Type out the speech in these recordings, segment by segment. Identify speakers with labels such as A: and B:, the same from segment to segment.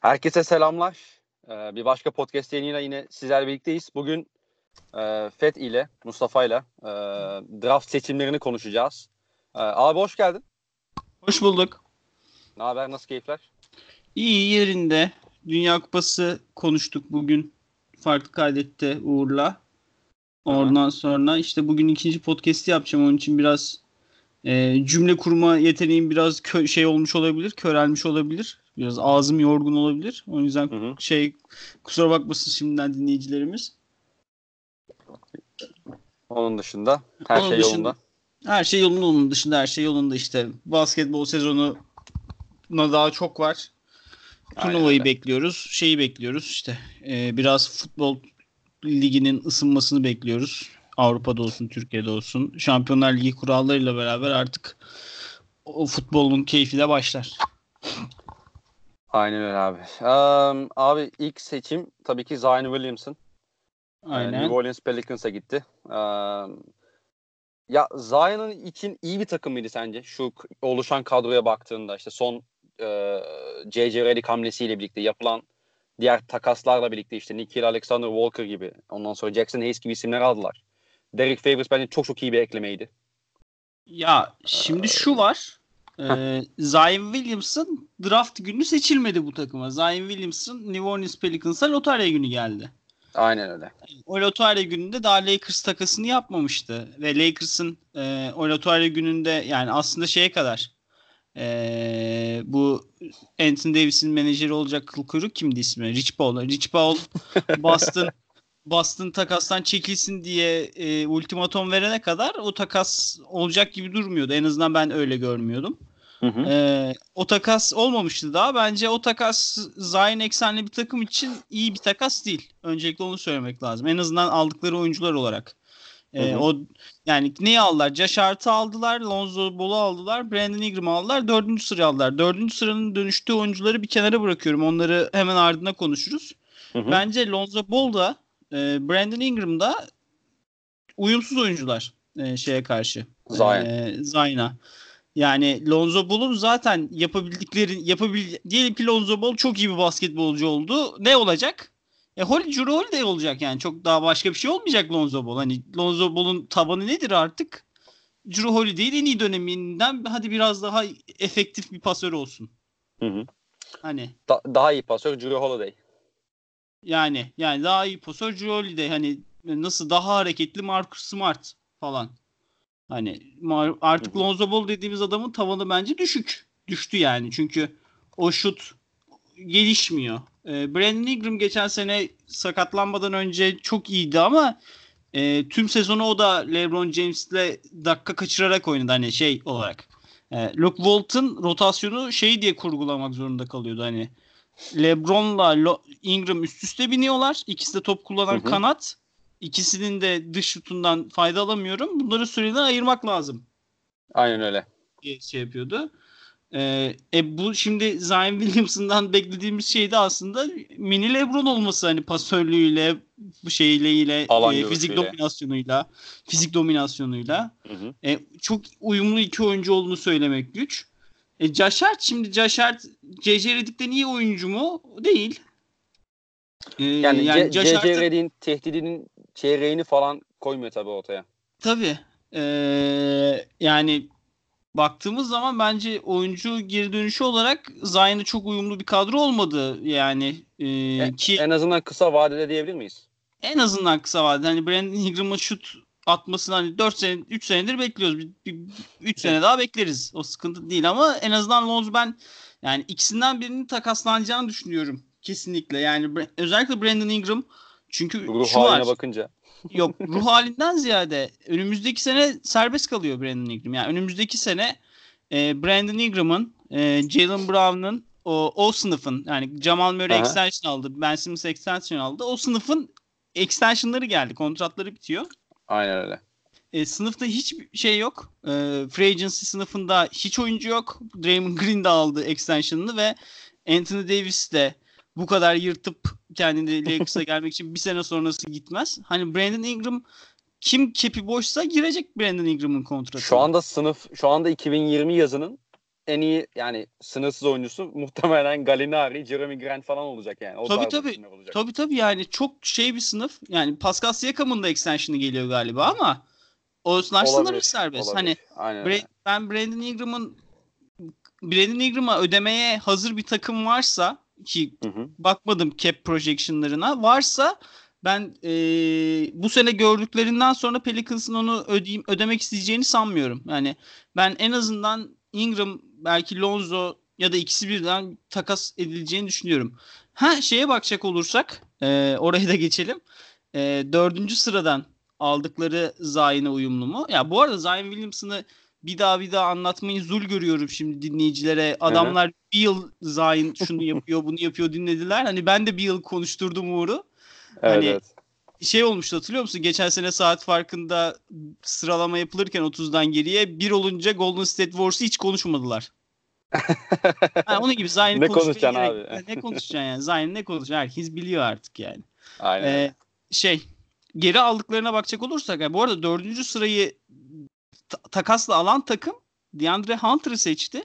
A: Herkese selamlar. Ee, bir başka podcast yayınıyla yine sizlerle birlikteyiz. Bugün e, FED ile, Mustafa ile e, draft seçimlerini konuşacağız. E, abi hoş geldin.
B: Hoş bulduk.
A: Ne haber, nasıl keyifler?
B: İyi yerinde. Dünya Kupası konuştuk bugün. Farklı kaydette Uğur'la. Oradan Aha. sonra işte bugün ikinci podcast'i yapacağım. Onun için biraz e, cümle kurma yeteneğim biraz kö- şey olmuş olabilir, körelmiş olabilir. Biraz ağzım yorgun olabilir. O yüzden hı hı. şey kusura bakmasın şimdiden dinleyicilerimiz.
A: Onun dışında her onun şey dışında, yolunda.
B: Her şey yolunda onun dışında her şey yolunda işte. Basketbol sezonu daha çok var. Turnuvayı bekliyoruz. Şeyi bekliyoruz işte. E, biraz futbol liginin ısınmasını bekliyoruz. Avrupa'da olsun, Türkiye'de olsun. Şampiyonlar Ligi kurallarıyla beraber artık o futbolun keyfi de başlar.
A: Aynen öyle abi. Um, abi ilk seçim tabii ki Zion Williamson. Aynen. New Orleans Pelicans'a gitti. Um, ya Zion'ın için iyi bir takım mıydı sence? Şu oluşan kadroya baktığında işte son e, J.J. Redick hamlesiyle birlikte yapılan diğer takaslarla birlikte işte Nikhil Alexander Walker gibi ondan sonra Jackson Hayes gibi isimler aldılar. Derek Favors bence çok çok iyi bir eklemeydi.
B: Ya şimdi şu var. Ee, Zion Williamson draft günü seçilmedi bu takıma. Zion Williamson New Orleans Pelicans'a lotarya günü geldi.
A: Aynen öyle.
B: O lotarya gününde daha Lakers takasını yapmamıştı. Ve Lakers'ın e, o lotarya gününde yani aslında şeye kadar e, bu Anthony Davis'in menajeri olacak kıl kuyruk kimdi ismi? Rich Paul. Rich Paul Boston Boston takastan çekilsin diye e, ultimatom verene kadar o takas olacak gibi durmuyordu. En azından ben öyle görmüyordum. Hı hı. E, o takas olmamıştı daha. Bence o takas Zion eksenli bir takım için iyi bir takas değil. Öncelikle onu söylemek lazım. En azından aldıkları oyuncular olarak. E, o yani neyi aldılar? Josh Hart'ı aldılar, Lonzo Ball'u aldılar, Brandon Ingram'ı aldılar, dördüncü sırayı aldılar. Dördüncü sıranın dönüştüğü oyuncuları bir kenara bırakıyorum. Onları hemen ardına konuşuruz. Hı hı. Bence Lonzo Ball da e, Brandon Ingram da uyumsuz oyuncular e, şeye karşı. Zion. E, Zion'a. Yani Lonzo Ball'un zaten yapabildikleri yapabil diyelim ki Lonzo Ball çok iyi bir basketbolcu oldu. Ne olacak? E Holly Holiday olacak yani. Çok daha başka bir şey olmayacak Lonzo Ball. Hani Lonzo Ball'un tabanı nedir artık? Drew Holiday'in en iyi döneminden hadi biraz daha efektif bir pasör olsun.
A: Hı hı. Hani da- daha iyi pasör Drew Holiday.
B: Yani yani daha iyi pasör Drew Holiday hani nasıl daha hareketli Marcus Smart falan. Hani artık Lonzo Ball dediğimiz adamın tavanı bence düşük. Düştü yani. Çünkü o şut gelişmiyor. E, Brandon Ingram geçen sene sakatlanmadan önce çok iyiydi ama e, tüm sezonu o da LeBron James'le dakika kaçırarak oynadı hani şey olarak. E, Luke Walton rotasyonu şey diye kurgulamak zorunda kalıyordu hani. LeBron'la Lo- Ingram üst üste biniyorlar. İkisi de top kullanan hı hı. kanat. İkisinin de dış şutundan fayda alamıyorum. Bunları süreden ayırmak lazım.
A: Aynen öyle.
B: Diye şey yapıyordu. Ee, e bu şimdi Zion Williamson'dan beklediğimiz şey de aslında mini LeBron olması hani pasörlüğüyle bu şeyle e, fizik dominasyonuyla fizik dominasyonuyla hı hı. E, çok uyumlu iki oyuncu olduğunu söylemek güç. E, Josh Hart şimdi Josh Hart. Redick'ten iyi oyuncu mu? Değil.
A: E, yani yani C.C. Redick'in tehdidinin çeyreğini falan koymuyor tabii ortaya.
B: Tabii. E, yani baktığımız zaman bence oyuncu geri dönüşü olarak Zion'a çok uyumlu bir kadro olmadı yani e,
A: en, ki en azından kısa vadede diyebilir miyiz?
B: En azından kısa vadede hani Brandon Ingram'ın şut atmasını hani 4 sene 3 senedir bekliyoruz. Bir, bir 3 sene daha bekleriz. O sıkıntı değil ama en azından Lonzo ben yani ikisinden birinin takaslanacağını düşünüyorum. Kesinlikle. Yani özellikle Brandon Ingram çünkü
A: ruh şu haline var. bakınca.
B: Yok ruh halinden ziyade önümüzdeki sene serbest kalıyor Brandon Ingram. Yani önümüzdeki sene e, Brandon Ingram'ın, e, Jalen Brown'ın o, o sınıfın yani Jamal Murray Aha. extension aldı, Ben Simmons extension aldı. O sınıfın extensionları geldi. Kontratları bitiyor.
A: Aynen öyle.
B: E, sınıfta hiçbir şey yok. E, free agency sınıfında hiç oyuncu yok. Draymond Green de aldı extension'ını ve Anthony Davis de bu kadar yırtıp kendini Lakers'a gelmek için bir sene sonrası gitmez. Hani Brandon Ingram kim kepi boşsa girecek Brandon Ingram'ın kontratı.
A: Şu anda sınıf şu anda 2020 yazının en iyi yani sınırsız oyuncusu muhtemelen Galinari, Jeremy Grant falan olacak yani. O
B: tabii tabii. Olacak. Tabii tabii yani çok şey bir sınıf. Yani Pascal Siakam'ın da extension'ı geliyor galiba ama o sınırları serbest. Olabilir. Hani Aynen ben Brandon Ingram'ın Brandon Ingram'a ödemeye hazır bir takım varsa ki hı hı. bakmadım cap projection'larına varsa ben e, bu sene gördüklerinden sonra Pelicans'ın onu ödeyim, ödemek isteyeceğini sanmıyorum. Yani ben en azından Ingram belki Lonzo ya da ikisi birden takas edileceğini düşünüyorum. Ha şeye bakacak olursak e, oraya da geçelim. E, dördüncü sıradan aldıkları Zayn'e uyumlu mu? Ya bu arada Zayn Williamson'ı bir daha bir daha anlatmayı zul görüyorum şimdi dinleyicilere. Adamlar Hı-hı. bir yıl Zayn şunu yapıyor bunu yapıyor dinlediler. Hani ben de bir yıl konuşturdum Uğur'u. Evet, hani evet. şey olmuştu hatırlıyor musun? Geçen sene saat farkında sıralama yapılırken 30'dan geriye bir olunca Golden State Wars'ı hiç konuşmadılar. yani onun gibi Zayn'i
A: ne konuşacaksın abi?
B: ne konuşacaksın yani? Zayn ne konuşacaksın? Herkes biliyor artık yani.
A: Aynen. Ee,
B: şey geri aldıklarına bakacak olursak yani bu arada dördüncü sırayı takasla alan takım DeAndre Hunter'ı seçti.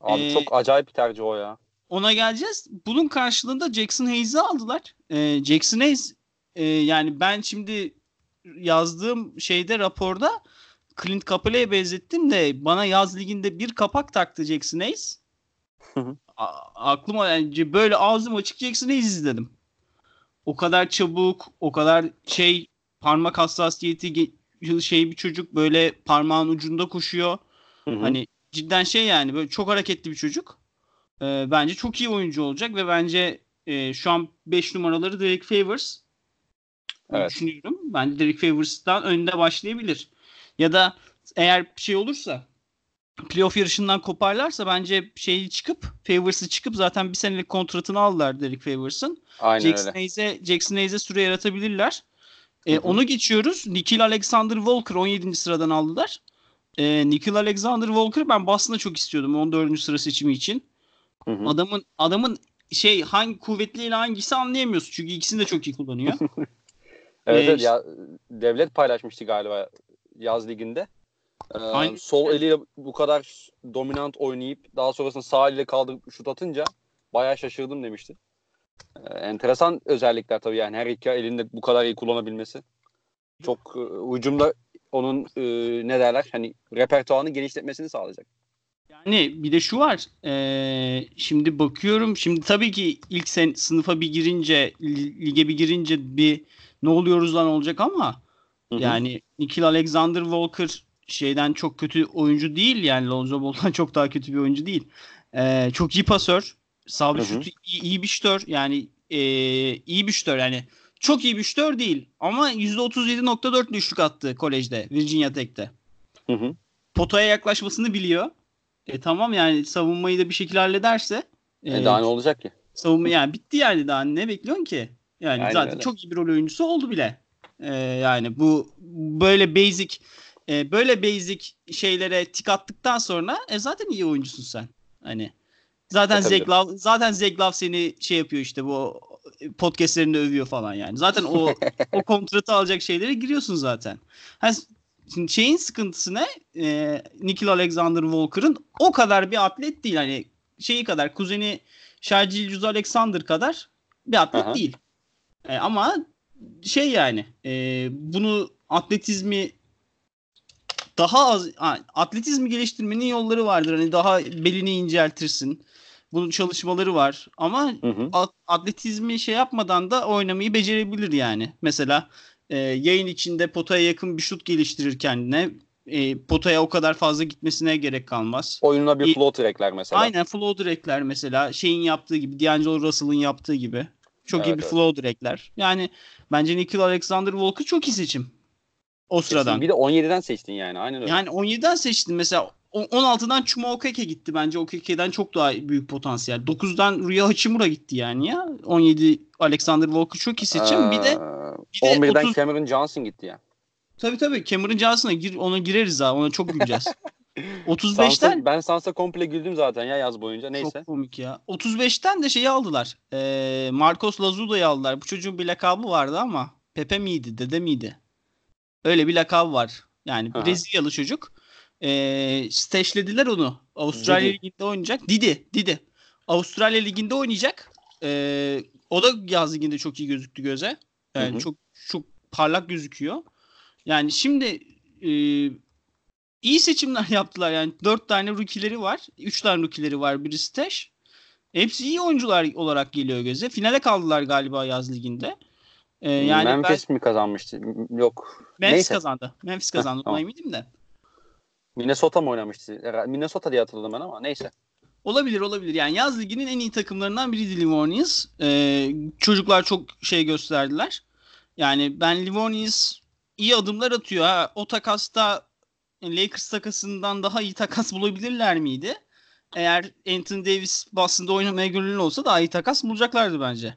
A: Abi ee, çok acayip bir tercih o ya.
B: Ona geleceğiz. Bunun karşılığında Jackson Hayes'i aldılar. Ee, Jackson Hayes e, yani ben şimdi yazdığım şeyde raporda Clint Capela'ya benzettim de bana yaz liginde bir kapak taktı Jackson Hayes. aklıma yani böyle ağzım açık Jackson Hayes izledim. O kadar çabuk, o kadar şey parmak hassasiyeti şey bir çocuk böyle parmağın ucunda koşuyor. Hı hı. Hani cidden şey yani böyle çok hareketli bir çocuk. Ee, bence çok iyi oyuncu olacak ve bence e, şu an 5 numaraları Derek Favors evet. düşünüyorum. Bence Derek Favors'tan önde başlayabilir. Ya da eğer şey olursa playoff yarışından koparlarsa bence şeyi çıkıp Favors'ı çıkıp zaten bir senelik kontratını aldılar Derek Favors'ın.
A: Aynen Jackson öyle.
B: Hayes'e Jackson Hayes'e süre yaratabilirler. E, onu geçiyoruz. Nikhil Alexander Walker 17. sıradan aldılar. E, Nikhil Alexander Walker ben Boston'da çok istiyordum 14. sıra seçimi için. Hı hı. Adamın adamın şey hangi kuvvetliyle hangisi anlayamıyorsun. Çünkü ikisini de çok iyi kullanıyor.
A: evet, ee, evet ya devlet paylaşmıştı galiba yaz liginde. Ee, sol eliyle bu kadar dominant oynayıp daha sonrasında sağ eliyle kaldırıp şut atınca bayağı şaşırdım demişti. Ee, enteresan özellikler tabii yani her iki elinde bu kadar iyi kullanabilmesi. Çok e, hücumda onun e, ne derler hani repertuarını genişletmesini sağlayacak.
B: Yani bir de şu var. E, şimdi bakıyorum. Şimdi tabii ki ilk sen sınıfa bir girince lige bir girince bir ne oluyoruz lan olacak ama hı hı. yani Nikhil Alexander Walker şeyden çok kötü oyuncu değil yani Lonzo Ball'dan çok daha kötü bir oyuncu değil. E, çok iyi pasör. Sabit şutu iyi, iyi bir şütör. Yani e, iyi bir şütör yani. Çok iyi bir şütör değil. Ama %37.4 düşük attı kolejde. Virginia Tech'te. Hı hı. Potaya yaklaşmasını biliyor. E tamam yani savunmayı da bir şekilde hallederse.
A: E, e daha ne olacak ki?
B: Savunma yani bitti yani daha ne bekliyorsun ki? Yani Aynen zaten öyle. çok iyi bir rol oyuncusu oldu bile. E, yani bu böyle basic e, böyle basic şeylere tik attıktan sonra e, zaten iyi oyuncusun sen. Hani Zaten e, Zeglav zaten Zeglav seni şey yapıyor işte bu podcastlerinde övüyor falan yani. Zaten o o kontratı alacak şeylere giriyorsun zaten. Hani şimdi şeyin sıkıntısı ne? Ee, Nikhil Alexander Walker'ın o kadar bir atlet değil. Hani şeyi kadar kuzeni Şarjil Cüz Alexander kadar bir atlet Aha. değil. Ee, ama şey yani e, bunu atletizmi daha az atletizmi geliştirmenin yolları vardır. Hani daha belini inceltirsin bunun çalışmaları var ama hı hı. atletizmi şey yapmadan da oynamayı becerebilir yani. Mesela e, yayın içinde potaya yakın bir şut geliştirir kendine. E, potaya o kadar fazla gitmesine gerek kalmaz.
A: Oyununa bir floater ekler mesela.
B: Aynen floater ekler mesela. Şeyin yaptığı gibi, D'Angelo Russell'ın yaptığı gibi. Çok evet, iyi bir evet. floater ekler. Yani bence Nikhil Alexander Walker çok iyi seçim. O sıradan.
A: Bir de 17'den seçtin yani. Aynen öyle.
B: Yani 17'den seçtin. Mesela 16'dan Chuma Okeke gitti bence. Okeke'den çok daha büyük potansiyel. 9'dan Rüya Hachimura gitti yani ya. 17 Alexander Walker çok iyi seçim. Ee, bir de,
A: bir de 11'den 30... Cameron Johnson gitti ya.
B: Tabii tabii. Cameron Johnson'a gir, ona gireriz ha. Ona çok güleceğiz. 35'ten
A: Sansa, ben Sansa komple güldüm zaten ya yaz boyunca. Neyse.
B: Çok komik ya. 35'ten de şeyi aldılar. Ee, Marcos Lazuda'yı aldılar. Bu çocuğun bir lakabı vardı ama Pepe miydi, dede miydi? Öyle bir lakabı var. Yani Brezilyalı çocuk. E, stashlediler onu. Avustralya Didi. Ligi'nde oynayacak. Didi. Didi. Avustralya Ligi'nde oynayacak. E, o da yaz liginde çok iyi gözüktü göze. Yani hı hı. çok çok parlak gözüküyor. Yani şimdi e, iyi seçimler yaptılar yani. Dört tane rookie'leri var. Üç tane rookie'leri var. Biri stash. Hepsi iyi oyuncular olarak geliyor göze. Finale kaldılar galiba yaz liginde.
A: Ee, yani Memphis ben... mi kazanmıştı? Yok.
B: Memphis Neyse. kazandı. Memphis kazandı. Heh, tamam. eminim de.
A: Minnesota mı oynamıştı? Minnesota diye hatırladım ben ama neyse.
B: Olabilir olabilir. Yani yaz liginin en iyi takımlarından biri Livonis. Ee, çocuklar çok şey gösterdiler. Yani ben Livonis iyi adımlar atıyor. Ha, o takasta Lakers takasından daha iyi takas bulabilirler miydi? Eğer Anthony Davis Boston'da oynamaya gönüllü olsa daha iyi takas bulacaklardı bence.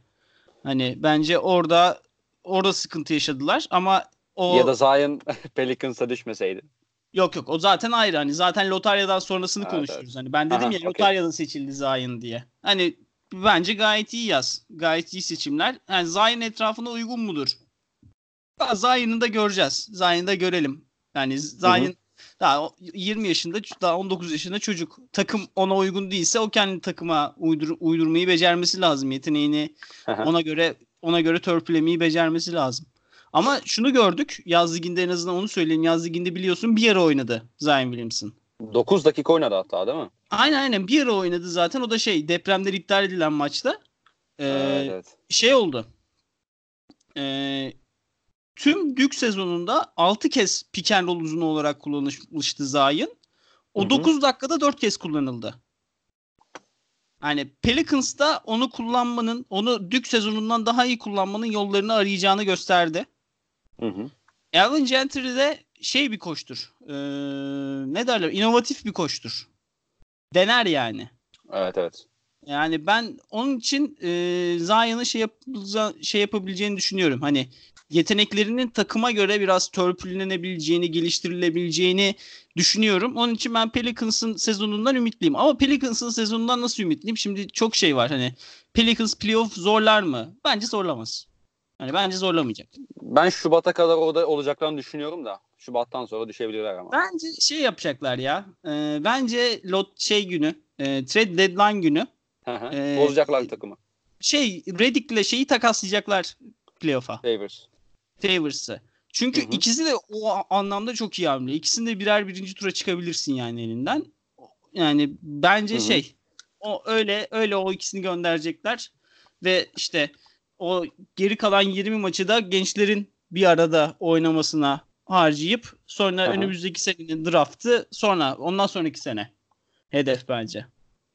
B: Hani bence orada orada sıkıntı yaşadılar ama o
A: ya da Zion Pelicans'a düşmeseydi.
B: Yok yok o zaten ayrı hani zaten lotaryadan sonrasını evet, konuşuyoruz. Evet. Hani ben dedim Aha, ya okay. lotaryadan seçildi Zion diye. Hani bence gayet iyi yaz. Gayet iyi seçimler. Yani Zion etrafına uygun mudur? Zion'ı da göreceğiz. Zion'ı da görelim. Yani Zion daha 20 yaşında daha 19 yaşında çocuk. Takım ona uygun değilse o kendi takıma uydur, uydurmayı becermesi lazım. Yeteneğini ona göre ona göre törpülemeyi becermesi lazım. Ama şunu gördük. Yaz liginde en azından onu söyleyeyim. Yaz liginde biliyorsun bir yere oynadı Zion Williamson.
A: 9 dakika oynadı hatta değil mi?
B: Aynen aynen bir yere oynadı zaten. O da şey depremler iptal edilen maçta. Ee, evet. Şey oldu. Ee, tüm Dük sezonunda 6 kez pick and roll uzunu olarak kullanılmıştı Zayn. O Hı-hı. 9 dakikada 4 kez kullanıldı. Yani Pelicans'ta onu kullanmanın, onu Dük sezonundan daha iyi kullanmanın yollarını arayacağını gösterdi. Hı hı. Alvin Gentry de şey bir koştur. Ee, ne derler? İnovatif bir koştur. Dener yani.
A: Evet evet.
B: Yani ben onun için e, Zion'ı şey, yap şey yapabileceğini düşünüyorum. Hani yeteneklerinin takıma göre biraz törpülenebileceğini, geliştirilebileceğini düşünüyorum. Onun için ben Pelicans'ın sezonundan ümitliyim. Ama Pelicans'ın sezonundan nasıl ümitliyim? Şimdi çok şey var. Hani Pelicans playoff zorlar mı? Bence zorlamaz. Hani bence zorlamayacak.
A: Ben Şubat'a kadar orada olacaklarını düşünüyorum da. Şubat'tan sonra düşebilirler ama.
B: Bence şey yapacaklar ya. E, bence lot şey günü, e, trade deadline günü.
A: e, Bozacaklar takımı.
B: Şey Reddick'le şeyi takaslayacaklar playoff'a.
A: Favors.
B: Favors'ı. Çünkü hı hı. ikisi de o anlamda çok iyi hamle. İkisinde birer birinci tura çıkabilirsin yani elinden. Yani bence hı hı. şey o öyle öyle o ikisini gönderecekler ve işte o geri kalan 20 maçı da gençlerin bir arada oynamasına harcayıp sonra Aha. önümüzdeki senenin draftı sonra ondan sonraki sene hedef bence.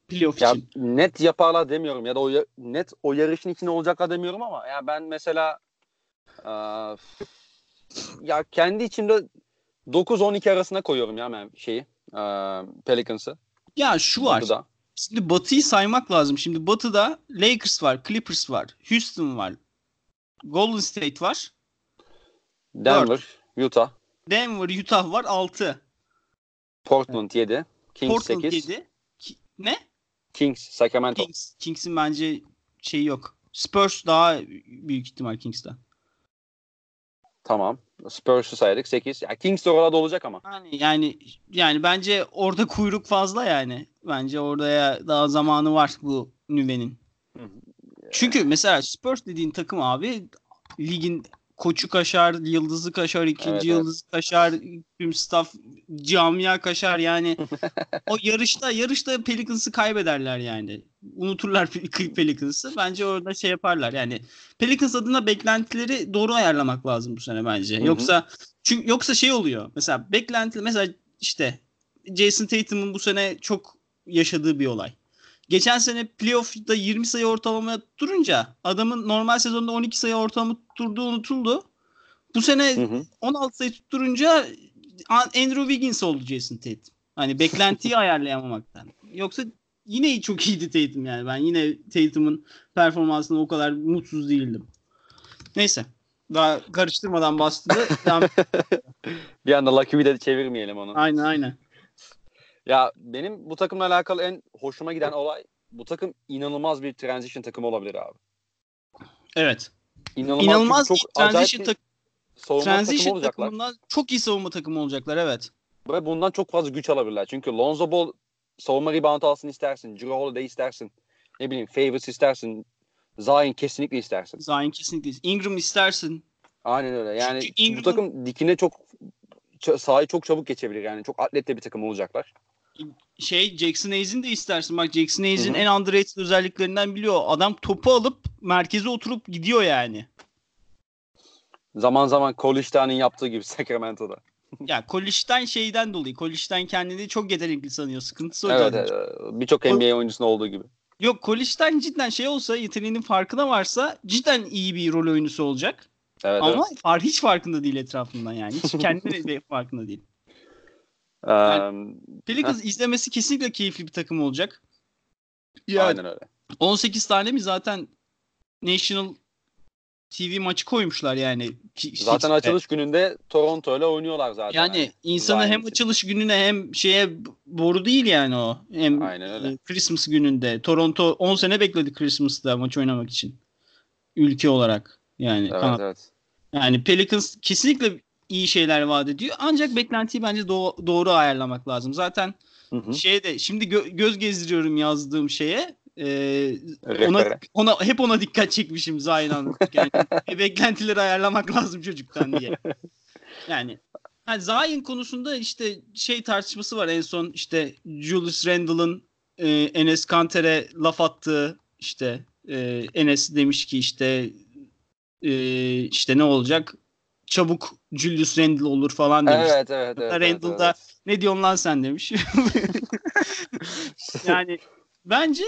B: Playoff
A: ya,
B: için.
A: Net yaparlar demiyorum ya da o net o yarışın içinde olacaklar demiyorum ama ya ben mesela e, ya kendi içimde 9-12 arasına koyuyorum ya ben şeyi e, Pelicans'ı.
B: Ya şu var. Batı'da. Şimdi Batı'yı saymak lazım. Şimdi Batı'da Lakers var, Clippers var, Houston var, Golden State var.
A: Denver, 4. Utah.
B: Denver, Utah var 6.
A: Portland 7. Kings Portland 8.
B: 7. Ki- ne?
A: Kings, Sacramento.
B: Kings. Kings'in bence şeyi yok. Spurs daha büyük ihtimal Kings'ten.
A: Tamam. Spurs'u saydık 8. Ya Kings de orada olacak ama.
B: Yani, yani yani bence orada kuyruk fazla yani. Bence orada ya daha zamanı var bu Nüve'nin. Çünkü mesela Spurs dediğin takım abi ligin koçu kaşar, yıldızı kaşar, ikinci evet, yıldızı evet. kaşar, tüm staff camia kaşar yani. o yarışta yarışta Pelicans'ı kaybederler yani. Unuturlar Pelicans'ı. Bence orada şey yaparlar yani. Pelicans adına beklentileri doğru ayarlamak lazım bu sene bence. Hı-hı. Yoksa çünkü yoksa şey oluyor. Mesela beklenti mesela işte Jason Tatum'un bu sene çok yaşadığı bir olay. Geçen sene playoff'da 20 sayı ortalama durunca adamın normal sezonda 12 sayı ortalama tutturduğu unutuldu. Bu sene hı hı. 16 sayı tutturunca Andrew Wiggins oldu Jason Tatum. Hani beklentiyi ayarlayamamaktan. Yoksa yine çok iyiydi Tatum yani. Ben yine Tatum'un performansına o kadar mutsuz değildim. Neyse. Daha karıştırmadan bastı.
A: bir anda Lucky de çevirmeyelim onu.
B: Aynen aynen.
A: Ya benim bu takımla alakalı en hoşuma giden olay bu takım inanılmaz bir transition takımı olabilir abi.
B: Evet. İnanılmaz, inanılmaz çok transition tak transition takımı olacaklar. takımından çok iyi savunma takımı olacaklar evet.
A: ve bundan çok fazla güç alabilirler. Çünkü Lonzo Ball savunma rebound alsın istersin. Drew Holiday istersin. Ne bileyim Favors istersin. Zion kesinlikle istersin.
B: Zion kesinlikle. Ingram istersin.
A: Aynen öyle. Yani Ingram... bu takım dikine çok sahayı çok çabuk geçebilir. Yani çok atletli bir takım olacaklar.
B: Şey Jackson Hayes'in de istersin. Bak Jackson Hayes'in en underrated özelliklerinden biliyor. Adam topu alıp merkeze oturup gidiyor yani.
A: Zaman zaman Koliştan'ın yaptığı gibi Sacramento'da.
B: ya Koliştan şeyden dolayı. Koliştan kendini çok yetenekli sanıyor. Sıkıntısı o
A: evet, evet. Birçok NBA oyuncusunda olduğu gibi.
B: Yok Koliştan cidden şey olsa yeteneğinin farkına varsa cidden iyi bir rol oyuncusu olacak. Evet, Ama evet. Far, hiç farkında değil etrafından yani. Hiç kendine de farkında değil. Yani, Pelicans izlemesi kesinlikle keyifli bir takım olacak.
A: Yani, Aynen öyle.
B: 18 tane mi zaten National TV maçı koymuşlar yani.
A: Zaten açılış gününde Toronto ile oynuyorlar zaten.
B: Yani, yani insanı hem açılış gününe hem şeye boru değil yani o. Hem Aynen öyle. Christmas gününde. Toronto 10 sene bekledi Christmas'ta maç oynamak için. Ülke olarak. Yani
A: evet, evet.
B: Yani Pelicans kesinlikle iyi şeyler vaat ediyor. Ancak beklentiyi bence do- doğru ayarlamak lazım. Zaten hı hı. şeyde şimdi gö- göz gezdiriyorum yazdığım şeye. Ee, ona ona hep ona dikkat çekmişim Zayna'nın. Yani beklentileri ayarlamak lazım çocuktan diye. Yani yani Zayn konusunda işte şey tartışması var en son işte Julius Randle'ın e, Enes Kanter'e laf attığı işte e, Enes demiş ki işte e, işte ne olacak çabuk Julius Randle olur falan demiş.
A: Evet evet evet.
B: Randle
A: evet,
B: da evet. ne diyorsun lan sen demiş. yani bence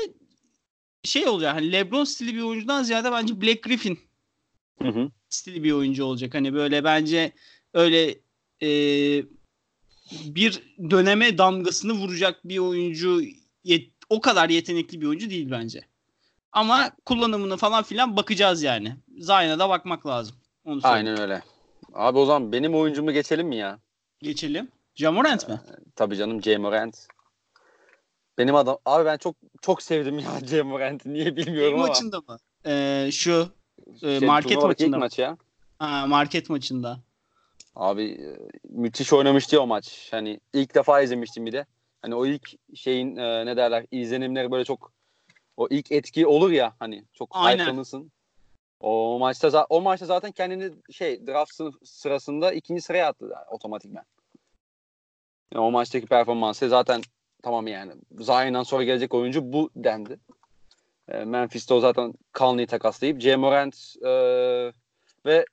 B: şey olacak hani LeBron stili bir oyuncudan ziyade bence Black Griffin
A: hı hı.
B: stili bir oyuncu olacak. Hani böyle bence öyle e, bir döneme damgasını vuracak bir oyuncu yet, o kadar yetenekli bir oyuncu değil bence. Ama kullanımını falan filan bakacağız yani. Zion'a da bakmak lazım. Onu
A: Aynen öyle. Abi o zaman benim oyuncumu geçelim mi ya?
B: Geçelim. Jamorant mi? Ee,
A: tabii canım Jamorant. Benim adam abi ben çok çok sevdim ya Jamorant'i niye bilmiyorum
B: ama. maçında mı? Ee, şu e, şey, market maçında.
A: maç ya.
B: Ha, market maçında.
A: Abi e, müthiş oynamıştı o maç. Hani ilk defa izlemiştim bir de. Hani o ilk şeyin e, ne derler izlenimleri böyle çok o ilk etki olur ya hani çok hype'lanırsın. O maçta o maçta zaten kendini şey draft sırasında ikinci sıraya attı yani. Yani o maçtaki performansı zaten tamam yani Zion'dan sonra gelecek oyuncu bu dendi. E, Memphis'te o zaten Conley'i takaslayıp J. Morant e, ve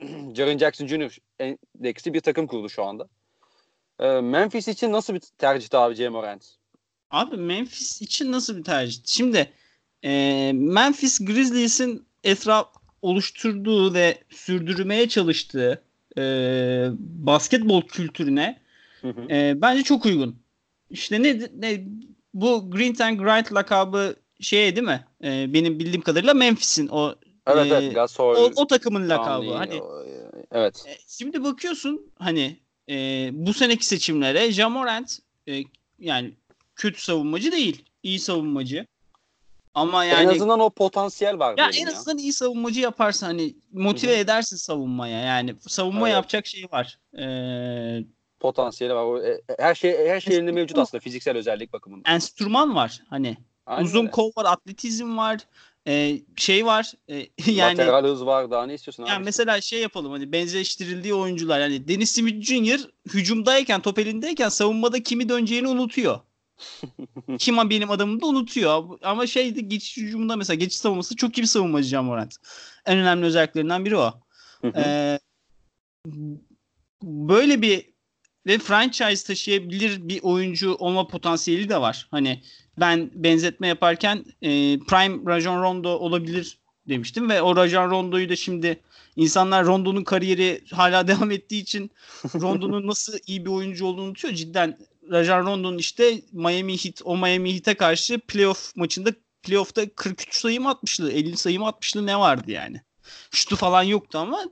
A: Jaren Jackson Jr. endeksli bir takım kurdu şu anda. E, Memphis için nasıl bir tercih abi J. Morant?
B: Abi Memphis için nasıl bir tercih? Şimdi e, Memphis Grizzlies'in etraf oluşturduğu ve sürdürmeye çalıştığı e, basketbol kültürüne hı hı. E, bence çok uygun. İşte ne, ne bu Green and Grind lakabı şey değil mi? E, benim bildiğim kadarıyla Memphis'in o
A: Evet, e, evet Gasol,
B: o, o takımın lakabı. Tamam, hani
A: o, evet.
B: E, şimdi bakıyorsun hani e, bu seneki seçimlere Jamorant e, yani kötü savunmacı değil. iyi savunmacı. Ama yani
A: en azından o potansiyel var.
B: Ya en azından iyi savunmacı yaparsan hani motive Hı-hı. edersin savunmaya. Yani savunma evet. yapacak şey var. Ee,
A: potansiyeli var. E, her şey her şey elinde mevcut aslında fiziksel özellik bakımından.
B: Enstrüman var hani. Aynen uzun öyle. kol var, atletizm var. E, şey var. E, yani
A: lateral hız var. Daha ne istiyorsun
B: yani abi? mesela şey yapalım hani benzeştirildiği oyuncular yani Dennis Smith Jr. hücumdayken, top elindeyken savunmada kimi döneceğini unutuyor. Kim benim adamım da unutuyor. Ama şeydi geçiş hücumunda mesela geçiş savunması çok iyi bir savunmacı Can Morant. En önemli özelliklerinden biri o. ee, böyle bir ve franchise taşıyabilir bir oyuncu olma potansiyeli de var. Hani ben benzetme yaparken e, Prime Rajon Rondo olabilir demiştim ve o Rajon Rondo'yu da şimdi insanlar Rondo'nun kariyeri hala devam ettiği için Rondo'nun nasıl iyi bir oyuncu olduğunu unutuyor. Cidden Rajon Rondo'nun işte Miami Heat o Miami Heat'e karşı playoff maçında playoff'ta 43 sayı mı atmıştı 50 sayı mı atmıştı ne vardı yani. Şutu falan yoktu ama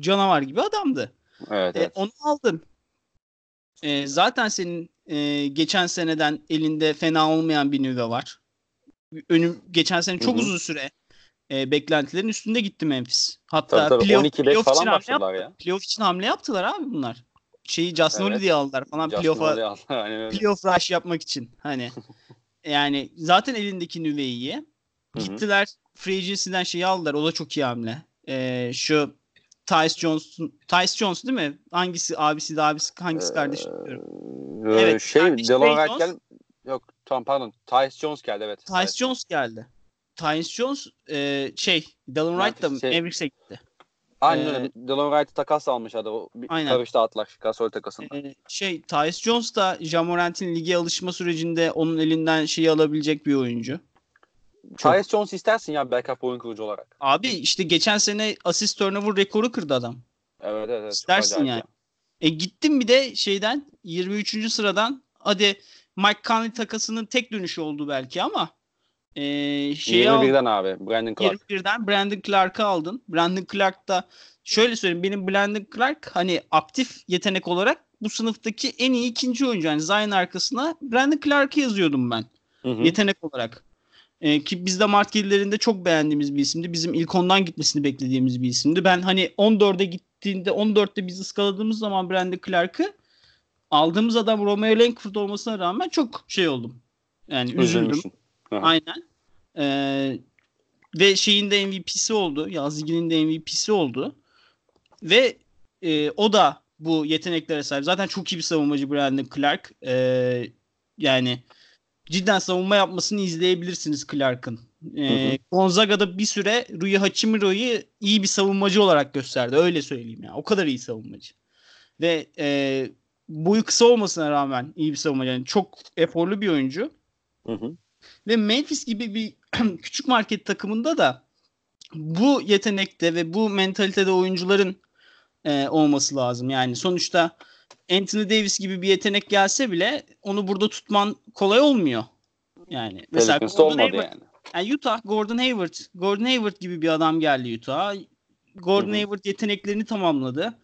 B: canavar gibi adamdı.
A: Evet, e, evet.
B: onu aldın. E, zaten senin e, geçen seneden elinde fena olmayan bir nüve var. Önüm geçen sene çok Hı-hı. uzun süre e, beklentilerin üstünde gitti Memphis. Hatta tabii, tabii. playoff, 12 playoff falan için hamle yaptı. Ya. Playoff için hamle yaptılar abi bunlar. Şeyi Justin evet. Holiday'i aldılar falan playoff'a playoff rush yapmak için. Hani yani zaten elindeki nüveyi gittiler free agency'den şeyi aldılar. O da çok iyi hamle. Ee, şu Tyce Jones, Tyce Jones değil mi? Hangisi abisi de abisi hangisi kardeş bilmiyorum.
A: Ee, evet. Şey, Delon Wright gel yok tamam pardon. Tyce Jones geldi evet.
B: Tyce Jones geldi. Tyce Jones e, şey Delon Wright da şey, Mavericks'e gitti.
A: Aynen ee, öyle. Delon Wright'ı takas almışlardı. O bir aynen. karıştı atlar Gasol takasında. Ee,
B: şey Tyce Jones da Jamorant'in lige alışma sürecinde onun elinden şeyi alabilecek bir oyuncu.
A: Tyus Jones istersin ya backup oyun kurucu olarak.
B: Abi işte geçen sene asist turnover rekoru kırdı adam.
A: Evet evet. evet
B: İstersin yani. E gittim bir de şeyden 23. sıradan hadi Mike Conley takasının tek dönüşü oldu belki ama e, şeyi
A: 21'den al, abi Brandon Clark.
B: 21'den Brandon Clark'ı aldın. Brandon Clark da şöyle söyleyeyim benim Brandon Clark hani aktif yetenek olarak bu sınıftaki en iyi ikinci oyuncu. Yani Zion arkasına Brandon Clark'ı yazıyordum ben. Hı hı. Yetenek olarak. E, ki biz de Mart gerilerinde çok beğendiğimiz bir isimdi. Bizim ilk ondan gitmesini beklediğimiz bir isimdi. Ben hani 14'e gittiğinde 14'te biz ıskaladığımız zaman Brandon Clark'ı aldığımız adam Romeo Langford olmasına rağmen çok şey oldum. Yani üzüldüm. Aynen. Ee, ve şeyin de MVP'si oldu. Yaz Liginin de MVP'si oldu. Ve e, o da bu yeteneklere sahip. Zaten çok iyi bir savunmacı Brandon Clark. Ee, yani cidden savunma yapmasını izleyebilirsiniz Clark'ın. Ee, Gonzaga'da bir süre Rui Hachimiro'yu iyi bir savunmacı olarak gösterdi. Öyle söyleyeyim ya. O kadar iyi savunmacı. Ve e, boyu kısa olmasına rağmen iyi bir savunmacı. Yani çok eforlu bir oyuncu. Hı hı. Ve Memphis gibi bir küçük market takımında da bu yetenekte ve bu mentalitede oyuncuların e, olması lazım. Yani sonuçta Anthony Davis gibi bir yetenek gelse bile onu burada tutman kolay olmuyor. Yani mesela Gordon Hayward, yani. yani. Utah Gordon Hayward, Gordon Hayward gibi bir adam geldi Utah. Gordon Hı-hı. Hayward yeteneklerini tamamladı.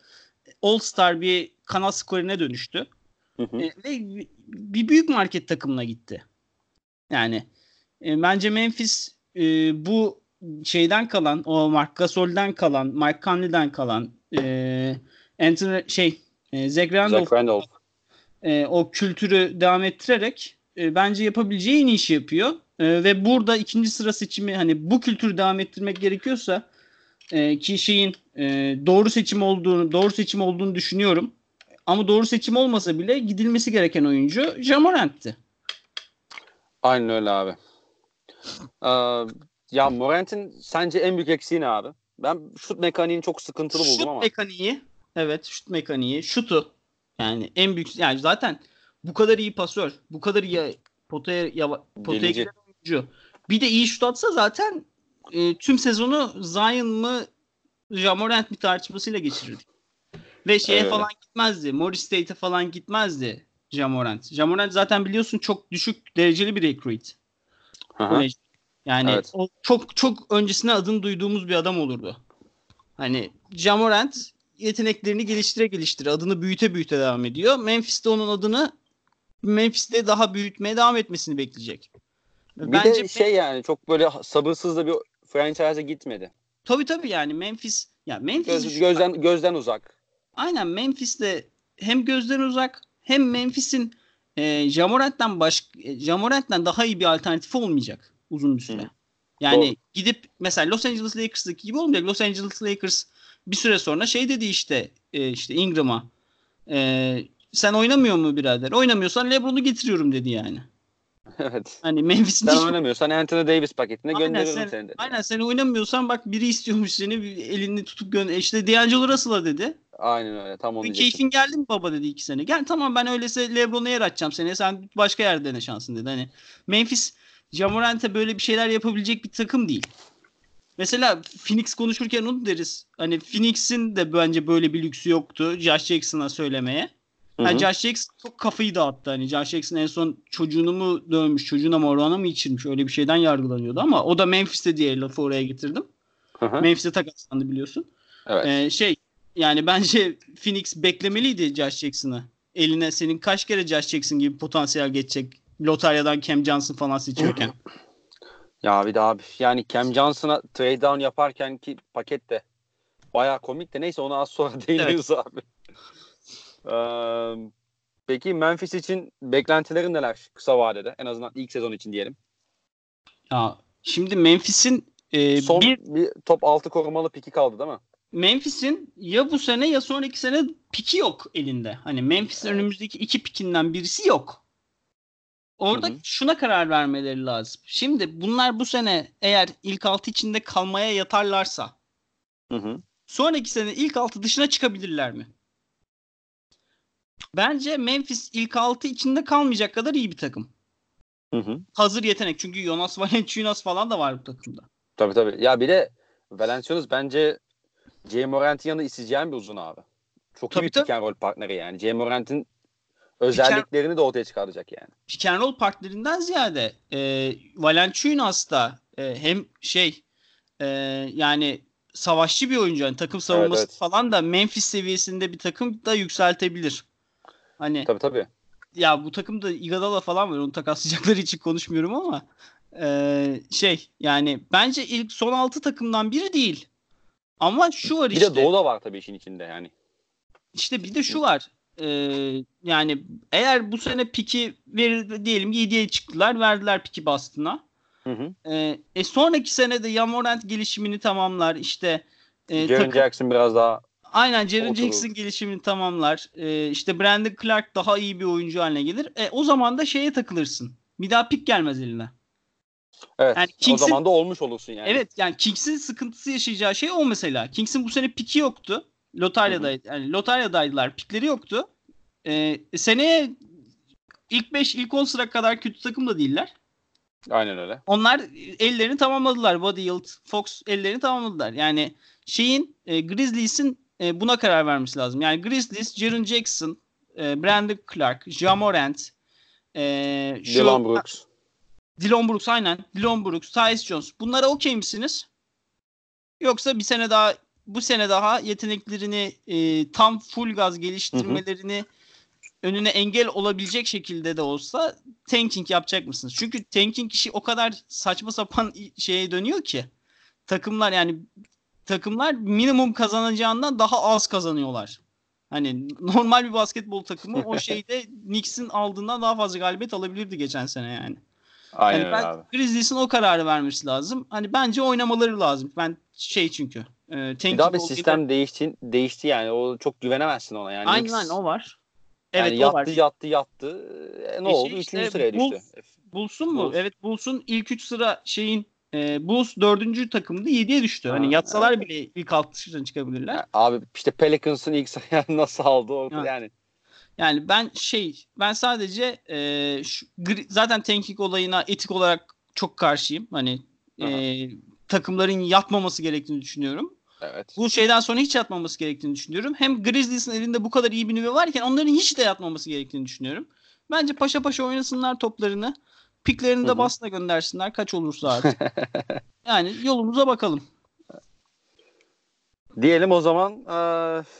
B: All-Star bir kanal skorine dönüştü. E, ve bir büyük market takımına gitti. Yani e, bence Memphis e, bu şeyden kalan, o Mark Gasol'den kalan, Mike Conley'den kalan, e, Anthony şey e, Zach Randolph, Zach Randolph. E, o kültürü devam ettirerek e, bence yapabileceği en iyi işi yapıyor. E, ve burada ikinci sıra seçimi hani bu kültürü devam ettirmek gerekiyorsa e, ki şeyin e, doğru seçim olduğunu doğru seçim olduğunu düşünüyorum. Ama doğru seçim olmasa bile gidilmesi gereken oyuncu Jamorant'ti.
A: Aynen öyle abi. Ee, ya Morant'in sence en büyük eksiği ne abi? Ben şut mekaniğini çok sıkıntılı buldum şut ama.
B: Şut mekaniği Evet şut mekaniği. Şutu. Yani en büyük yani zaten bu kadar iyi pasör, bu kadar iyi potaya ya, potaya giden oyuncu. Bir de iyi şut atsa zaten e, tüm sezonu Zion mı Jamorant mi tartışmasıyla geçirirdik. Ve şeye evet. falan gitmezdi. Morris State'e falan gitmezdi Jamorant. Jamorant zaten biliyorsun çok düşük dereceli bir recruit. Yani evet. o çok çok öncesine adını duyduğumuz bir adam olurdu. Hani Jamorant yeteneklerini geliştire geliştire adını büyüte büyüte devam ediyor. Memphis'te onun adını Memphis'te daha büyütmeye devam etmesini bekleyecek.
A: Bir Bence de şey yani çok böyle sabırsız da bir franchise'a gitmedi.
B: Tabii tabii yani Memphis ya Memphis
A: Göz, gözden gözden uzak.
B: Aynen Memphis'te hem gözden uzak hem Memphis'in e, Jamorant'tan baş e, Jamorant'tan daha iyi bir alternatif olmayacak uzun bir süre. Hı. Yani Doğru. gidip mesela Los Angeles Lakers'daki gibi olmayacak. Los Angeles Lakers bir süre sonra şey dedi işte e, işte Ingram'a e, sen oynamıyor mu birader? Oynamıyorsan LeBron'u getiriyorum dedi yani.
A: Evet.
B: Hani Memphis'in
A: sen oynamıyorsan Anthony Davis paketine aynen, gönderirim
B: sen,
A: seni dedi.
B: Aynen sen oynamıyorsan bak biri istiyormuş seni elini tutup gönder. İşte D'Angelo Russell'a dedi.
A: Aynen öyle tam onu.
B: Keyfin geldi mi baba dedi iki sene. Gel tamam ben öyleyse LeBron'a yer açacağım seni. Sen başka yerde dene şansın dedi. Hani Memphis Jamorant'e böyle bir şeyler yapabilecek bir takım değil. Mesela Phoenix konuşurken onu deriz. Hani Phoenix'in de bence böyle bir lüksü yoktu Josh Jackson'a söylemeye. Yani Josh Jackson çok kafayı dağıttı. Hani Josh Jackson en son çocuğunu mu dövmüş, çocuğuna mı orana mı içirmiş öyle bir şeyden yargılanıyordu ama o da Memphis'te diye lafı oraya getirdim. Hı-hı. Memphis'te takaslandı biliyorsun.
A: Evet.
B: Ee, şey yani bence Phoenix beklemeliydi Josh Jackson'ı. Eline senin kaç kere Josh Jackson gibi potansiyel geçecek lotaryadan Cam Johnson falan seçiyorken.
A: Ya bir de abi yani Cam Johnson'a trade down yaparken ki paket de bayağı komik de neyse ona az sonra değiniriz evet. abi. Ee, peki Memphis için beklentilerin neler kısa vadede? En azından ilk sezon için diyelim.
B: Ya şimdi Memphis'in e,
A: Son bir, bir top 6 korumalı piki kaldı değil mi?
B: Memphis'in ya bu sene ya sonraki sene piki yok elinde. Hani Memphis'in evet. önümüzdeki iki pikinden birisi yok. Orada Hı-hı. şuna karar vermeleri lazım. Şimdi bunlar bu sene eğer ilk altı içinde kalmaya yatarlarsa Hı-hı. sonraki sene ilk altı dışına çıkabilirler mi? Bence Memphis ilk altı içinde kalmayacak kadar iyi bir takım. Hı hı. Hazır yetenek. Çünkü Jonas Valanciunas falan da var bu takımda.
A: Tabii tabii. Ya bir de Valanciunas bence J. Morant'in yanında isteyeceğim bir uzun abi. Çok tabii, iyi bir pick and roll partneri yani. J. Morant'in özelliklerini pick de ortaya çıkaracak yani.
B: Pick and roll partnerinden ziyade e, Valanciunas da e, hem şey e, yani savaşçı bir oyuncu. Yani takım savunması evet, evet. falan da Memphis seviyesinde bir takım da yükseltebilir. Hani
A: Tabii tabii.
B: Ya bu takımda Iguodala falan var. Onu takaslayacakları için konuşmuyorum ama e, şey yani bence ilk son 6 takımdan biri değil. Ama şu var
A: bir
B: işte.
A: Bir de Doğu da var tabii işin içinde yani.
B: İşte bir de şu var. E, yani eğer bu sene piki verir diyelim 7'ye çıktılar. Verdiler piki Boston'a. Hı hı. E, e sonraki sene de Yamorant gelişimini tamamlar. İşte
A: e, Jaren takım... Jackson biraz daha
B: Aynen Jaren Jackson gelişimini tamamlar. Ee, işte Brandon Clark daha iyi bir oyuncu haline gelir. E, o zaman da şeye takılırsın. Bir daha pik gelmez eline.
A: Evet. Yani Kings'in, o zaman da olmuş olursun yani.
B: Evet yani Kings'in sıkıntısı yaşayacağı şey o mesela. Kings'in bu sene piki yoktu. Lotarya'daydı. Yani lotaryadaydılar. Pikleri yoktu. Ee, seneye ilk 5 ilk 10 sıra kadar kötü takım da değiller.
A: Aynen öyle.
B: Onlar ellerini tamamladılar. Buddy Hield, Fox ellerini tamamladılar. Yani şeyin e, Grizzlies'in e, buna karar vermesi lazım. Yani Grizzlies, Jaren Jackson, e, Brandon Clark, Jamorant,
A: e, şu, Dylan Brooks.
B: Dylan Brooks aynen. Dylan Brooks, Tyus Jones. Bunlara okey misiniz? Yoksa bir sene daha bu sene daha yeteneklerini e, tam full gaz geliştirmelerini hı hı. önüne engel olabilecek şekilde de olsa tanking yapacak mısınız? Çünkü tanking işi o kadar saçma sapan şeye dönüyor ki takımlar yani takımlar minimum kazanacağından daha az kazanıyorlar. Hani normal bir basketbol takımı o şeyde Knicks'in aldığından daha fazla galibiyet alabilirdi geçen sene yani.
A: Aynen yani ben, abi.
B: Grizzlies'in o kararı vermesi lazım. Hani bence oynamaları lazım. Ben şey çünkü.
A: E, bir daha bir sistem de... değişti, değişti yani. O çok güvenemezsin ona yani.
B: Aynen Knicks... o var. Evet
A: yani yattı, o var. yattı yattı E, ne e, oldu? Şey işte, Üçüncü sıraya düştü.
B: Bulsun mu? Bulls. Evet Bulls'un ilk üç sıra şeyin e, Bulls dördüncü takımdı yediye düştü. Hani yatsalar bile ilk alt dışından çıkabilirler.
A: Abi işte Pelicans'ın ilk sayı nasıl aldı ortada yani.
B: Yani ben şey ben sadece e, şu, zaten tanking olayına etik olarak çok karşıyım. Hani e, takımların yatmaması gerektiğini düşünüyorum.
A: Evet.
B: Bu şeyden sonra hiç yatmaması gerektiğini düşünüyorum. Hem Grizzlies'in elinde bu kadar iyi bir nüve varken onların hiç de yatmaması gerektiğini düşünüyorum. Bence paşa paşa oynasınlar toplarını. Piklerini de Boston'a göndersinler kaç olursa artık. yani yolumuza bakalım.
A: Diyelim o zaman e,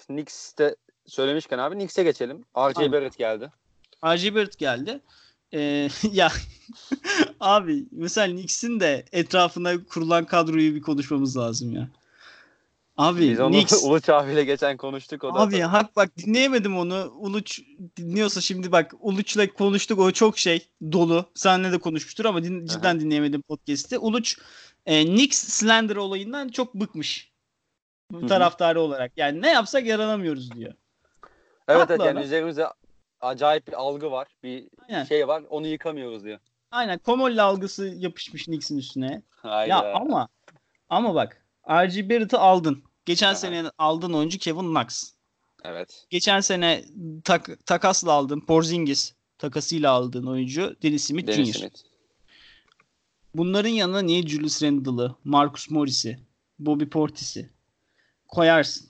A: Knicks'te söylemişken abi Knicks'e geçelim. R.J. Barrett geldi.
B: R.J. Barrett geldi. Ee, ya abi mesela Knicks'in de etrafına kurulan kadroyu bir konuşmamız lazım ya.
A: Abi Biz onu Knicks... Uluç abiyle geçen konuştuk. O
B: da abi da. hak bak dinleyemedim onu. Uluç dinliyorsa şimdi bak Uluç'la konuştuk o çok şey dolu. Seninle de konuşmuştur ama din, cidden dinleyemedim podcast'i. Uluç e, Knicks Slender olayından çok bıkmış. Bu taraftarı olarak. Yani ne yapsak yaranamıyoruz diyor.
A: Evet evet yani üzerimizde acayip bir algı var. Bir Aynen. şey var. Onu yıkamıyoruz diyor.
B: Aynen. Komolli algısı yapışmış Knicks'in üstüne. Hayda. Ya ama ama bak R.G. Barrett'ı aldın. Geçen evet. sene aldığın oyuncu Kevin Knox.
A: Evet.
B: Geçen sene tak, takasla aldın Porzingis takasıyla aldığın oyuncu Dennis Smith Dennis Jr. Smith. Bunların yanına niye Julius Randle'ı, Marcus Morris'i, Bobby Portis'i koyarsın?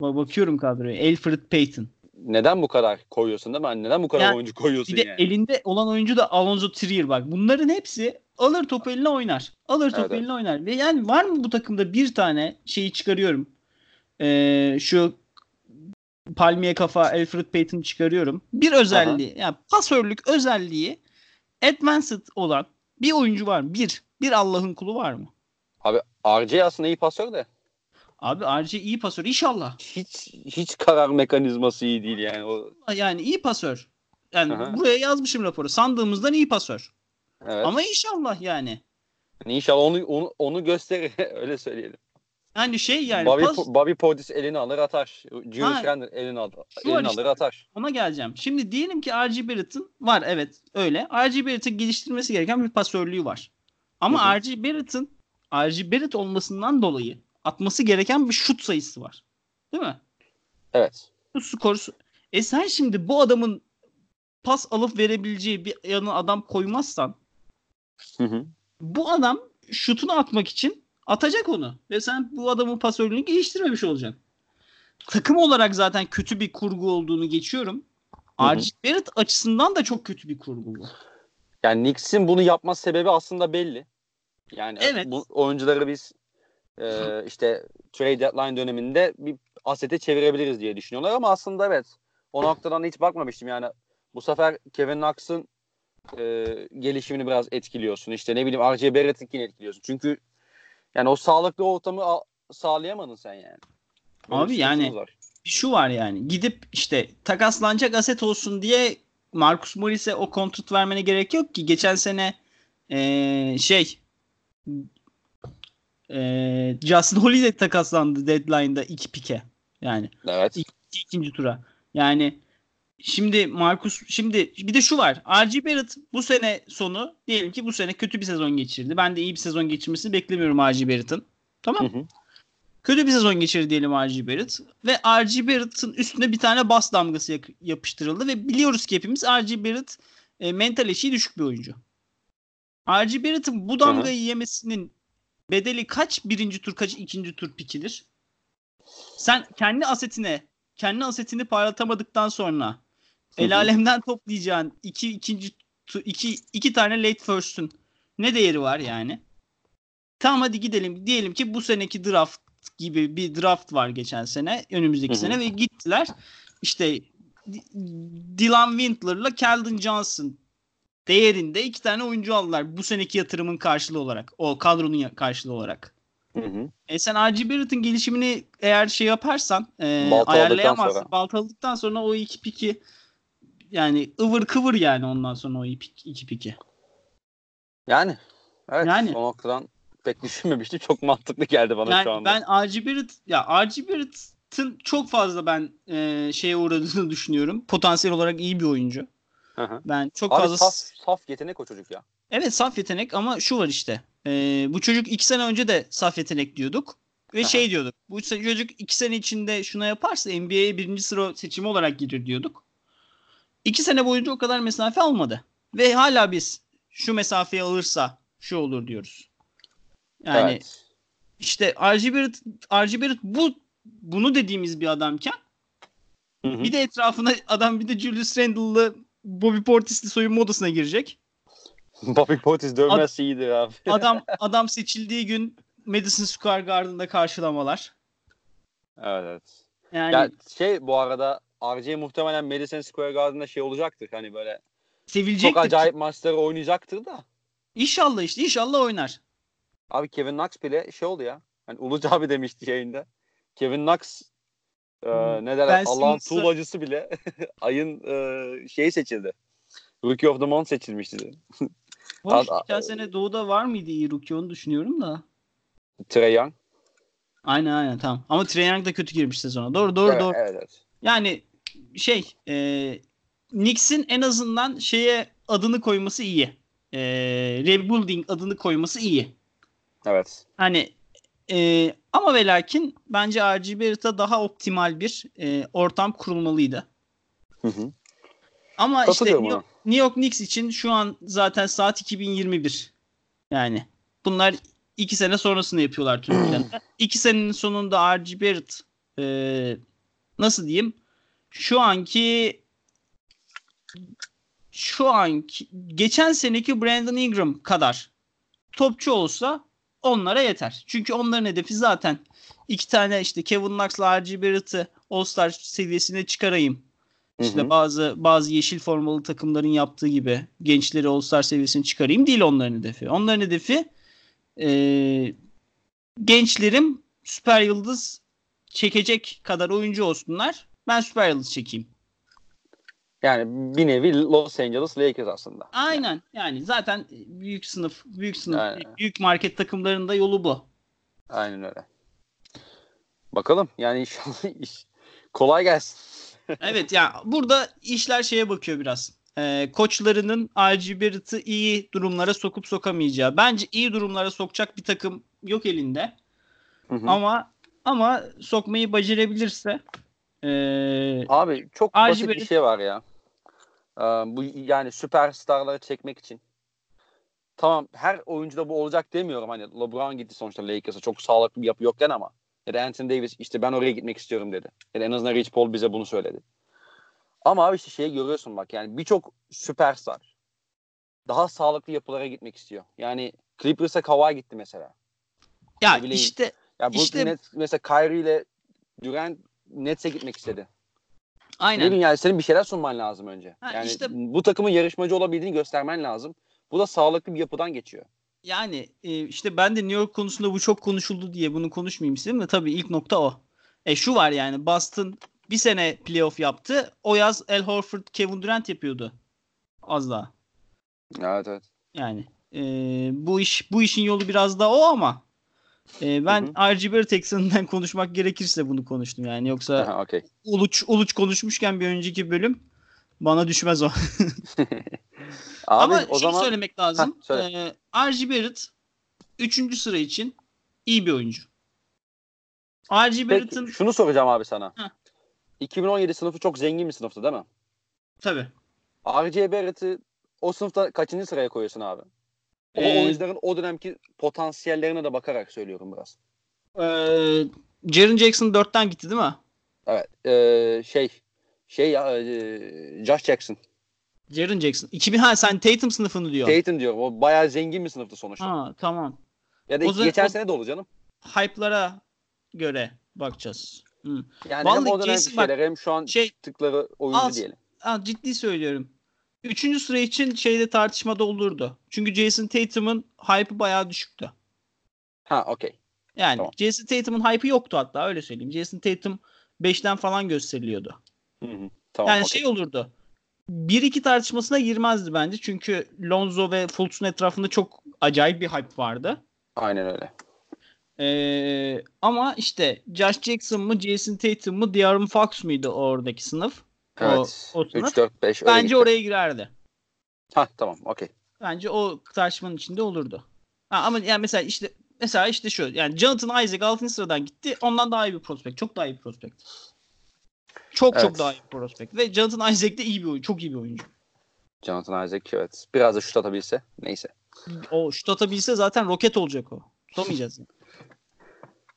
B: Bakıyorum kadroya. Alfred Payton.
A: Neden bu kadar koyuyorsun değil mi? Hani neden bu kadar yani, oyuncu koyuyorsun
B: bir de
A: yani?
B: elinde olan oyuncu da Alonzo Trier bak. Bunların hepsi alır topu eline oynar. Alır topu evet, eline oynar. Ve yani var mı bu takımda bir tane şeyi çıkarıyorum. Ee, şu palmiye kafa Alfred Payton çıkarıyorum. Bir özelliği Aha. yani pasörlük özelliği advanced olan bir oyuncu var mı? Bir. Bir Allah'ın kulu var mı?
A: Abi RJ aslında iyi pasör de.
B: Abi RJ iyi pasör inşallah.
A: Hiç hiç karar mekanizması iyi değil yani. O...
B: Yani iyi pasör. Yani
A: Aha.
B: buraya yazmışım raporu. Sandığımızdan iyi pasör.
A: Evet.
B: Ama inşallah yani.
A: Yani İnşallah onu onu, onu gösterir öyle söyleyelim.
B: Yani şey yani
A: Bobby,
B: pas,
A: Bobby Portis elini alır atar. Julius. Randle elini
B: var
A: elini
B: işte.
A: alır atar.
B: ona geleceğim. Şimdi diyelim ki R.G. Barrett'ın var evet öyle. R.G. Barrett'ın geliştirmesi gereken bir pasörlüğü var. Ama. R.G. Barrett'ın R.G. Barrett olmasından dolayı atması gereken bir şut sayısı var. Değil mi?
A: Evet.
B: Bu skoru. E sen şimdi bu adamın pas alıp verebileceği bir yanına adam koymazsan
A: Hı hı.
B: bu adam şutunu atmak için atacak onu. Ve sen bu adamın pasörlüğünü geliştirmemiş olacaksın. Takım olarak zaten kötü bir kurgu olduğunu geçiyorum. R.G. Barrett açısından da çok kötü bir kurgu bu.
A: Yani Knicks'in bunu yapma sebebi aslında belli. Yani
B: Evet.
A: bu oyuncuları biz e, işte trade deadline döneminde bir asete çevirebiliriz diye düşünüyorlar ama aslında evet o noktadan hiç bakmamıştım yani bu sefer Kevin Knox'ın e, gelişimini biraz etkiliyorsun. İşte ne bileyim RJ Barrett'inkini etkiliyorsun. Çünkü yani o sağlıklı ortamı sağlayamadın sen yani. Böyle
B: Abi yani-
A: var.
B: Şu var yani gidip işte takaslanacak aset olsun diye Marcus Morris'e o kontrat vermene gerek yok ki. Geçen sene eee, şey eee Justin Holiday takaslandı deadline'da iki pike. Yani
A: Evet.
B: İki- ikinci tura. Yani şimdi Marcus şimdi bir de şu var. R.G. Barrett bu sene sonu diyelim ki bu sene kötü bir sezon geçirdi. Ben de iyi bir sezon geçirmesini beklemiyorum R.G. Barrett'ın. Tamam.
A: Hı hı.
B: Kötü bir sezon geçirdi diyelim R.G. Barrett. Ve R.G. Barrett'ın üstüne bir tane bas damgası yapıştırıldı. Ve biliyoruz ki hepimiz R.G. Barrett e, mental eşiği düşük bir oyuncu. R.G. Barrett'ın bu damgayı yemesinin bedeli kaç birinci tur kaç ikinci tur pikidir? Sen kendi asetine kendi asetini parlatamadıktan sonra el alemden toplayacağın iki ikinci iki, iki tane late first'ün ne değeri var yani? Tamam hadi gidelim. Diyelim ki bu seneki draft gibi bir draft var geçen sene, önümüzdeki
A: Hı hı.
B: sene ve gittiler. İşte D- Dylan Windler'la Keldon Johnson değerinde iki tane oyuncu aldılar bu seneki yatırımın karşılığı olarak. O kadronun karşılığı olarak.
A: Hı hı.
B: E sen R.G. Barrett'ın gelişimini eğer şey yaparsan e,
A: Baltaladıktan
B: ayarlayamazsan
A: sonra.
B: baltaladıktan sonra o iki piki yani ıvır kıvır yani ondan sonra o iki, iki piki.
A: Yani evet
B: Yani.
A: o noktadan pek düşünmemiştim. Çok mantıklı geldi bana şu
B: Yani
A: anda.
B: ben R.G. Barrett ya R.G. Barrett'ın çok fazla ben e, şeye uğradığını düşünüyorum. Potansiyel olarak iyi bir oyuncu.
A: Hı hı.
B: Ben çok
A: Abi
B: fazla
A: saf, saf yetenek o çocuk ya.
B: Evet saf yetenek ama şu var işte. E, bu çocuk iki sene önce de saf yetenek diyorduk. Ve
A: Aha.
B: şey diyorduk. Bu çocuk iki sene içinde şuna yaparsa NBA'ye birinci sıra seçimi olarak girir diyorduk. İki sene boyunca o kadar mesafe almadı. Ve hala biz şu mesafeyi alırsa şu olur diyoruz. Yani
A: evet.
B: işte R.G. Barrett, R.G. Barrett bu bunu dediğimiz bir adamken
A: Hı hı.
B: bir de etrafına adam bir de Julius Randle'lı Bobby Portis'li soyunma odasına girecek.
A: Bobby Portis dövmezse iyidir abi.
B: Adam adam seçildiği gün Madison Square Garden'da karşılamalar.
A: evet, evet.
B: Yani
A: Ya şey bu arada RJ muhtemelen Madison Square Garden'da şey olacaktır. Hani böyle
B: sevilecek
A: çok acayip maçları oynayacaktır da.
B: İnşallah işte inşallah oynar.
A: Abi Kevin Knox bile şey oldu ya. Hani Ulucu abi demişti yayında. Kevin Knox e, ne derler Allah'ın
B: Simmons'ı-
A: tuğlacısı bile ayın e, şeyi seçildi. Rookie of the Month seçilmişti.
B: Hoş, geçen sene Doğu'da var mıydı iyi rookie onu düşünüyorum da.
A: Trey Young.
B: Aynen aynen tamam. Ama Trae Young da kötü girmiş sezona. Doğru doğru
A: evet,
B: doğru.
A: Evet, evet.
B: Yani şey e, Knicks'in en azından şeye adını koyması iyi. E, rebuilding adını koyması iyi.
A: Evet.
B: Hani e, ama ve lakin bence R.G. Barrett'a daha optimal bir e, ortam kurulmalıydı.
A: Hı hı.
B: Ama işte New. York, New York Knicks için şu an zaten saat 2021. Yani bunlar iki sene sonrasını yapıyorlar tüm planı. İki senenin sonunda R.G. Barrett e, nasıl diyeyim şu anki şu anki geçen seneki Brandon Ingram kadar topçu olsa onlara yeter. Çünkü onların hedefi zaten iki tane işte Kevin Knox'la R.G. Barrett'ı All-Star seviyesine çıkarayım.
A: Hı
B: İşte
A: hı.
B: bazı bazı yeşil formalı takımların yaptığı gibi gençleri All-Star seviyesine çıkarayım değil onların hedefi. Onların hedefi e, gençlerim süper yıldız çekecek kadar oyuncu olsunlar. Ben süper yıldız çekeyim.
A: Yani bir nevi Los Angeles Lakers aslında.
B: Aynen. Yani zaten büyük sınıf, büyük sınıf, Aynen. büyük market takımlarında yolu bu.
A: Aynen öyle. Bakalım yani inşallah iş kolay gelsin.
B: evet ya yani burada işler şeye bakıyor biraz. Ee, koçlarının Barrett'ı iyi durumlara sokup sokamayacağı. Bence iyi durumlara sokacak bir takım yok elinde. Hı hı. Ama ama sokmayı becerebilirse
A: ee, Abi çok basit bir şey var ya. Ee, bu yani süperstarları çekmek için. Tamam her oyuncuda bu olacak demiyorum. Hani LeBron gitti sonuçta Lakers'a çok sağlıklı bir yapı yokken ama ya da Anthony Davis işte ben oraya gitmek istiyorum dedi. Ya da en azından Rich Paul bize bunu söyledi. Ama abi işte şeyi görüyorsun bak yani birçok süperstar daha sağlıklı yapılara gitmek istiyor. Yani Clippers'a Kawhi gitti mesela.
B: Ya işte
A: ya bu işte, Nets, mesela Kyrie ile Durant Nets'e gitmek istedi.
B: Aynen.
A: Ne bileyim yani senin bir şeyler sunman lazım önce. Ha, yani işte, bu takımın yarışmacı olabildiğini göstermen lazım. Bu da sağlıklı bir yapıdan geçiyor.
B: Yani e, işte ben de New York konusunda bu çok konuşuldu diye bunu konuşmayayım istedim de tabii ilk nokta o. E şu var yani Boston bir sene playoff yaptı. O yaz El Horford, Kevin Durant yapıyordu. Az daha.
A: Evet evet.
B: Yani e, bu iş bu işin yolu biraz da o ama e, ben RG Barrett ekseninde konuşmak gerekirse bunu konuştum yani yoksa
A: Aha, okay.
B: Uluç Uluç konuşmuşken bir önceki bölüm bana düşmez o.
A: Abi,
B: Ama
A: o
B: şunu
A: zaman...
B: söylemek lazım. Heh, söyle. Ee, RG Barrett 3. sıra için iyi bir oyuncu. RG Barrett'ın...
A: Şunu soracağım abi sana. Heh. 2017 sınıfı çok zengin bir sınıftı değil mi?
B: Tabii.
A: RJ Barrett'i o sınıfta kaçıncı sıraya koyuyorsun abi? O ee, oyuncuların o dönemki potansiyellerine de bakarak söylüyorum biraz.
B: Ee, Jaren Jackson 4'ten gitti değil mi?
A: Evet. E, şey şey ya e, Josh Jackson.
B: Jaren Jackson. 2000 ha sen Tatum sınıfını diyor.
A: Tatum diyorum. O bayağı zengin bir sınıftı sonuçta.
B: Ha tamam.
A: Ya da o geçen o, sene de olur canım.
B: Hype'lara göre bakacağız.
A: Hı. Yani Vallahi hem o dönem Jason, şeyler hem şu an şey, çıktıkları oyuncu al, diyelim.
B: Al, ciddi söylüyorum. Üçüncü sıra için şeyde tartışmada olurdu. Çünkü Jason Tatum'un hype'ı bayağı düşüktü.
A: Ha okey.
B: Yani tamam. Jason Tatum'un hype'ı yoktu hatta öyle söyleyeyim. Jason Tatum 5'ten falan gösteriliyordu.
A: Hı hı. Tamam,
B: yani okay. şey olurdu. 1-2 tartışmasına girmezdi bence. Çünkü Lonzo ve Fultz'un etrafında çok acayip bir hype vardı.
A: Aynen öyle.
B: Ee, ama işte Josh Jackson mı, Jason Tatum mu, De'Aaron Fox muydu oradaki sınıf?
A: Evet. O, o sınıf. 3, 4, 5
B: Bence gitti. oraya girerdi.
A: Ha tamam okey.
B: Bence o tartışmanın içinde olurdu. Ha, ama yani mesela işte mesela işte şu yani Jonathan Isaac 6. sıradan gitti. Ondan daha iyi bir prospekt. Çok daha iyi bir prospekt. Çok evet. çok daha iyi bir prospekt. Ve Jonathan Isaac de iyi bir oyuncu. Çok iyi bir oyuncu.
A: Jonathan Isaac evet. Biraz da şut atabilse. Neyse.
B: O şut atabilse zaten roket olacak o. Tutamayacağız. yani.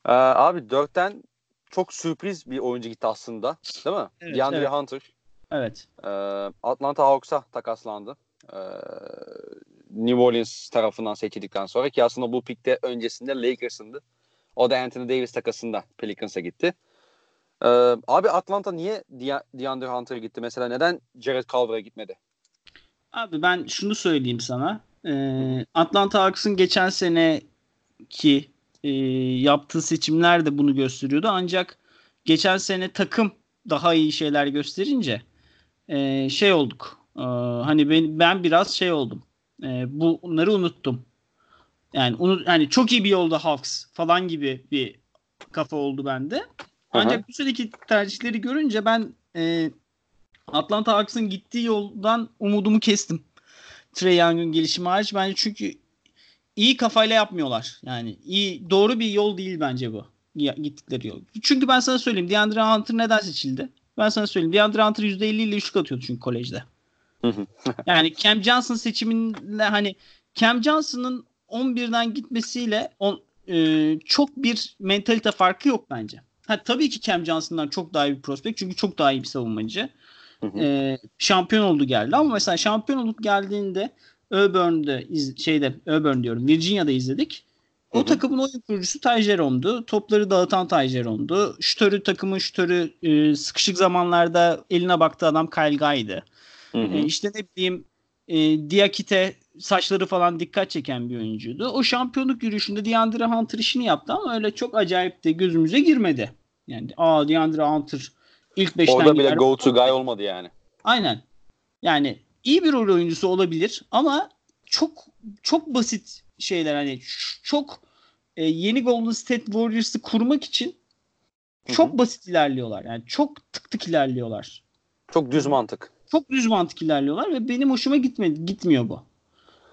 A: Ee, abi dörtten çok sürpriz bir oyuncu gitti aslında. Değil mi? Evet, DeAndre evet. Hunter.
B: Evet.
A: Ee, Atlanta Hawks'a takaslandı. Ee, New Orleans tarafından seçildikten sonra ki aslında bu pikte öncesinde Lakers'ındı. O da Anthony Davis takasında Pelicans'a gitti. Ee, abi Atlanta niye DeAndre Hunter gitti? Mesela neden Jared Culver'a gitmedi?
B: Abi ben şunu söyleyeyim sana. Ee, Atlanta Hawks'ın geçen seneki e, yaptığı seçimler de bunu gösteriyordu. Ancak geçen sene takım daha iyi şeyler gösterince e, şey olduk. E, hani ben, ben biraz şey oldum. E, bunları unuttum. Yani unut, hani çok iyi bir yolda Hawks falan gibi bir kafa oldu bende. Ancak Aha. bu seneki tercihleri görünce ben e, Atlanta Hawks'ın gittiği yoldan umudumu kestim. Trey Young'un gelişimi hariç. Bence çünkü iyi kafayla yapmıyorlar. Yani iyi doğru bir yol değil bence bu. Gittikleri yol. Çünkü ben sana söyleyeyim. DeAndre Hunter neden seçildi? Ben sana söyleyeyim. DeAndre Hunter %50 ile üçlük atıyordu çünkü kolejde. yani Cam Johnson seçiminle hani Cam Johnson'ın 11'den gitmesiyle on, e, çok bir mentalite farkı yok bence. Ha, tabii ki Cam Johnson'dan çok daha iyi bir prospekt. Çünkü çok daha iyi bir savunmacı. E, şampiyon oldu geldi ama mesela şampiyon olup geldiğinde Auburn'da iz, şeyde Auburn diyorum Virginia'da izledik. O Hı-hı. takımın oyun kurucusu Ty Jerome'du. Topları dağıtan Ty Jerome'du. Şütörü takımın şütörü e, sıkışık zamanlarda eline baktığı adam Kyle Guy'dı. E, işte ne bileyim e, Diakite saçları falan dikkat çeken bir oyuncuydu. O şampiyonluk yürüyüşünde DeAndre Hunter işini yaptı ama öyle çok acayip de gözümüze girmedi. Yani aa DeAndre Hunter ilk 5'ten
A: Orada bile go to guy olmadı yani.
B: Aynen. Yani iyi bir rol oyuncusu olabilir ama çok çok basit şeyler hani çok e, yeni Golden State Warriors'ı kurmak için çok Hı-hı. basit ilerliyorlar. Yani çok tık tık ilerliyorlar.
A: Çok düz mantık.
B: Çok düz mantık ilerliyorlar ve benim hoşuma gitmedi, gitmiyor bu.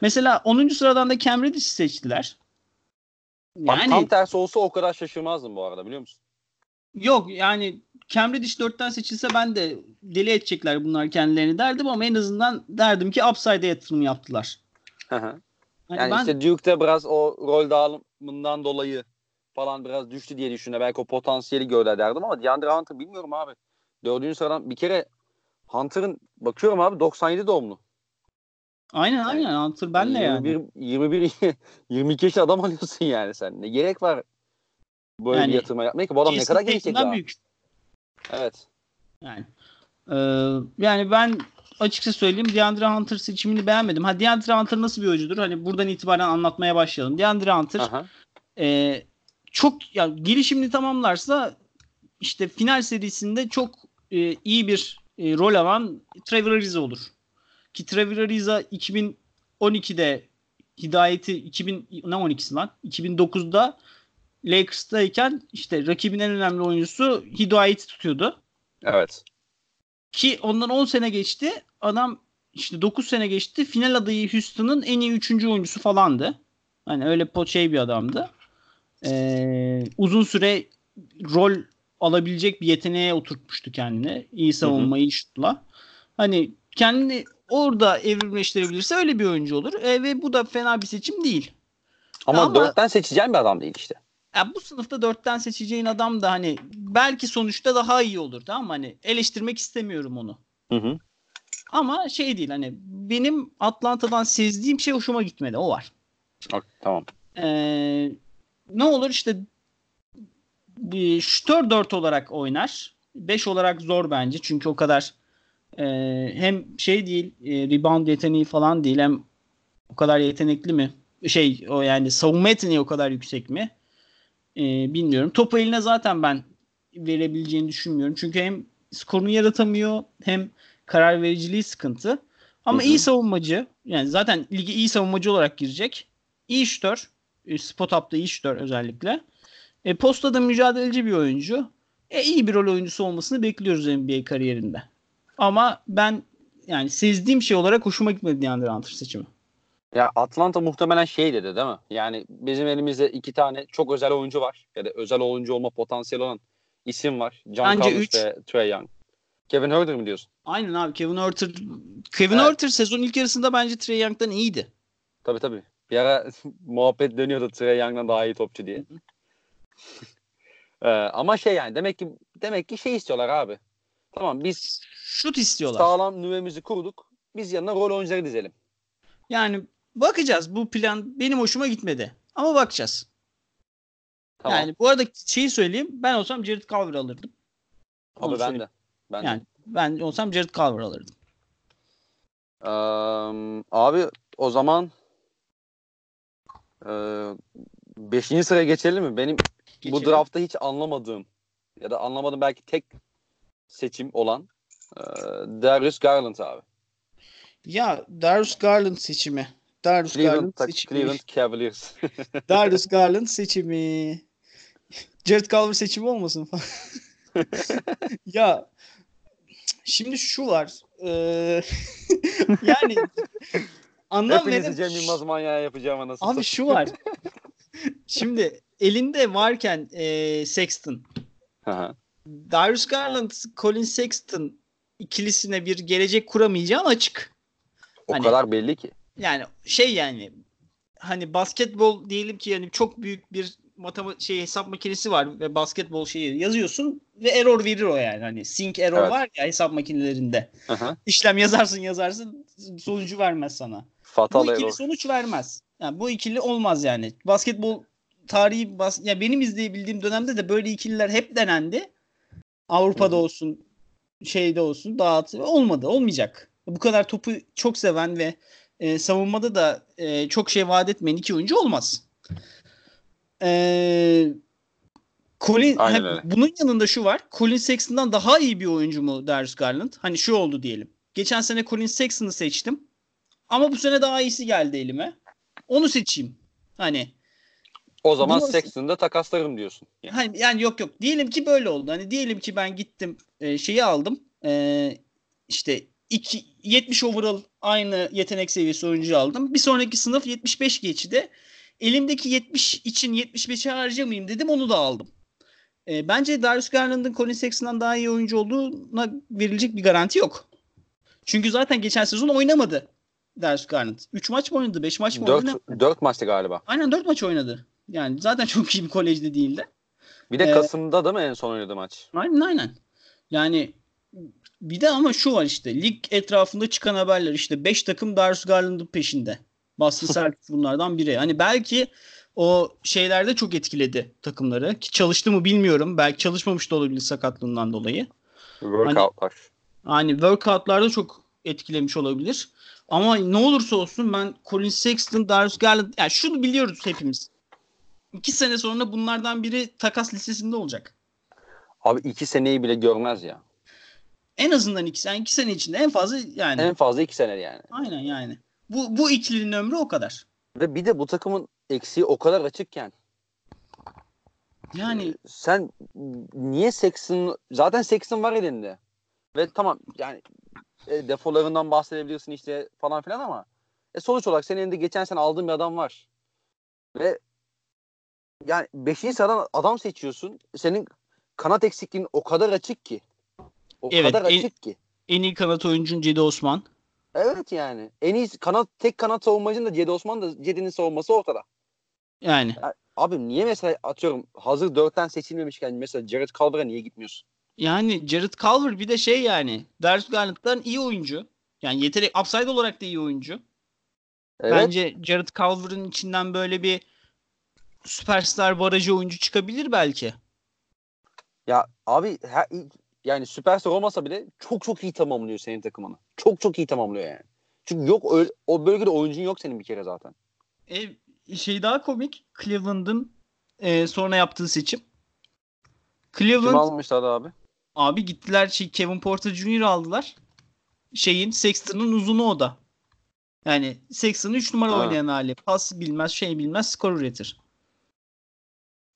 B: Mesela 10. sıradan da Cam Reddish'i seçtiler.
A: Yani, Bak tam tersi olsa o kadar şaşırmazdım bu arada biliyor musun?
B: Yok yani Cam Reddish 4'ten seçilse ben de deli edecekler bunlar kendilerini derdim ama en azından derdim ki upside'e yatırım yaptılar.
A: Hani yani ben... işte Duke'de biraz o rol dağılımından dolayı falan biraz düştü diye düşünüyor. Belki o potansiyeli gördü derdim ama DeAndre Hunter bilmiyorum abi. Dördüncü sıradan bir kere Hunter'ın bakıyorum abi 97 doğumlu.
B: Aynen yani, aynen Hunter benle 21, yani.
A: 21 22 yaş adam alıyorsun yani sen. Ne gerek var böyle yani, bir yatırma yapmaya ki bu adam ne kadar gelecek daha. Büyük. Evet.
B: Yani e, yani ben açıkça söyleyeyim DeAndre Hunter seçimini beğenmedim. Ha DeAndre Hunter nasıl bir oyuncudur? Hani buradan itibaren anlatmaya başlayalım. DeAndre Hunter e, çok ya gelişimini tamamlarsa işte final serisinde çok e, iyi bir e, rol alan Trevor Ariza olur. Ki Trevor Ariza 2012'de Hidayet'i 2000 ne 12'si lan? 2009'da Lakers'tayken işte rakibin en önemli oyuncusu Hidayet'i tutuyordu.
A: Evet.
B: Ki ondan 10 sene geçti. Adam işte 9 sene geçti. Final adayı Houston'ın en iyi 3. oyuncusu falandı. Hani öyle şey bir adamdı. Ee, uzun süre rol alabilecek bir yeteneğe oturtmuştu kendini. İyi savunma, iyi şutla. Hani kendini orada evrimleştirebilirse öyle bir oyuncu olur. E, ve bu da fena bir seçim değil.
A: Ama, Ama dörtten seçeceğim bir adam değil işte.
B: Ya bu sınıfta dörtten seçeceğin adam da hani belki sonuçta daha iyi olur tamam mı? Hani eleştirmek istemiyorum onu.
A: Hı hı.
B: Ama şey değil hani benim Atlanta'dan sezdiğim şey hoşuma gitmedi. O var.
A: Tamam.
B: Ee, ne olur işte bir şütör 4 olarak oynar. 5 olarak zor bence. Çünkü o kadar e, hem şey değil e, rebound yeteneği falan değil hem o kadar yetenekli mi? Şey o yani savunma yeteneği o kadar yüksek mi? E, bilmiyorum. Topu eline zaten ben verebileceğini düşünmüyorum. Çünkü hem skorunu yaratamıyor hem karar vericiliği sıkıntı. Ama Hı-hı. iyi savunmacı. Yani zaten ligi iyi savunmacı olarak girecek. İyi şütör. E, spot up'ta iyi şütör özellikle. E, postada mücadeleci bir oyuncu. E, iyi bir rol oyuncusu olmasını bekliyoruz NBA kariyerinde. Ama ben yani sezdiğim şey olarak hoşuma gitmedi DeAndre Hunter seçimi.
A: Ya Atlanta muhtemelen şey dedi değil mi? Yani bizim elimizde iki tane çok özel oyuncu var. Ya da özel oyuncu olma potansiyeli olan isim var. John Bence Collins ve Trey Young. Kevin Huerter mi diyorsun?
B: Aynen abi Kevin Huerter. Kevin evet. Huerter sezon ilk yarısında bence Trey Young'dan iyiydi.
A: Tabii tabii. Bir ara muhabbet dönüyordu Trey Young'dan daha iyi topçu diye. ee, ama şey yani demek ki demek ki şey istiyorlar abi. Tamam biz
B: şut istiyorlar.
A: Sağlam nüvemizi kurduk. Biz yanına rol oyuncuları dizelim.
B: Yani bakacağız. Bu plan benim hoşuma gitmedi. Ama bakacağız. Tamam. Yani bu arada şeyi söyleyeyim. Ben olsam Jared Culver alırdım.
A: Onu Abi ben de. Ben
B: yani de. ben olsam Jared Culver alırdım.
A: Ee, abi o zaman e, beşinci sıraya geçelim mi? Benim geçelim. bu draftta hiç anlamadığım ya da anlamadım belki tek seçim olan e, Darius Garland abi.
B: Ya Darius Garland seçimi. Darius
A: Cleveland,
B: Garland
A: tak, seçimi. Cleveland Cavaliers.
B: Darius Garland seçimi. Jared Culver seçimi olmasın falan. ya şimdi şu var. Ee, yani
A: anlam Hepinizi Cem Yılmaz manyağı yapacağım anasını.
B: Abi şu var. şimdi elinde varken e, Sexton. Darius Garland, Colin Sexton ikilisine bir gelecek kuramayacağın açık.
A: O hani, kadar belli ki.
B: Yani şey yani hani basketbol diyelim ki yani çok büyük bir matematik şey hesap makinesi var ve basketbol şeyi yazıyorsun ve error verir o yani. Hani sync error evet. var ya hesap makinelerinde. Aha. İşlem yazarsın yazarsın sonucu vermez sana.
A: Fatal
B: bu ikili
A: error.
B: sonuç vermez. Yani bu ikili olmaz yani. Basketbol tarihi bas ya benim izleyebildiğim dönemde de böyle ikililer hep denendi. Avrupa'da Hı. olsun şeyde olsun dağıtı olmadı olmayacak. Bu kadar topu çok seven ve e, savunmada da e, çok şey vaat etmeyen iki oyuncu olmaz. E, Colin, he, bunun yanında şu var. Colin Sexton'dan daha iyi bir oyuncu mu Darius Garland? Hani şu oldu diyelim. Geçen sene Colin Sexton'ı seçtim. Ama bu sene daha iyisi geldi elime. Onu seçeyim. Hani
A: o zaman Bunu, Sexton'da takaslarım diyorsun.
B: Yani. Hani, yani yok yok. Diyelim ki böyle oldu. Hani diyelim ki ben gittim e, şeyi aldım. E, işte iki, 70 overall aynı yetenek seviyesi oyuncu aldım. Bir sonraki sınıf 75 geçti. Elimdeki 70 için 75'e harcamayayım dedim onu da aldım. E, bence Darius Garland'ın Colin Sexton'dan daha iyi oyuncu olduğuna verilecek bir garanti yok. Çünkü zaten geçen sezon oynamadı Darius Garland. 3 maç mı oynadı? 5 maç mı 4, oynadı?
A: 4 maçtı galiba.
B: Aynen 4 maç oynadı. Yani zaten çok iyi bir kolejde değildi.
A: Bir de ee, Kasım'da da mı en son oynadı maç?
B: Aynen aynen. Yani bir de ama şu var işte lig etrafında çıkan haberler işte 5 takım Darius Garland'ın peşinde. Boston Celtics bunlardan biri. Hani belki o şeylerde çok etkiledi takımları. Ki çalıştı mı bilmiyorum. Belki çalışmamış da olabilir sakatlığından dolayı.
A: Workoutlar.
B: Hani, hani workoutlarda çok etkilemiş olabilir. Ama ne olursa olsun ben Colin Sexton, Darius Garland yani şunu biliyoruz hepimiz. İki sene sonra bunlardan biri takas listesinde olacak.
A: Abi iki seneyi bile görmez ya.
B: En azından iki, yani iki sene içinde en fazla yani.
A: En fazla iki sene yani.
B: Aynen yani. Bu, bu ikilinin ömrü o kadar.
A: Ve bir de bu takımın eksiği o kadar açıkken.
B: Yani.
A: Sen niye Sexton zaten Sexton var elinde. Ve tamam yani e, defolarından bahsedebilirsin işte falan filan ama e, sonuç olarak senin elinde geçen sene aldığın bir adam var. Ve yani 5. sıradan adam seçiyorsun. Senin kanat eksikliğin o kadar açık ki. O evet, kadar en, açık ki.
B: En iyi kanat oyuncun Cedi Osman.
A: Evet yani. En iyi kanat tek kanat savunmacın da Cedi Osman da Cedi'nin savunması ortada.
B: Yani.
A: yani. Abi niye mesela atıyorum hazır dörtten seçilmemişken mesela Jared Culver'a niye gitmiyorsun?
B: Yani Jared Culver bir de şey yani Darius Garland'dan iyi oyuncu. Yani yetenek upside olarak da iyi oyuncu. Evet. Bence Jared Culver'ın içinden böyle bir süperstar barajı oyuncu çıkabilir belki.
A: Ya abi her, yani süperstar olmasa bile çok çok iyi tamamlıyor senin takımını. Çok çok iyi tamamlıyor yani. Çünkü yok öyle, o bölgede oyuncun yok senin bir kere zaten.
B: E, şey daha komik Cleveland'ın e, sonra yaptığı seçim.
A: Cleveland Kim almışlar abi?
B: Abi gittiler şey Kevin Porter Jr. aldılar. Şeyin Sexton'ın uzunu o da. Yani Sexton'ın 3 numara ha. oynayan hali. Pas bilmez, şey bilmez, skor üretir.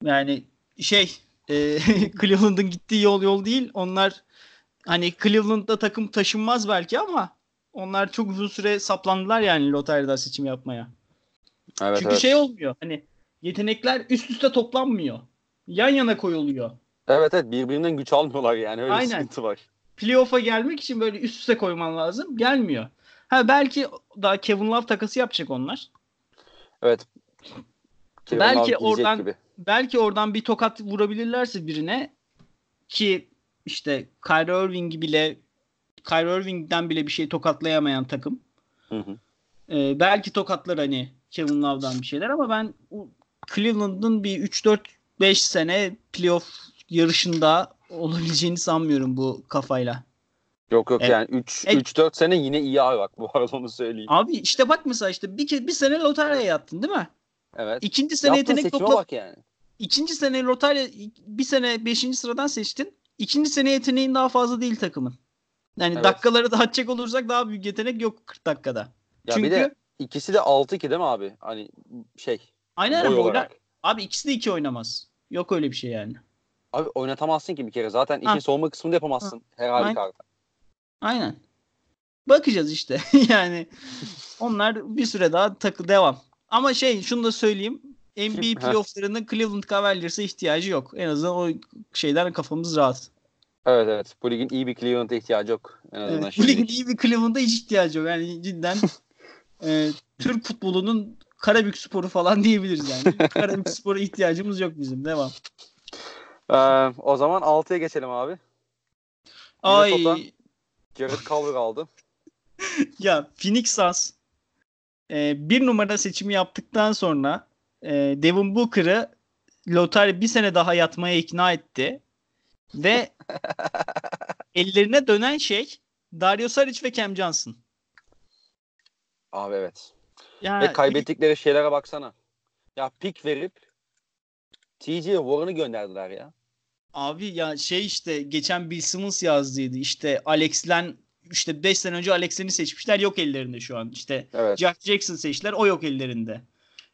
B: Yani şey e, Cleveland'ın gittiği yol yol değil. Onlar hani Cleveland'da takım taşınmaz belki ama onlar çok uzun süre saplandılar yani loteriden seçim yapmaya. Evet, Çünkü evet. şey olmuyor. Hani yetenekler üst üste toplanmıyor. Yan yana koyuluyor.
A: Evet evet birbirinden güç almıyorlar yani öyle Aynen. sıkıntı var.
B: Playoff'a gelmek için böyle üst üste koyman lazım. Gelmiyor. Ha belki daha Kevin Love takası yapacak onlar.
A: Evet.
B: Kevin belki oradan gibi. Belki oradan bir tokat vurabilirlerse birine ki işte Kyrie Irving bile Kyrie Irving'den bile bir şey tokatlayamayan takım. Hı hı. Ee, belki tokatlar hani Kevin Love'dan bir şeyler ama ben Cleveland'ın bir 3-4-5 sene playoff yarışında olabileceğini sanmıyorum bu kafayla.
A: Yok yok evet. yani 3 evet. 3 4 sene yine iyi abi bak bu arada onu söyleyeyim.
B: Abi işte bak mesela işte bir bir sene lotaryaya yattın değil mi?
A: Evet.
B: İkinci sene Yaptığın yetenek topla bak yani. İkinci sene lotarya bir sene 5. sıradan seçtin. İkinci sene yeteneğin daha fazla değil takımın. Yani evet. dakikaları da atacak olursak daha büyük yetenek yok 40 dakikada.
A: Ya Çünkü bir de ikisi de 6-2 değil mi abi? Hani şey.
B: Aynen boy Abi ikisi de 2 oynamaz. Yok öyle bir şey yani.
A: Abi oynatamazsın ki bir kere. Zaten işin ha. savunma kısmını yapamazsın ha. her halükarda.
B: Aynen. Bakacağız işte. yani onlar bir süre daha takı devam. Ama şey şunu da söyleyeyim. NBA playofflarının Cleveland Cavaliers'a ihtiyacı yok. En azından o şeyden kafamız rahat.
A: Evet evet. Bu ligin iyi bir Cleveland'a ihtiyacı yok. En azından
B: evet, bu ligin iyi bir Cleveland'a hiç ihtiyacı yok. Yani cidden e, Türk futbolunun Karabük sporu falan diyebiliriz yani. Karabük sporu ihtiyacımız yok bizim. Devam.
A: Ee, o zaman 6'ya geçelim abi.
B: Ay.
A: Jared Culver aldı.
B: ya Phoenix Suns e, bir numara seçimi yaptıktan sonra e, Devin Booker'ı Lotari bir sene daha yatmaya ikna etti. Ve ellerine dönen şey Dario Saric ve Cam Johnson.
A: Abi evet. Yani, Ve kaybettikleri şeylere baksana. Ya pik verip TJ Warren'ı gönderdiler ya.
B: Abi ya şey işte geçen Bill Simmons yazdıydı. İşte Alex Len işte 5 sene önce Alex Len'i seçmişler yok ellerinde şu an. İşte evet. Jack Jackson seçtiler o yok ellerinde.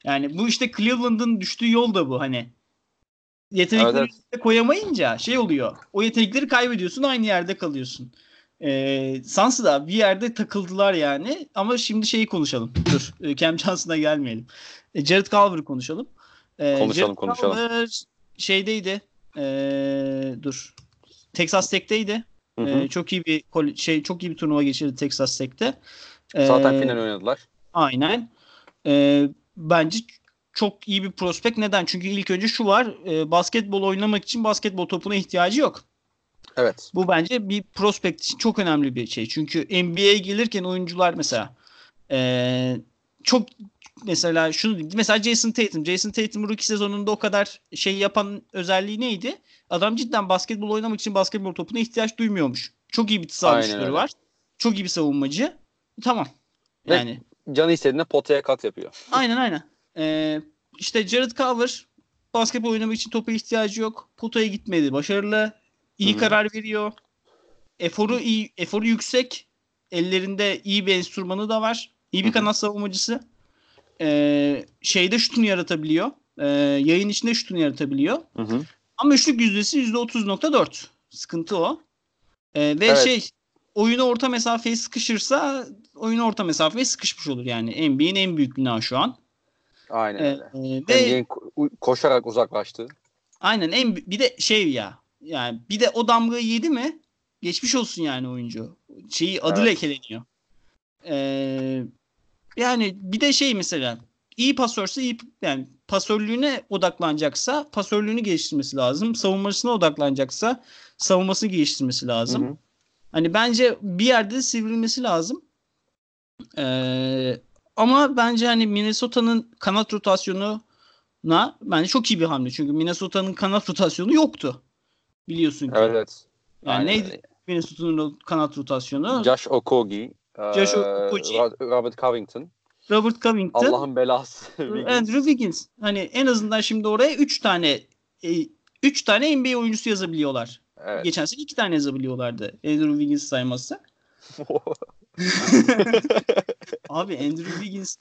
B: Yani bu işte Cleveland'ın düştüğü yol da bu hani. Yetenekleri evet, evet. koyamayınca şey oluyor. O yetenekleri kaybediyorsun aynı yerde kalıyorsun. Ee, Suns'da bir yerde takıldılar yani. Ama şimdi şeyi konuşalım. Dur. E, Cam Johnson'a gelmeyelim. E, Jared Culver'ı konuşalım.
A: E, konuşalım Jared konuşalım. Culver
B: şeydeydi. E, dur. Texas Tech'teydi. E, çok iyi bir şey çok iyi bir turnuva geçirdi Texas Tech'te.
A: E, Zaten final oynadılar.
B: Aynen. E, bence çok iyi bir prospekt. Neden? Çünkü ilk önce şu var. E, basketbol oynamak için basketbol topuna ihtiyacı yok.
A: Evet.
B: Bu bence bir prospekt için çok önemli bir şey. Çünkü NBA'ye gelirken oyuncular mesela e, çok mesela şunu mesela Jason Tatum. Jason Tatum rookie sezonunda o kadar şey yapan özelliği neydi? Adam cidden basketbol oynamak için basketbol topuna ihtiyaç duymuyormuş. Çok iyi bir sağ var. Çok iyi bir savunmacı. Tamam. Yani
A: Ve canı istediğinde potaya kat yapıyor.
B: Aynen aynen. Ee, işte Jared Culver basketbol oynamak için topa ihtiyacı yok. Potaya gitmedi. Başarılı. İyi Hı-hı. karar veriyor. Eforu iyi, eforu yüksek. Ellerinde iyi bir enstrümanı da var. İyi bir Hı-hı. kanat savunmacısı. Ee, şeyde şutunu yaratabiliyor. Ee, yayın içinde şutunu yaratabiliyor. Hı-hı. Ama üçlük yüzdesi %30.4. Sıkıntı o. Ee, ve evet. şey oyunu orta mesafeye sıkışırsa oyunu orta mesafeye sıkışmış olur yani. NBA'in en büyük günahı şu an.
A: Aynen öyle. Ee, ve, NBA'in koşarak uzaklaştı.
B: Aynen en bir de şey ya yani bir de o damgayı yedi mi geçmiş olsun yani oyuncu. Şeyi adı evet. lekeleniyor. Ee, yani bir de şey mesela iyi pasörse iyi yani pasörlüğüne odaklanacaksa pasörlüğünü geliştirmesi lazım. Savunmasına odaklanacaksa savunmasını geliştirmesi lazım. Hı hı. Hani bence bir yerde sivrilmesi lazım. Ee, ama bence hani Minnesota'nın kanat rotasyonuna bence çok iyi bir hamle. Çünkü Minnesota'nın kanat rotasyonu yoktu. Biliyorsun ki.
A: Evet.
B: Yani Aynen. neydi Minnesota'nın kanat rotasyonu?
A: Josh Okogie.
B: Josh Okogie.
A: Robert Covington.
B: Robert Covington.
A: Allah'ın belası.
B: Andrew Wiggins. Hani en azından şimdi oraya 3 tane 3 e, tane NBA oyuncusu yazabiliyorlar. Evet. Geçen sene 2 tane yazabiliyorlardı. Andrew Wiggins saymazsa. Abi Andrew Wiggins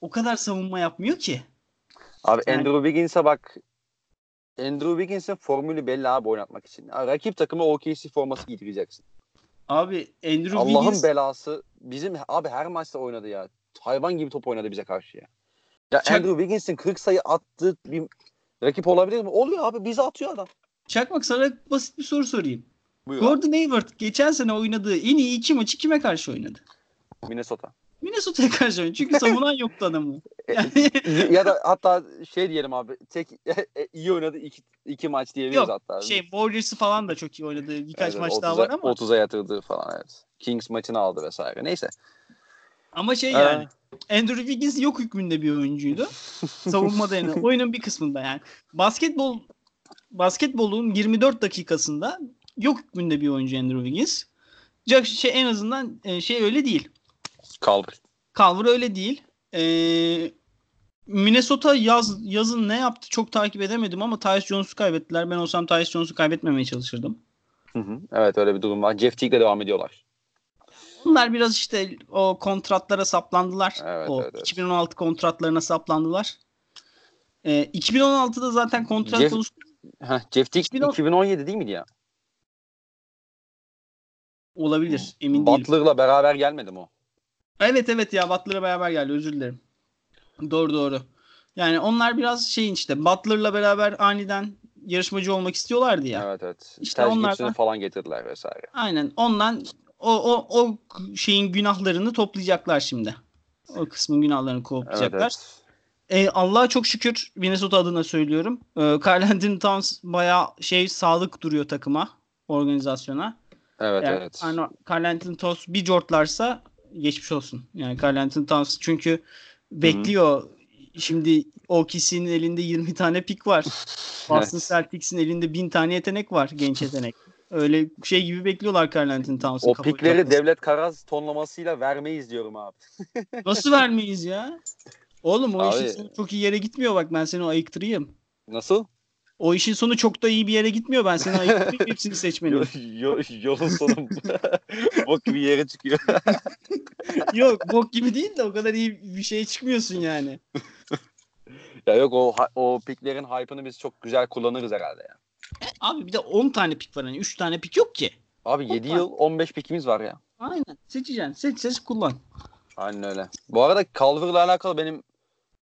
B: o kadar savunma yapmıyor ki.
A: Abi yani... Andrew Wiggins'e bak Andrew Wiggins'in formülü belli abi oynatmak için. rakip takıma OKC forması giydireceksin.
B: Abi Andrew
A: Allah'ın Wiggins... belası bizim abi her maçta oynadı ya. Hayvan gibi top oynadı bize karşı ya. Ya Çak... Andrew Wiggins'in 40 sayı attığı bir rakip olabilir mi? Oluyor abi bize atıyor adam.
B: Çakmak sana basit bir soru sorayım. Buyur Gordon Hayward geçen sene oynadığı en iyi iki maçı kime karşı oynadı?
A: Minnesota.
B: Minnesota'ya karşı oynadı. Çünkü savunan yoktu adamı.
A: Yani... ya da hatta şey diyelim abi tek e, iyi oynadı iki, iki maç diyebiliriz Yok, hatta.
B: Şey Warriors'ı falan da çok iyi oynadı. Birkaç evet, maç daha var ama.
A: 30'a yatırdı falan evet. Kings maçını aldı vesaire. Neyse.
B: Ama şey yani ee... Andrew Wiggins yok hükmünde bir oyuncuydu. Savunmada yani. Oyunun bir kısmında yani. Basketbol basketbolun 24 dakikasında yok hükmünde bir oyuncu Andrew Wiggins. Şey en azından e, şey öyle değil.
A: Calvert.
B: Calvert öyle değil. Ee, Minnesota yaz yazın ne yaptı çok takip edemedim ama Tyus Jones'u kaybettiler. Ben olsam Tyus Jones'u kaybetmemeye çalışırdım.
A: Hı hı. Evet öyle bir durum var. Jeff Teague'le devam ediyorlar.
B: Bunlar biraz işte o kontratlara saplandılar. Evet, o evet, evet. 2016 kontratlarına saplandılar. Ee, 2016'da zaten kontrat
A: Jeff,
B: konusu...
A: Heh, Jeff Teague 2010... 2017 değil miydi ya?
B: Olabilir. Emin
A: değilim. Butler'la beraber gelmedi mi o?
B: Evet evet ya Butler'la beraber geldi. Özür dilerim. Doğru doğru. Yani onlar biraz şey işte Butler'la beraber aniden yarışmacı olmak istiyorlardı ya.
A: Evet evet. İşte onlardan falan getirdiler vesaire.
B: Aynen. Ondan o o o şeyin günahlarını toplayacaklar şimdi. O kısmın günahlarını toplayacaklar. Evet. E, Allah'a çok şükür Minnesota adına söylüyorum. E, Carl Anthony Towns bayağı şey sağlık duruyor takıma, organizasyona.
A: Evet yani, evet.
B: Yani Carl Anthony Towns bir jortlarsa geçmiş olsun. Yani Carl Anthony Towns çünkü bekliyor. Hı-hı. Şimdi OKC'nin elinde 20 tane pik var. Boston evet. Celtics'in elinde 1000 tane yetenek var. Genç yetenek. Öyle şey gibi bekliyorlar Carl Anthony
A: Towns'u. O pikleri yapması. Devlet Karaz tonlamasıyla vermeyiz diyorum abi.
B: Nasıl vermeyiz ya? Oğlum o abi, işin sonu çok iyi yere gitmiyor bak ben seni ayıktırayım.
A: Nasıl?
B: O işin sonu çok da iyi bir yere gitmiyor. Ben seni ayıktırayım hepsini seçmeni.
A: Yol, yolun sonu bok gibi yere çıkıyor.
B: yok bok gibi değil de o kadar iyi bir şeye çıkmıyorsun yani.
A: ya yok o o piklerin hype'ını biz çok güzel kullanırız herhalde ya.
B: Abi bir de 10 tane pik var hani 3 tane pik yok ki.
A: Abi 7 yıl 15 pikimiz var ya.
B: Aynen. Seçeceksin. Seç seç kullan.
A: Aynen öyle. Bu arada Calver'la alakalı benim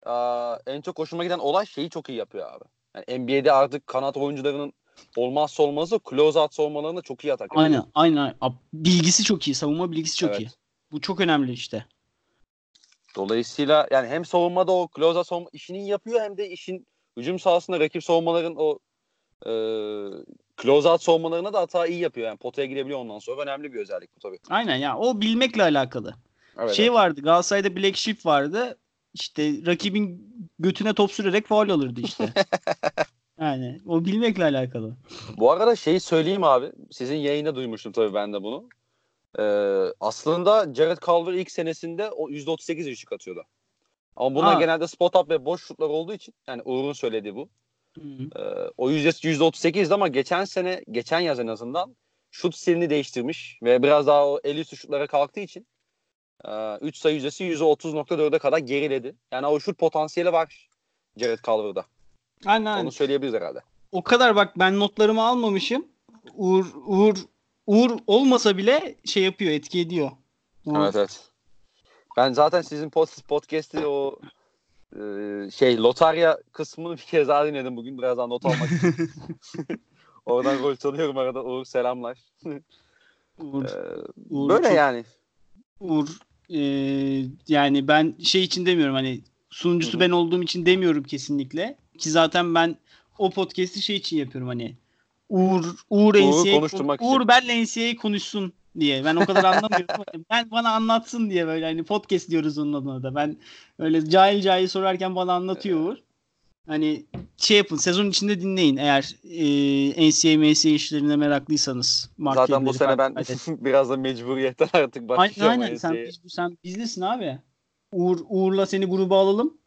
A: aa, en çok hoşuma giden olay şeyi çok iyi yapıyor abi. Yani NBA'de artık kanat oyuncularının olmazsa olmazı close out savunmalarında çok iyi atak.
B: Aynen aynen. Bilgisi çok iyi. Savunma bilgisi çok evet. iyi. Bu çok önemli işte.
A: Dolayısıyla yani hem savunmada o close out savunma işini yapıyor hem de işin hücum sahasında rakip savunmaların o e, close out savunmalarına da hata iyi yapıyor. Yani potaya girebiliyor ondan sonra. Önemli bir özellik bu tabii.
B: Aynen ya. O bilmekle alakalı. Evet, şey evet. vardı. Galatasaray'da Black Sheep vardı. İşte rakibin götüne top sürerek faul alırdı işte. yani o bilmekle alakalı.
A: Bu arada şeyi söyleyeyim abi. Sizin yayında duymuştum tabii ben de bunu. Ee, aslında Jared Culver ilk senesinde o %38 üçlük atıyordu. Ama buna ha. genelde spot up ve boş şutlar olduğu için yani Uğur'un söylediği bu. Ee, o yüzdesi %38'di ama geçen sene, geçen yaz en azından şut stilini değiştirmiş ve biraz daha o el üstü şutlara kalktığı için 3 sayı yüzdesi %30.4'e kadar geriledi. Yani o şut potansiyeli var Jared Culver'da.
B: Aynen, aynen.
A: Onu söyleyebiliriz herhalde.
B: O kadar bak ben notlarımı almamışım. Uğur, Uğur, Uğur olmasa bile şey yapıyor, etki ediyor.
A: Uğur. Evet evet. Ben zaten sizin podcast'i o e, şey lotarya kısmını bir kez daha dinledim bugün. Biraz daha not almak için. Oradan gol çalıyorum arada. Uğur selamlar. Uğur, ee, Uğur böyle çok, yani.
B: Uğur e, yani ben şey için demiyorum hani sunucusu Hı-hı. ben olduğum için demiyorum kesinlikle. Ki zaten ben o podcast'i şey için yapıyorum hani Uğur Uğur NCAA konuşturmak Uğur için. benle NCAA konuşsun diye. Ben o kadar anlamıyorum. ben bana anlatsın diye böyle hani podcast diyoruz onun adına da. Ben öyle cahil cahil sorarken bana anlatıyor Uğur. Hani şey yapın sezon içinde dinleyin eğer e, NCAA MCA işlerine meraklıysanız.
A: Zaten bu sene ben biraz da mecburiyetten artık başlayacağım.
B: Aynen aynen sen, sen bizlisin abi. Uğur, Uğur'la seni gruba alalım.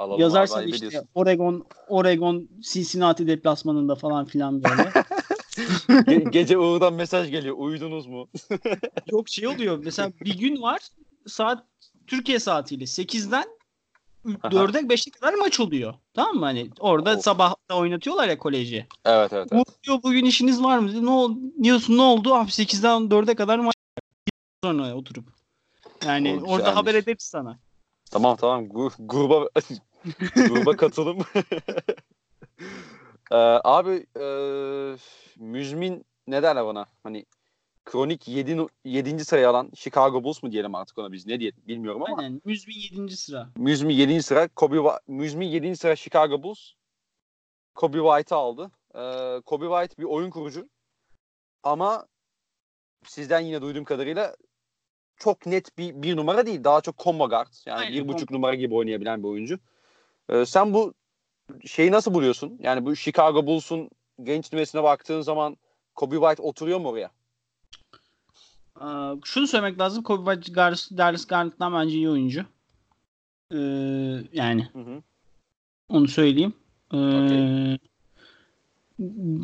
B: Alalım Yazarsan abi, işte biliyorsun. Oregon Oregon Cincinnati deplasmanında falan filan böyle.
A: Ge- gece Uğur'dan mesaj geliyor. Uyudunuz mu?
B: Yok şey oluyor. Mesela bir gün var saat Türkiye saatiyle 8'den 4'e 5'e kadar maç oluyor. Tamam mı? Hani orada of. sabah da oynatıyorlar ya koleji.
A: Evet evet. evet.
B: diyor bugün işiniz var mı? Ne oldu? Diyorsun ne oldu? Abi 8'den 4'e kadar maç sonra oturup. Yani Oğlum, orada güzelmiş. haber ederiz sana.
A: Tamam tamam. Gu gruba gruba katılım. ee, abi e, müzmin ne derler bana? Hani kronik 7. 7. sırayı alan Chicago Bulls mu diyelim artık ona biz ne diyelim bilmiyorum ama.
B: Aynen. Müzmin 7. sıra.
A: Müzmin 7. sıra. Kobe Müzmin 7. sıra Chicago Bulls. Kobe White'ı aldı. Ee, Kobe White bir oyun kurucu. Ama sizden yine duyduğum kadarıyla çok net bir, bir numara değil. Daha çok combo guard. Yani Aynen, bir buçuk numara gibi oynayabilen bir oyuncu. Ee, sen bu şeyi nasıl buluyorsun? Yani bu Chicago Bulls'un genç nüvesine baktığın zaman Kobe White oturuyor mu oraya?
B: Ee, şunu söylemek lazım. Kobe White Darius Garland'dan bence iyi oyuncu. Ee, yani hı hı. onu söyleyeyim. Ee, okay.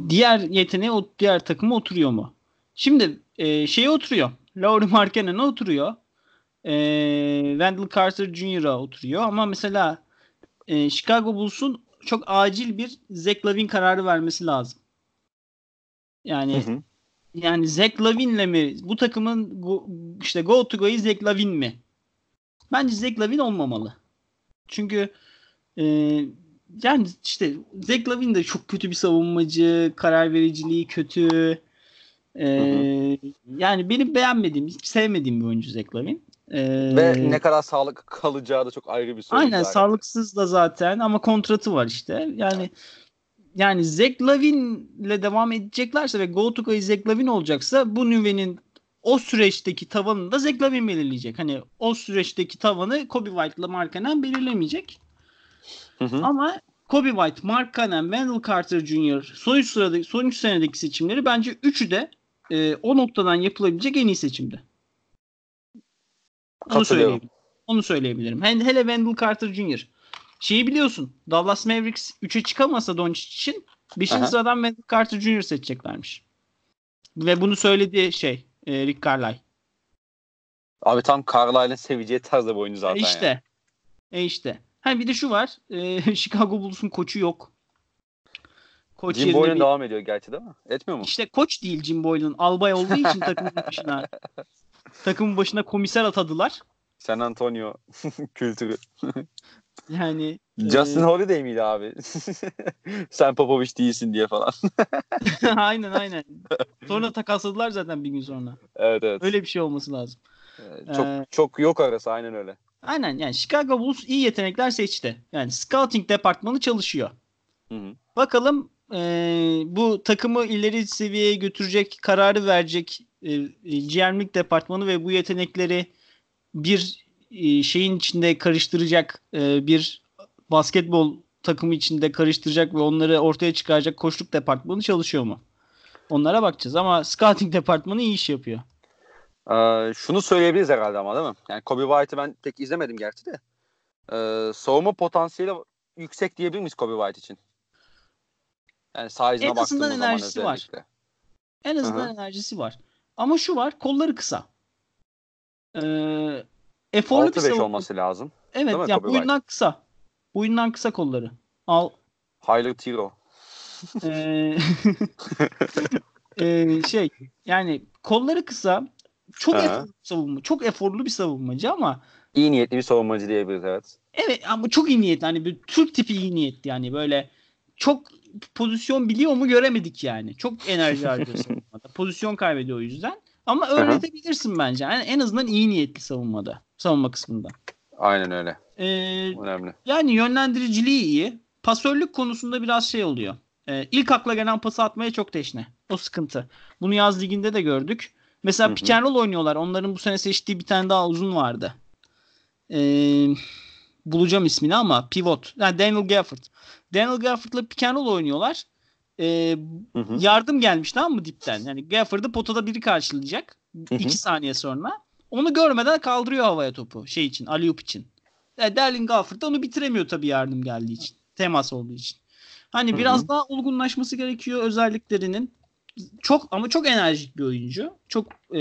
B: Diğer yeteneği o diğer takıma oturuyor mu? Şimdi e, şeye oturuyor. Laurie Markkanen'e oturuyor. E, Wendell Carter Jr.'a oturuyor. Ama mesela e, Chicago Bulls'un çok acil bir Zach Lavin kararı vermesi lazım. Yani hı hı. yani Zach Lavin'le mi bu takımın go, işte go to go'yu Zach Lavin mi? Bence Zach Lavin olmamalı. Çünkü e, yani işte Zach Lavin de çok kötü bir savunmacı, karar vericiliği kötü. E, yani benim beğenmediğim, hiç sevmediğim bir oyuncu Zach Lavin.
A: Ee, Ve ne kadar sağlık kalacağı da çok ayrı bir soru.
B: Aynen zaten. sağlıksız da zaten ama kontratı var işte. Yani yani Zach Lavin'le devam edeceklerse ve Go to Go Zach Lavin olacaksa bu nüvenin o süreçteki tavanını da Zach Lavin belirleyecek. Hani o süreçteki tavanı Kobe White'la Markkanen belirlemeyecek. Hı hı. Ama Kobe White, Mark Cannon, Wendell Carter Jr. son 3 sıradaki son 3 senedeki seçimleri bence üçü de e, o noktadan yapılabilecek en iyi seçimdi. Onu söyleyebilirim. Onu söyleyebilirim. Hele, Wendell Carter Jr. Şeyi biliyorsun. Dallas Mavericks 3'e çıkamasa Doncic için 5. sıradan Wendell Carter Jr. seçeceklermiş. Ve bunu söylediği şey e, Rick Carlisle.
A: Abi tam Carlisle'ın seveceği tarzda bir oyuncu zaten.
B: E işte. Yani. E işte. Ha bir de şu var. E, Chicago Bulls'un koçu yok.
A: Koç Jim Boylan bir... devam ediyor gerçi değil mi? Etmiyor mu?
B: İşte koç değil Jim Boylan. Albay olduğu için takımın başına takımın başına komiser atadılar.
A: San Antonio kültürü.
B: yani
A: Justin e... Holiday miydi abi? Sen Popovich değilsin diye falan.
B: aynen aynen. Sonra takasladılar zaten bir gün sonra.
A: Evet evet.
B: Öyle bir şey olması lazım.
A: Çok ee, çok yok arası aynen öyle.
B: Aynen yani Chicago Bulls iyi yetenekler seçti. Yani scouting departmanı çalışıyor. Hı hı. Bakalım e, bu takımı ileri seviyeye götürecek kararı verecek GM'lik departmanı ve bu yetenekleri bir e, şeyin içinde karıştıracak e, bir basketbol takımı içinde karıştıracak ve onları ortaya çıkaracak koçluk departmanı çalışıyor mu? Onlara bakacağız ama scouting departmanı iyi iş yapıyor.
A: Ee, şunu söyleyebiliriz herhalde ama değil mi? Yani Kobe White'ı ben pek izlemedim gerçi de. Ee, savunma potansiyeli yüksek diyebilir miyiz Kobe White için? Yani size'ına en azından enerjisi var.
B: En azından Hı-hı. enerjisi var. Ama şu var kolları kısa. Ee, eforlu 6-5 savunma...
A: olması lazım.
B: Evet ya boyundan kısa. Boyundan kısa kolları. Al.
A: Haylı Tiro.
B: ee, e, şey yani kolları kısa çok eforlu savunma, çok eforlu bir savunmacı ama
A: iyi niyetli bir savunmacı diyebiliriz evet.
B: Evet ama çok iyi niyetli hani bir Türk tipi iyi niyetli yani böyle çok pozisyon biliyor mu göremedik yani. Çok enerji harcıyor savunmada. Pozisyon kaybediyor o yüzden. Ama öğretebilirsin bence. Yani en azından iyi niyetli savunmada. Savunma kısmında.
A: Aynen öyle.
B: Ee, Önemli. Yani yönlendiriciliği iyi. Pasörlük konusunda biraz şey oluyor. Ee, ilk akla gelen pası atmaya çok teşne. O sıkıntı. Bunu yaz liginde de gördük. Mesela pick and roll oynuyorlar. Onların bu sene seçtiği bir tane daha uzun vardı. Ee, bulacağım ismini ama pivot. Yani Daniel Gafford. Daniel Gafford'la pick and roll oynuyorlar. Ee, hı hı. Yardım gelmiş tamam mı dipten? Yani Gafford'ı potada biri karşılayacak. Hı hı. iki saniye sonra. Onu görmeden kaldırıyor havaya topu. Şey için. Aliyup için. Yani Darling Gafford da onu bitiremiyor tabii yardım geldiği için. Temas olduğu için. Hani Hı-hı. biraz daha olgunlaşması gerekiyor özelliklerinin çok ama çok enerjik bir oyuncu. Çok e,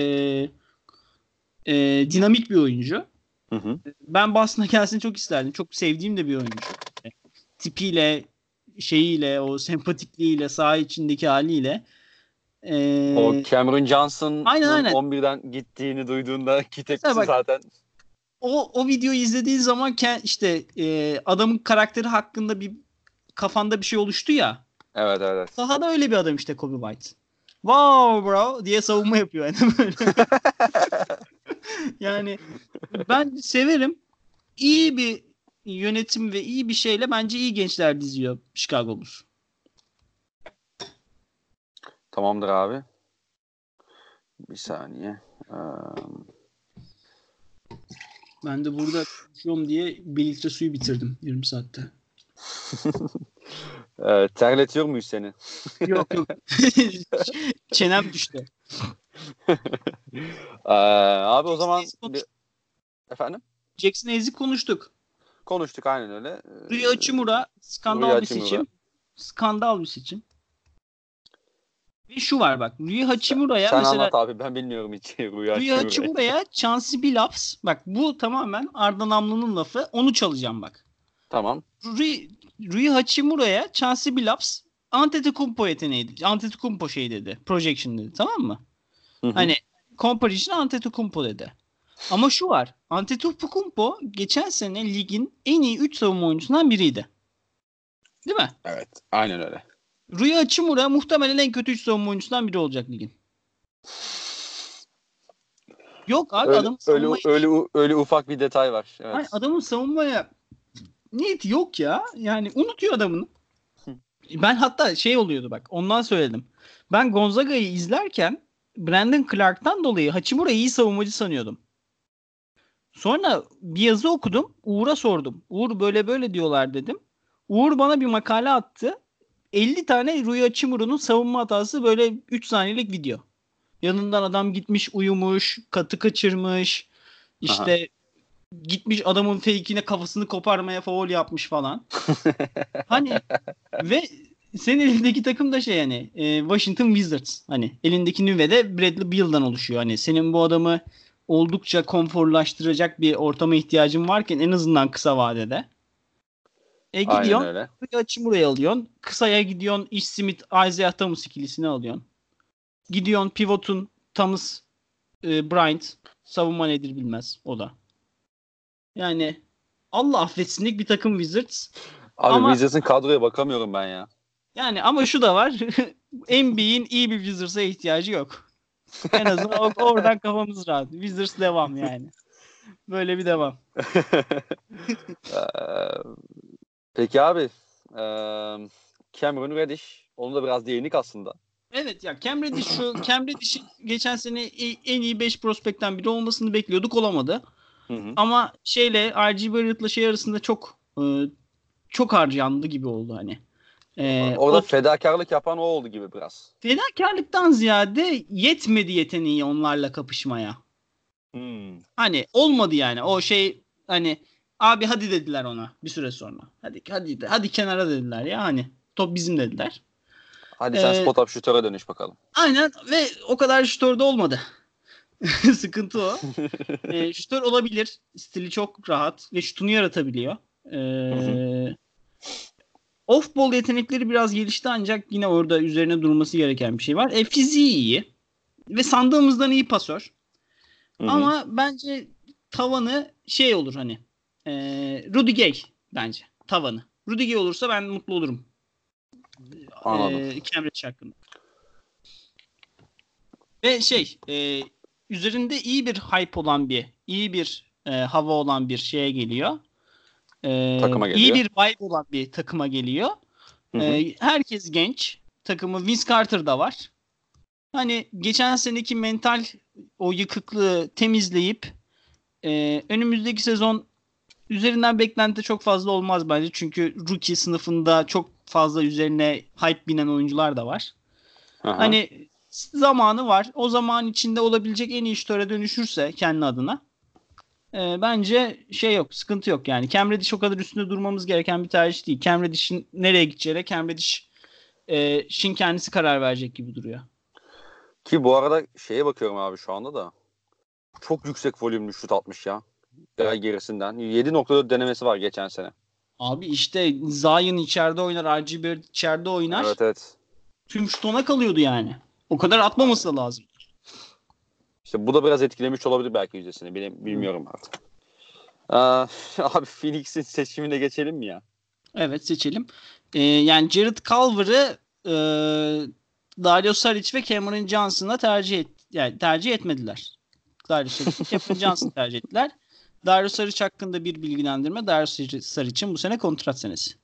B: e, dinamik bir oyuncu. Hı hı. Ben Boston'a gelsin çok isterdim. Çok sevdiğim de bir oyuncu. Tipiyle, şeyiyle, o sempatikliğiyle, saha içindeki haliyle.
A: Ee, o Cameron Johnson'ın 11'den gittiğini duyduğunda ki tepkisi bak, zaten.
B: O, o videoyu izlediğin zaman işte e, adamın karakteri hakkında bir kafanda bir şey oluştu ya.
A: Evet evet.
B: Sahada öyle bir adam işte Kobe White wow bro diye savunma yapıyor yani böyle. yani ben severim. İyi bir yönetim ve iyi bir şeyle bence iyi gençler diziyor Chicago Bulls.
A: Tamamdır abi. Bir saniye. Um...
B: Ben de burada konuşuyorum diye bir litre suyu bitirdim 20 saatte.
A: Ee, terletiyor muyuz seni?
B: yok yok. Çenem düştü.
A: ee, abi o zaman efendim?
B: Jackson Hayes'i konuştuk.
A: Konuştuk aynen öyle.
B: Ee, Rui Hachimura skandal Rui bir seçim. Skandal bir seçim. Ve şu var bak. Rui Hachimura'ya
A: Sen
B: mesela...
A: anlat abi ben bilmiyorum hiç Rui Hachimura'ya.
B: Rui Hachimura'ya Chauncey Billups. Bak bu tamamen Arda Namlı'nın lafı. Onu çalacağım bak.
A: Tamam.
B: Rui, Rui Hachimura'ya Chauncey Billups Antetokounmpo yeteneğiydi. Antetokounmpo şey dedi. Projection dedi. Tamam mı? Hı hı. Hani comparison Antetokounmpo dedi. Ama şu var. Antetokounmpo geçen sene ligin en iyi 3 savunma oyuncusundan biriydi. Değil mi?
A: Evet. Aynen öyle.
B: Rui Hachimura muhtemelen en kötü 3 savunma oyuncusundan biri olacak ligin. Yok abi
A: öyle,
B: adamın
A: öyle, öyle, öyle ufak bir detay var.
B: Evet. Hayır, adamın savunmaya niyeti yok ya. Yani unutuyor adamını. ben hatta şey oluyordu bak ondan söyledim. Ben Gonzaga'yı izlerken Brandon Clark'tan dolayı Hachimura'yı iyi savunmacı sanıyordum. Sonra bir yazı okudum. Uğur'a sordum. Uğur böyle böyle diyorlar dedim. Uğur bana bir makale attı. 50 tane Rui Hachimura'nın savunma hatası böyle 3 saniyelik video. Yanından adam gitmiş uyumuş, katı kaçırmış. İşte Aha. gitmiş adamın fake'ine kafasını koparmaya faul yapmış falan. hani ve senin elindeki takım da şey yani e, Washington Wizards. Hani elindeki nüvede Bradley Beal'dan oluşuyor. Hani senin bu adamı oldukça konforlaştıracak bir ortama ihtiyacın varken en azından kısa vadede. E gidiyorsun. Buraya alıyorsun. Kısaya gidiyorsun. Ish Smith, Isaiah Thomas ikilisini alıyorsun. Gidiyorsun pivotun Thomas e, Bryant savunma nedir bilmez o da. Yani Allah affetsinlik bir takım Wizards.
A: Abi ama, Wizards'ın kadroya bakamıyorum ben ya.
B: Yani ama şu da var. NBA'in iyi bir Wizards'a ihtiyacı yok. En azından oradan kafamız rahat. Wizards devam yani. Böyle bir devam.
A: Peki abi Cameron Reddish onu da biraz değindik aslında.
B: Evet ya Cam Reddish şu Cam Reddish'in geçen sene en iyi 5 prospekten biri olmasını bekliyorduk olamadı. Hı hı. Ama şeyle RG Barrett'la şey arasında çok çok harcandı gibi oldu hani.
A: Ee, Orada o, fedakarlık yapan o oldu gibi biraz.
B: Fedakarlıktan ziyade yetmedi yeteneği onlarla kapışmaya. Hmm. Hani olmadı yani. O şey hani abi hadi dediler ona bir süre sonra. Hadi hadi hadi kenara dediler ya hani top bizim dediler.
A: Hadi sen ee, spot up şutöre dönüş bakalım.
B: Aynen ve o kadar şutör de olmadı. Sıkıntı o. e, şutör olabilir. Stili çok rahat ve şutunu yaratabiliyor. Ee, Off-ball yetenekleri biraz gelişti ancak yine orada üzerine durulması gereken bir şey var. E, fiziği iyi ve sandığımızdan iyi pasör. Hı-hı. Ama bence tavanı şey olur hani e, Rudy Gay bence tavanı. Rudy Gay olursa ben mutlu olurum.
A: Anladım. E,
B: Cambridge hakkında. Ve şey e, üzerinde iyi bir hype olan bir iyi bir e, hava olan bir şeye geliyor. E, takıma geliyor. İyi bir vibe olan bir takıma geliyor. Hı hı. E, herkes genç. Takımı Vince Carter da var. Hani geçen seneki mental o yıkıklığı temizleyip e, önümüzdeki sezon üzerinden beklenti çok fazla olmaz bence. Çünkü rookie sınıfında çok fazla üzerine hype binen oyuncular da var. Aha. Hani zamanı var. O zaman içinde olabilecek en iyi şutöre dönüşürse kendi adına e, bence şey yok, sıkıntı yok yani. Cam Reddish o kadar üstünde durmamız gereken bir tercih değil. Cam Reddish'in nereye gideceğine Cam Reddish'in e, kendisi karar verecek gibi duruyor.
A: Ki bu arada şeye bakıyorum abi şu anda da çok yüksek volümlü şut atmış ya. Evet. gerisinden. 7.4 denemesi var geçen sene.
B: Abi işte Zion içeride oynar, RG Barrett içeride oynar.
A: Evet evet.
B: Tüm şut ona kalıyordu yani. O kadar atmaması lazım.
A: İşte bu da biraz etkilemiş olabilir belki yüzdesini. Bilmiyorum artık. Ee, abi Phoenix'in seçimine geçelim mi ya?
B: Evet seçelim. Ee, yani Jared Culver'ı e, Dario Saric ve Cameron Johnson'a tercih et, yani tercih etmediler. Dario Saric Cameron Johnson tercih ettiler. Dario Saric hakkında bir bilgilendirme. Dario Saric'in bu sene kontrat senesi.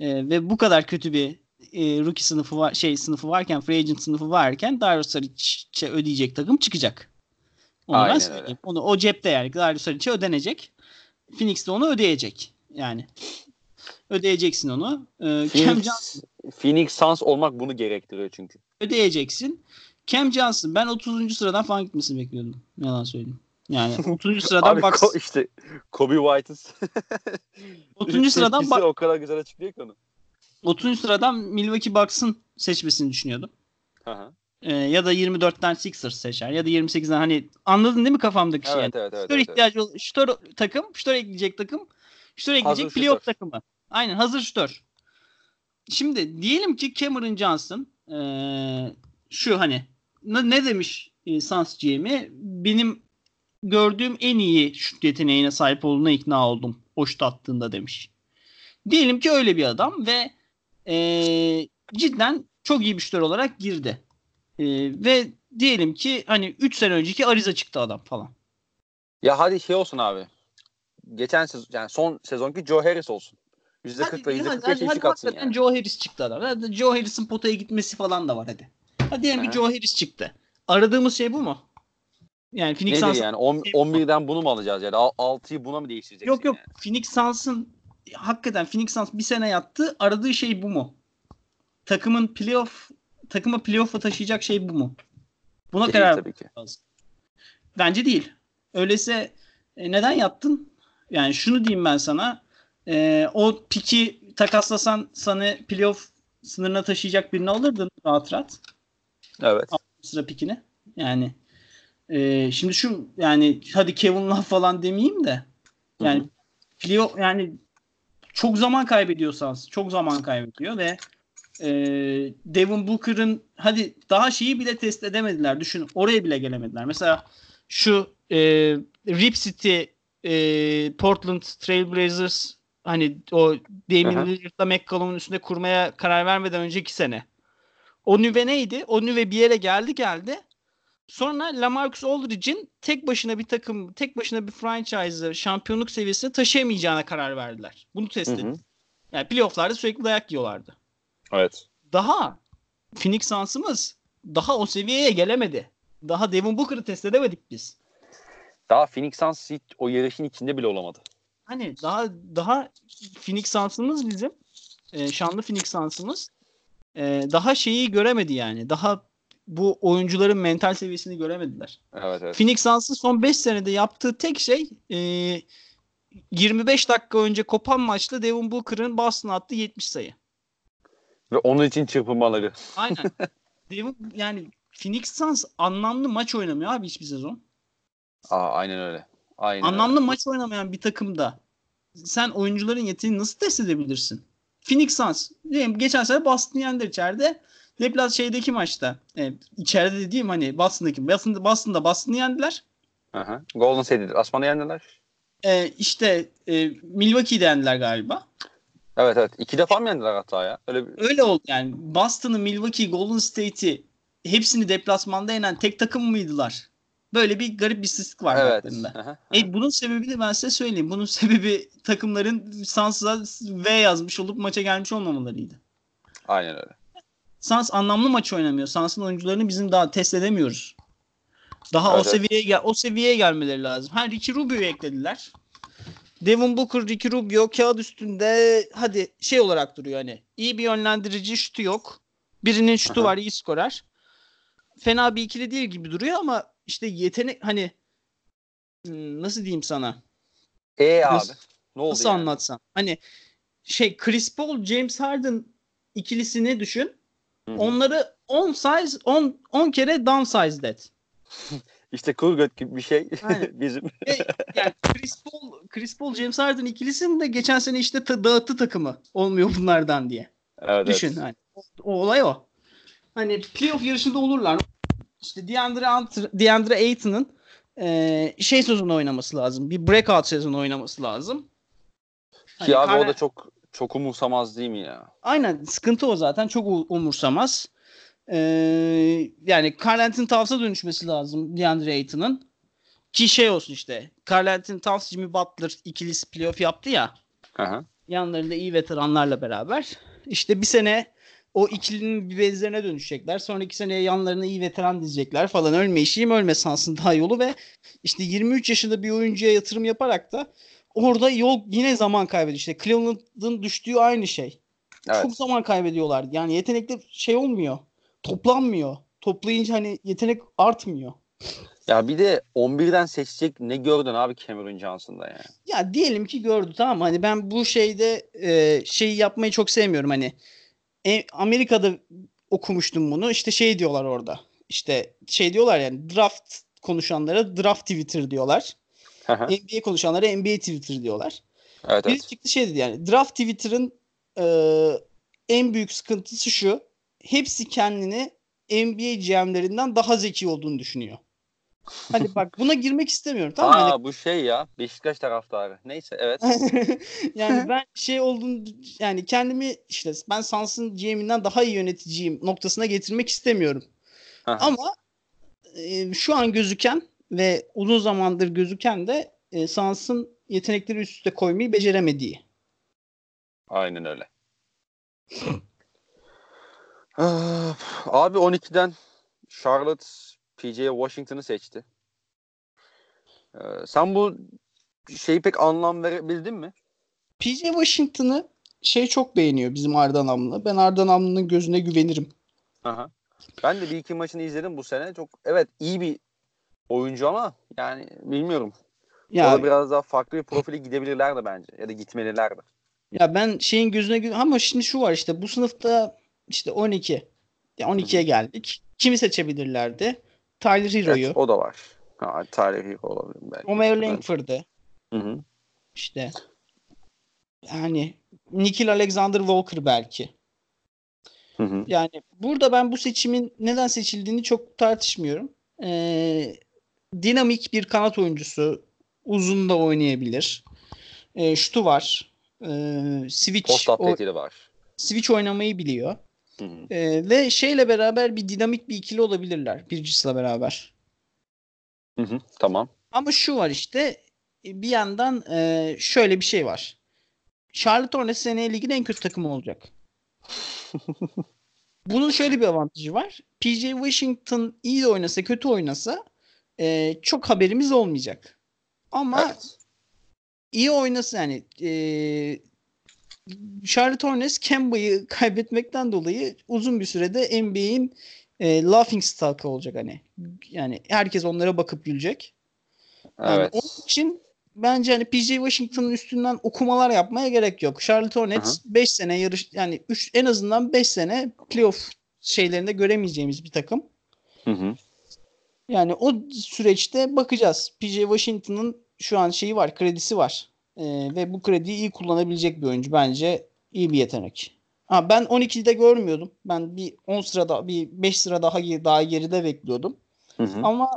B: Ee, ve bu kadar kötü bir e, rookie sınıfı var, şey sınıfı varken, free agent sınıfı varken Dario Saric'e ödeyecek takım çıkacak. Onu Aynen ben söyleyeyim. Öyle. Onu o cepte yani Dario Saric'e ödenecek. Phoenix de onu ödeyecek. Yani ödeyeceksin onu. Ee,
A: Phoenix, Cam Johnson, Phoenix Suns olmak bunu gerektiriyor çünkü.
B: Ödeyeceksin. Cam Johnson ben 30. sıradan falan gitmesini bekliyordum. Yalan söyleyeyim. Yani 30. sıradan Abi, Bucks. Ko-
A: işte Kobe White'ız.
B: 30. sıradan bak.
A: o kadar güzel açıklıyor ki onu.
B: 30. sıradan Milwaukee Bucks'ın seçmesini düşünüyordum. Ee, ya da 24'ten Sixers seçer ya da 28'den hani anladın değil mi kafamdaki
A: şey?
B: Evet,
A: evet, evet,
B: şutör evet, ihtiyacı evet. şutör takım, şutör ekleyecek takım, şutör ekleyecek hazır playoff şutör. takımı. Aynen hazır şutör. Şimdi diyelim ki Cameron Johnson ee, şu hani ne, ne demiş e, Suns GM'i benim gördüğüm en iyi şut yeteneğine sahip olduğuna ikna oldum o şut attığında demiş. Diyelim ki öyle bir adam ve e, cidden çok iyi bir şutör olarak girdi. E, ve diyelim ki hani 3 sene önceki Ariza çıktı adam falan.
A: Ya hadi şey olsun abi. Geçen sezon yani son sezonki Joe Harris olsun. %40'la %45 eşlik atsın yani.
B: Joe Harris çıktı adam. Hadi Joe Harris'in potaya gitmesi falan da var hadi. Hadi diyelim ki Joe Harris çıktı. Aradığımız şey bu mu?
A: Yani Phoenix Nedir Suns yani? 11'den bunu mu alacağız yani? 6'yı buna mı değiştireceksin?
B: Yok yok. Yani? Phoenix Suns'ın hakikaten Phoenix Suns bir sene yattı. Aradığı şey bu mu? Takımın playoff takımı playoff'a taşıyacak şey bu mu? Buna değil, karar tabii ki. lazım. Bence değil. Öyleyse e, neden yattın? Yani şunu diyeyim ben sana. E, o piki takaslasan sana playoff sınırına taşıyacak birini alırdın rahat rahat.
A: Evet.
B: Sıra pikini. Yani e, şimdi şu yani hadi Kevin Love falan demeyeyim de yani playoff yani çok zaman kaybediyorsanız çok zaman kaybediyor ve e, Devin Booker'ın hadi daha şeyi bile test edemediler. Düşün oraya bile gelemediler. Mesela şu e, Rip City e, Portland Trailblazers hani o Damian Lillard'la McCollum'un üstünde kurmaya karar vermeden önceki sene. O nüve neydi? O nüve bir yere geldi geldi. Sonra Lamarcus Aldridge'in tek başına bir takım, tek başına bir franchise'ı şampiyonluk seviyesine taşıyamayacağına karar verdiler. Bunu test edin. Yani playoff'larda sürekli dayak yiyorlardı.
A: Evet.
B: Daha Phoenix Suns'ımız daha o seviyeye gelemedi. Daha Devin Booker'ı test edemedik biz.
A: Daha Phoenix Suns o yarışın içinde bile olamadı.
B: Hani daha daha Phoenix Suns'ımız bizim e, şanlı Phoenix Suns'ımız e, daha şeyi göremedi yani. Daha bu oyuncuların mental seviyesini göremediler.
A: Evet, evet.
B: Phoenix Suns'ın son 5 senede yaptığı tek şey e, 25 dakika önce kopan maçta Devin Booker'ın Boston'a attığı 70 sayı.
A: Ve onun için çırpınmaları.
B: Aynen. Devin, yani Phoenix Suns anlamlı maç oynamıyor abi hiçbir sezon.
A: Aa, aynen öyle. Aynen
B: anlamlı
A: öyle.
B: maç oynamayan bir takımda sen oyuncuların yeteneğini nasıl test edebilirsin? Phoenix Suns. Diyeyim, geçen sene Boston yendi içeride. Leblas şeydeki maçta. Evet, içeride dediğim hani Boston'daki. Boston'da, Boston'da Boston'ı yendiler.
A: Aha. Golden State'de Asman'ı yendiler.
B: Ee, işte e, Milwaukee'de yendiler galiba.
A: Evet evet. İki defa mı yendiler hatta ya? Öyle, bir...
B: Öyle oldu yani. Boston'ı, Milwaukee, Golden State'i hepsini deplasmanda yenen tek takım mıydılar? Böyle bir garip bir istatistik var
A: evet. Aha,
B: E, bunun sebebini ben size söyleyeyim. Bunun sebebi takımların Sans'a V yazmış olup maça gelmiş olmamalarıydı.
A: Aynen öyle.
B: Sans anlamlı maç oynamıyor. Sans'ın oyuncularını bizim daha test edemiyoruz. Daha evet, o seviyeye gel o seviyeye gelmeleri lazım. Ha Ricky Rubio'yu eklediler. Devin Booker, Ricky Rubio kağıt üstünde hadi şey olarak duruyor hani. İyi bir yönlendirici şutu yok. Birinin şutu Aha. var iyi skorer. Fena bir ikili değil gibi duruyor ama işte yetenek hani hmm, nasıl diyeyim sana?
A: E abi. Ne oldu
B: nasıl yani? anlatsam? Hani şey Chris Paul, James Harden ikilisini düşün. Hı-hı. Onları 10 size 10 10 kere downsized et.
A: İşte Kurgut gibi bir şey bizim.
B: yani Chris Paul, Chris Paul, James Harden ikilisinin de geçen sene işte ta- dağıttı takımı. Olmuyor bunlardan diye.
A: Evet,
B: Düşün evet. hani. O, o olay o. Hani playoff yarışında olurlar. İşte DeAndre, DeAndre Ayton'ın e, şey sezonu oynaması lazım. Bir breakout sezonu oynaması lazım.
A: Hani Ki abi Kar- o da çok çok umursamaz değil mi ya?
B: Aynen sıkıntı o zaten çok umursamaz. Ee, yani Carl Anthony Towns'a dönüşmesi lazım DeAndre Ayton'ın. Ki şey olsun işte. Carl Anthony Towns, Jimmy Butler ikilisi playoff yaptı ya.
A: Aha.
B: Yanlarında iyi veteranlarla beraber. İşte bir sene o ikilinin bir benzerine dönüşecekler. Sonraki seneye yanlarına iyi veteran dizecekler falan. Ölme işiyim ölme sansın daha yolu ve işte 23 yaşında bir oyuncuya yatırım yaparak da orada yol yine zaman kaybediyor. İşte Cleveland'ın düştüğü aynı şey. Evet. Çok zaman kaybediyorlar. Yani yetenekte şey olmuyor. Toplanmıyor. Toplayınca hani yetenek artmıyor.
A: Ya bir de 11'den seçecek ne gördün abi Cameron Johnson'da yani?
B: Ya diyelim ki gördü tamam Hani ben bu şeyde e, şeyi yapmayı çok sevmiyorum hani. E, Amerika'da okumuştum bunu. İşte şey diyorlar orada. İşte şey diyorlar yani draft konuşanlara draft Twitter diyorlar. NBA konuşanlara NBA Twitter diyorlar.
A: Evet,
B: Bir evet. çıktı şey dedi yani draft Twitter'ın e, en büyük sıkıntısı şu. Hepsi kendini NBA GM'lerinden daha zeki olduğunu düşünüyor. Hani bak buna girmek istemiyorum tamam
A: mı?
B: Aa
A: hani... bu şey ya Beşiktaş taraftarı. Neyse evet.
B: yani ben şey olduğunu yani kendimi işte ben Sans'ın GM'inden daha iyi yöneticiyim noktasına getirmek istemiyorum. Ama e, şu an gözüken ve uzun zamandır gözüken de e, Sans'ın yetenekleri üst üste koymayı beceremediği.
A: Aynen öyle. Abi 12'den Charlotte PJ Washington'ı seçti. Ee, sen bu şeyi pek anlam verebildin mi?
B: PJ Washington'ı şey çok beğeniyor bizim Arda Namlı. Ben Arda Namlı'nın gözüne güvenirim.
A: Aha. Ben de bir iki maçını izledim bu sene. Çok evet iyi bir oyuncu ama yani bilmiyorum. Ya, Orada biraz daha farklı bir profili gidebilirler de bence. Ya da gitmeliler de.
B: Ya ben şeyin gözüne ama şimdi şu var işte bu sınıfta işte 12. Ya 12'ye geldik. Kimi seçebilirlerdi? Tyler Hero'yu. Evet,
A: o da var. Ha, Tyler Hero olabilir belki.
B: Romeo Langford'ı. Hı hı. İşte yani Nikhil Alexander Walker belki. Hı hı. Yani burada ben bu seçimin neden seçildiğini çok tartışmıyorum. Ee, dinamik bir kanat oyuncusu. Uzun da oynayabilir. Ee, şutu var. Ee, switch
A: Post o, var.
B: Switch oynamayı biliyor. Hı hı. Ee, ve şeyle beraber bir dinamik bir ikili olabilirler. Bridges'la beraber.
A: Hı hı, tamam.
B: Ama şu var işte bir yandan e, şöyle bir şey var. Charlotte Hornets seneye ligin en kötü takımı olacak. Bunun şöyle bir avantajı var. PJ Washington iyi de oynasa kötü oynasa e, çok haberimiz olmayacak. Ama evet. iyi oynasa yani e, Charlotte Hornets Kemba'yı kaybetmekten dolayı uzun bir sürede NBA'in e, laughing stock'ı olacak hani. Yani herkes onlara bakıp gülecek. Yani evet. Onun için bence hani PJ Washington'ın üstünden okumalar yapmaya gerek yok. Charlotte Hornets 5 sene yarış yani 3 en azından 5 sene playoff şeylerinde göremeyeceğimiz bir takım. Hı hı. Yani o süreçte bakacağız. PJ Washington'ın şu an şeyi var, kredisi var. Ee, ve bu krediyi iyi kullanabilecek bir oyuncu. Bence iyi bir yetenek. Ha, ben 12'de görmüyordum. Ben bir 10 sırada, bir 5 sıra daha daha geride bekliyordum. Hı hı. Ama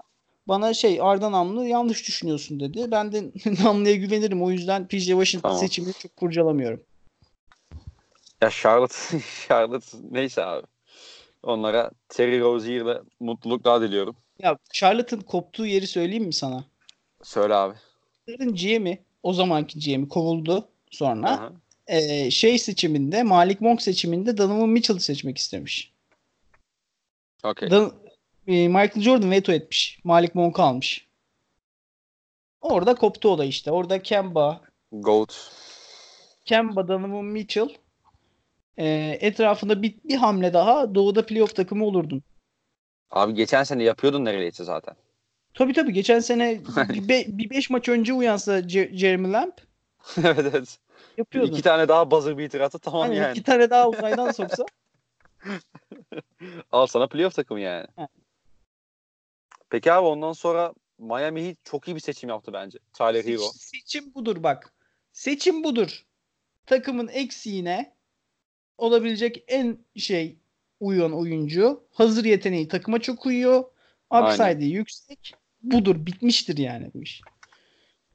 B: bana şey Arda Namlı yanlış düşünüyorsun dedi. Ben de Namlı'ya güvenirim. O yüzden PJ Washington tamam. seçimini çok kurcalamıyorum.
A: Ya Charlotte, Charlotte neyse abi. Onlara Terry Rozier'le mutluluklar diliyorum.
B: Ya Charlotte'ın koptuğu yeri söyleyeyim mi sana?
A: Söyle abi.
B: Charlotte'ın GM'i o zamanki GM'i kovuldu sonra. E, şey seçiminde Malik Monk seçiminde Donovan Mitchell'ı seçmek istemiş.
A: Okay.
B: Dan- e, Michael Jordan veto etmiş. Malik Monk almış. Orada koptu o da işte. Orada Kemba
A: Goat
B: Kemba, Donovan Mitchell e, etrafında bir, bir hamle daha doğuda playoff takımı olurdun.
A: Abi geçen sene yapıyordun neredeyse zaten.
B: Tabii tabii. Geçen sene bir, be, bir beş maç önce uyansa C- Jeremy Lamb.
A: evet evet. Yapıyordun. İki tane daha buzzer beater atı tamam hani yani.
B: İki tane daha uzaydan soksa.
A: Al sana playoff takımı yani. Evet. Peki abi ondan sonra Miami Heat çok iyi bir seçim yaptı bence. Tyler Hero.
B: Seçim budur bak. Seçim budur. Takımın eksiğine olabilecek en şey uyan oyuncu. Hazır yeteneği takıma çok uyuyor. Upside'i yüksek. Budur. Bitmiştir yani bu iş.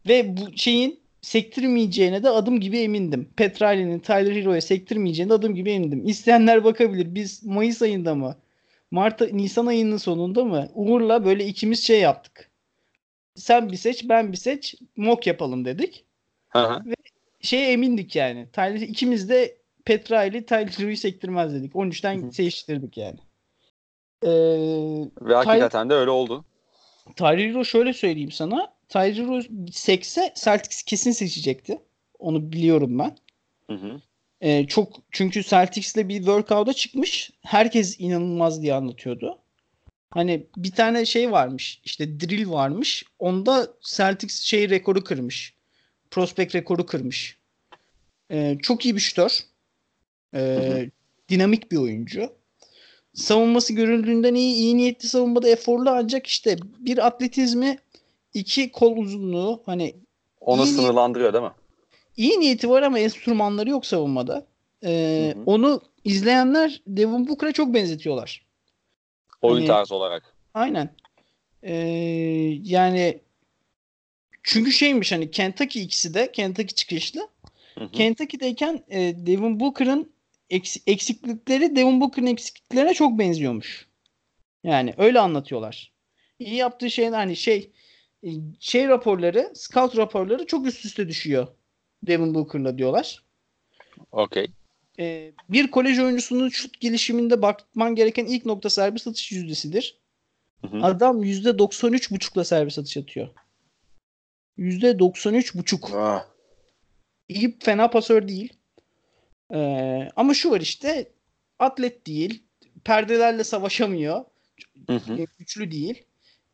B: Ve bu şeyin sektirmeyeceğine de adım gibi emindim. Petrali'nin Tyler Hero'ya sektirmeyeceğine de adım gibi emindim. İsteyenler bakabilir. Biz Mayıs ayında mı? Mart Nisan ayının sonunda mı? Uğur'la böyle ikimiz şey yaptık. Sen bir seç, ben bir seç. Mock yapalım dedik.
A: Hı Ve
B: şeye emindik yani. Tyler, ikimiz de Petra ile Tyler Hero'yu sektirmez dedik. 13'ten hı seçtirdik yani.
A: Ee, Ve hakikaten Tyler, de öyle oldu.
B: Tyler Hero şöyle söyleyeyim sana. Tyler Hero sekse Celtics kesin seçecekti. Onu biliyorum ben. Hı hı. Ee, çok çünkü Celtics'le bir workout'a çıkmış. Herkes inanılmaz diye anlatıyordu. Hani bir tane şey varmış. işte drill varmış. Onda Celtics şey rekoru kırmış. Prospect rekoru kırmış. Ee, çok iyi bir şütör. Ee, dinamik bir oyuncu. Savunması görüldüğünden iyi, iyi niyetli savunmada eforlu ancak işte bir atletizmi, iki kol uzunluğu hani
A: onu sınırlandırıyor değil mi?
B: iyi niyeti var ama enstrümanları yok savunmada. Ee, hı hı. Onu izleyenler Devin Booker'a çok benzetiyorlar.
A: Oyun hani, tarzı olarak.
B: Aynen. Ee, yani çünkü şeymiş hani Kentucky ikisi de Kentucky çıkışlı. Hı hı. Kentucky'deyken e, Devin Booker'ın eksiklikleri Devin Booker'ın eksikliklerine çok benziyormuş. Yani öyle anlatıyorlar. İyi yaptığı şey hani şey e, şey raporları, scout raporları çok üst üste düşüyor Devin Booker'la diyorlar.
A: Okey.
B: Ee, bir kolej oyuncusunun şut gelişiminde bakman gereken ilk nokta serbest atış yüzdesidir. Hı hı. Adam %93.5'la serbest atış atıyor. %93.5. Ah. iyi fena pasör değil. Ee, ama şu var işte atlet değil. Perdelerle savaşamıyor. Hı hı. Güçlü değil.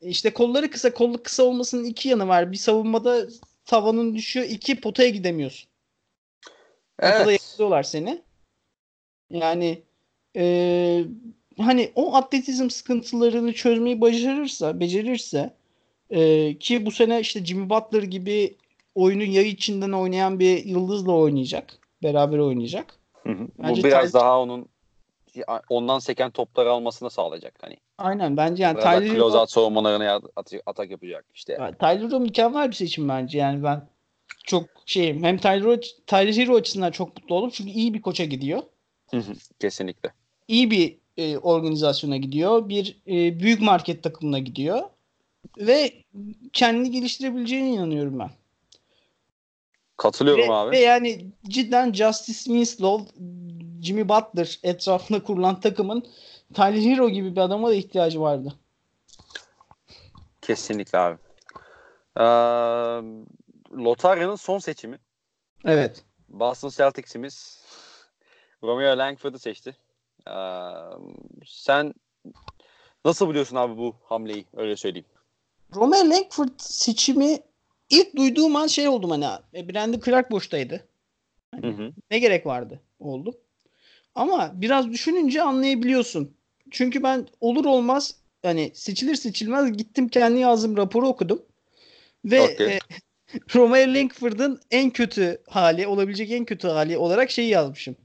B: E, işte kolları kısa, kollu kısa olmasının iki yanı var. Bir savunmada tavanın düşüyor, iki potaya gidemiyorsun. Evet. Potada yakalıyorlar seni. Yani e, hani o atletizm sıkıntılarını çözmeyi başarırsa, becerirse e, ki bu sene işte Jimmy Butler gibi oyunu yay içinden oynayan bir yıldızla oynayacak. Beraber oynayacak.
A: Hı hı. Bu biraz daha onun ondan seken topları almasını sağlayacak hani.
B: Aynen bence yani
A: Tyler Hero closeout savunmalarına at- atak yapacak işte.
B: Yani Tyler Hero mükemmel bir seçim bence yani ben çok şeyim hem Tyler Hero, Tyler Hero açısından çok mutlu oldum çünkü iyi bir koça gidiyor.
A: Kesinlikle.
B: İyi bir e, organizasyona gidiyor. Bir e, büyük market takımına gidiyor. Ve kendini geliştirebileceğine inanıyorum ben.
A: Katılıyorum
B: ve,
A: abi.
B: Ve yani cidden Justice Winslow, Jimmy Butler etrafında kurulan takımın Tyler Hero gibi bir adama da ihtiyacı vardı.
A: Kesinlikle abi. Ee, Lotarya'nın son seçimi.
B: Evet.
A: Boston Celtics'imiz Romeo Langford'u seçti. Ee, sen nasıl biliyorsun abi bu hamleyi öyle söyleyeyim.
B: Romeo Langford seçimi ilk duyduğum an şey oldum hani e, Brandon Clark boştaydı. Hani, hı hı. Ne gerek vardı oldu. Ama biraz düşününce anlayabiliyorsun. Çünkü ben olur olmaz hani seçilir seçilmez gittim kendi yazdığım raporu okudum. Ve okay. e, Romeo Langford'ın en kötü hali, olabilecek en kötü hali olarak şeyi yazmışım.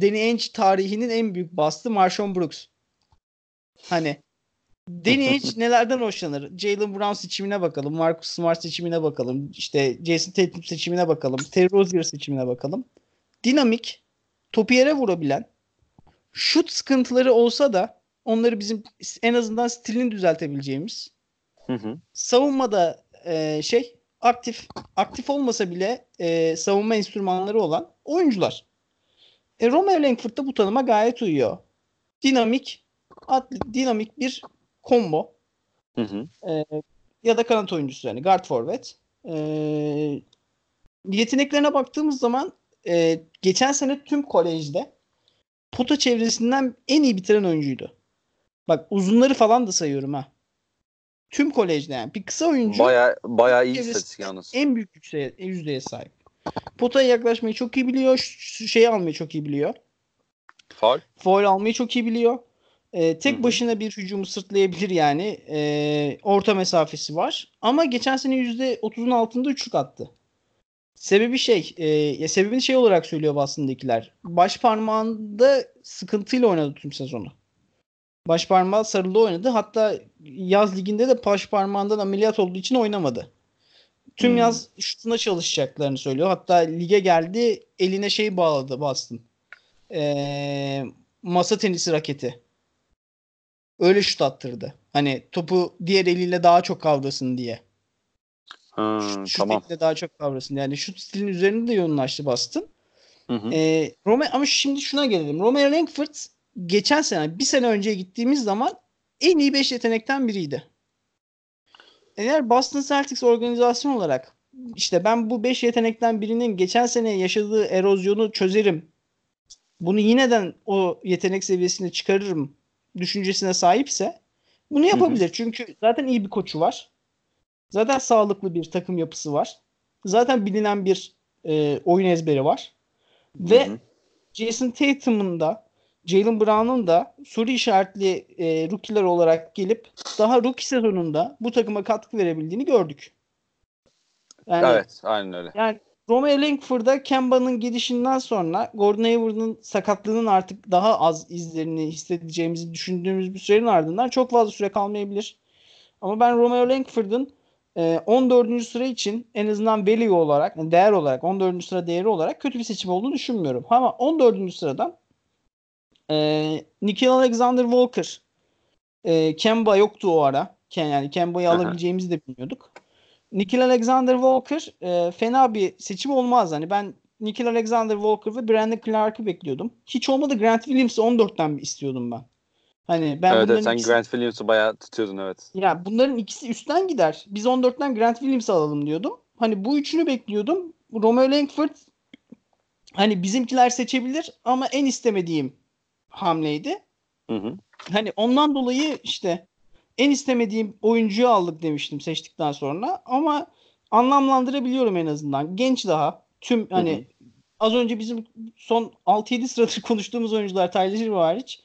B: Danny Ainge tarihinin en büyük bastı Marshawn Brooks. Hani Danny nelerden hoşlanır? Jalen Brown seçimine bakalım. Marcus Smart seçimine bakalım. İşte Jason Tatum seçimine bakalım. Terry Rozier seçimine bakalım. Dinamik, topu yere vurabilen, şut sıkıntıları olsa da onları bizim en azından stilini düzeltebileceğimiz. Hı hı. Savunmada e, şey aktif aktif olmasa bile e, savunma enstrümanları olan oyuncular. E, Romeo Langford da bu tanıma gayet uyuyor. Dinamik atlet, dinamik bir combo. Hı hı. E, ya da kanat oyuncusu yani guard forvet. E, yeteneklerine baktığımız zaman e, geçen sene tüm kolejde pota çevresinden en iyi bitiren oyuncuydu. Bak uzunları falan da sayıyorum ha. Tüm kolejde yani. Bir kısa oyuncu.
A: Baya baya iyi istatistik yalnız.
B: En büyük yükseye, yüzdeye sahip. Potaya yaklaşmayı çok iyi biliyor. Şeyi almayı çok iyi biliyor.
A: Foul.
B: Foul almayı çok iyi biliyor. Ee, tek başına bir hücumu sırtlayabilir yani. Ee, orta mesafesi var. Ama geçen sene %30'un altında üçlük attı. Sebebi şey, e, ya sebebini şey olarak söylüyor Boston'dakiler. Baş parmağında sıkıntıyla oynadı tüm sezonu. Baş parmağı sarılı oynadı. Hatta yaz liginde de baş parmağından ameliyat olduğu için oynamadı. Tüm hmm. yaz şutuna çalışacaklarını söylüyor. Hatta lige geldi eline şey bağladı Boston. Ee, masa tenisi raketi. Öyle şut attırdı. Hani topu diğer eliyle daha çok kavrasın diye.
A: Ha, şut, şut tamam.
B: daha çok kavrasın. Yani şut stilin üzerinde de yoğunlaştı Boston. Hı hı. Rome, ama şimdi şuna gelelim. Romeo Langford geçen sene bir sene önce gittiğimiz zaman en iyi 5 yetenekten biriydi. Eğer Boston Celtics organizasyon olarak işte ben bu 5 yetenekten birinin geçen sene yaşadığı erozyonu çözerim. Bunu yineden o yetenek seviyesine çıkarırım düşüncesine sahipse bunu yapabilir. Hı hı. Çünkü zaten iyi bir koçu var. Zaten sağlıklı bir takım yapısı var. Zaten bilinen bir e, oyun ezberi var. Ve hı hı. Jason Tatum'un da Jalen Brown'un da soru işaretli e, rookie'ler olarak gelip daha rookie sezonunda bu takıma katkı verebildiğini gördük.
A: Yani, evet, aynen öyle.
B: Yani Romeo Langford'a Kemba'nın gidişinden sonra Gordon Hayward'ın sakatlığının artık daha az izlerini hissedeceğimizi düşündüğümüz bir sürenin ardından çok fazla süre kalmayabilir. Ama ben Romeo Langford'ın e, 14. sıra için en azından value olarak, değer olarak 14. sıra değeri olarak kötü bir seçim olduğunu düşünmüyorum. Ama 14. sıradan e, Nikhil Alexander Walker. E, Kemba yoktu o ara. Yani Kemba'yı alabileceğimizi de bilmiyorduk. Nikhil Alexander Walker e, fena bir seçim olmaz. Hani ben Nikhil Alexander Walker ve Brandon Clark'ı bekliyordum. Hiç olmadı Grant Williams'ı 14'ten istiyordum ben. Hani ben
A: evet, evet sen ikisi... Grant Williams'ı bayağı tutuyordun evet.
B: Ya bunların ikisi üstten gider. Biz 14'ten Grant Williams'ı alalım diyordum. Hani bu üçünü bekliyordum. Romeo Langford hani bizimkiler seçebilir ama en istemediğim hamleydi.
A: Hı hı.
B: Hani ondan dolayı işte en istemediğim oyuncuyu aldık demiştim seçtikten sonra ama anlamlandırabiliyorum en azından. Genç daha. Tüm hani hı hı. az önce bizim son 6-7 sıradır konuştuğumuz oyuncular Tyler Hero hariç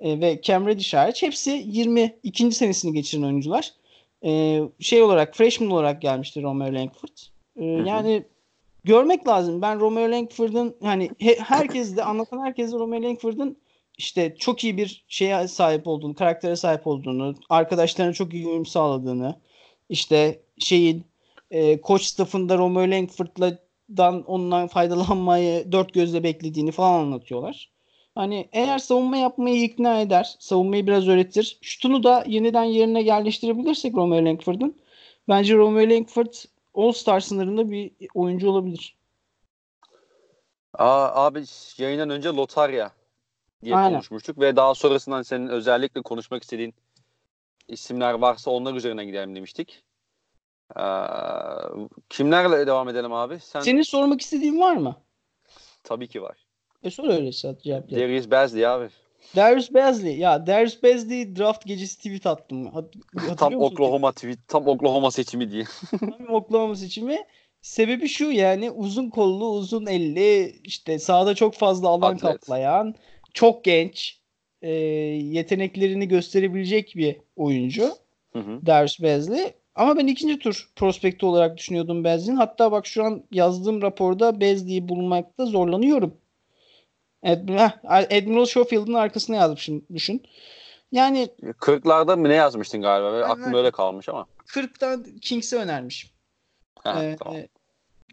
B: e, ve Cam Reddish hariç hepsi 22. senesini geçiren oyuncular. E, şey olarak freshman olarak gelmişti Romeo Langford. E, yani görmek lazım. Ben Romeo Langford'un hani he, herkes de anlatan herkes de Romeo Langford'un işte çok iyi bir şeye sahip olduğunu, karaktere sahip olduğunu, arkadaşlarına çok iyi uyum sağladığını, işte şeyin e, koç staffında Romeo Langford'dan ondan faydalanmayı dört gözle beklediğini falan anlatıyorlar. Hani eğer savunma yapmayı ikna eder, savunmayı biraz öğretir, şutunu da yeniden yerine yerleştirebilirsek Romeo Langford'un bence Romeo Langford All-Star sınırında bir oyuncu olabilir.
A: Aa, abi yayından önce lotarya diye Aynen. konuşmuştuk ve daha sonrasından senin özellikle konuşmak istediğin isimler varsa onlar üzerine gidelim demiştik. Ee, kimlerle devam edelim abi?
B: Sen... Senin sormak istediğin var mı?
A: Tabii ki var.
B: E sor öyleyse cevap.
A: Darius Bazley abi.
B: Darius Bazley. Ya Darius Bazley draft gecesi tweet attım.
A: Hat tam Oklahoma tweet. Tam Oklahoma seçimi diye.
B: tam Oklahoma seçimi. Sebebi şu yani uzun kollu, uzun elli, işte sahada çok fazla alan Atlet. kaplayan, çok genç, e, yeteneklerini gösterebilecek bir oyuncu. Hı hı. Darius Bazley. Ama ben ikinci tur prospekti olarak düşünüyordum Bazley'in. Hatta bak şu an yazdığım raporda Bazley'i bulmakta zorlanıyorum. Admiral Schofield'ın arkasına yazmışım düşün. Yani
A: 40'larda mı ne yazmıştın galiba? Böyle aklım öyle kalmış ama.
B: 40'tan Kings'e önermişim. Ha, ee, tamam.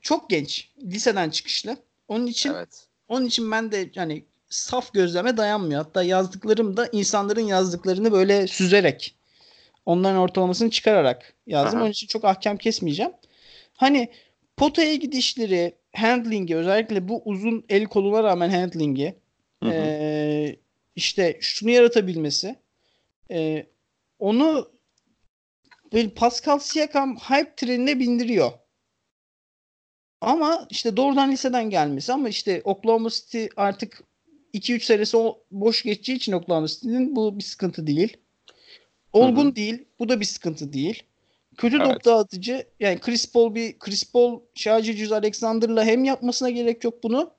B: Çok genç. Liseden çıkışlı. Onun için evet. onun için ben de hani saf gözleme dayanmıyor. Hatta yazdıklarım da insanların yazdıklarını böyle süzerek onların ortalamasını çıkararak yazdım. Aha. Onun için çok ahkam kesmeyeceğim. Hani potaya gidişleri, handling'i özellikle bu uzun el koluna rağmen handling'i e, işte şunu yaratabilmesi e, onu böyle Pascal Siakam hype trenine bindiriyor. Ama işte doğrudan liseden gelmesi ama işte Oklahoma City artık 2-3 senesi o boş geçeceği için Oklahoma City'nin bu bir sıkıntı değil. Olgun Hı-hı. değil. Bu da bir sıkıntı değil. Kötü evet. top dağıtıcı. Yani Chris Paul bir Chris Paul Şarjı Alexander'la hem yapmasına gerek yok bunu.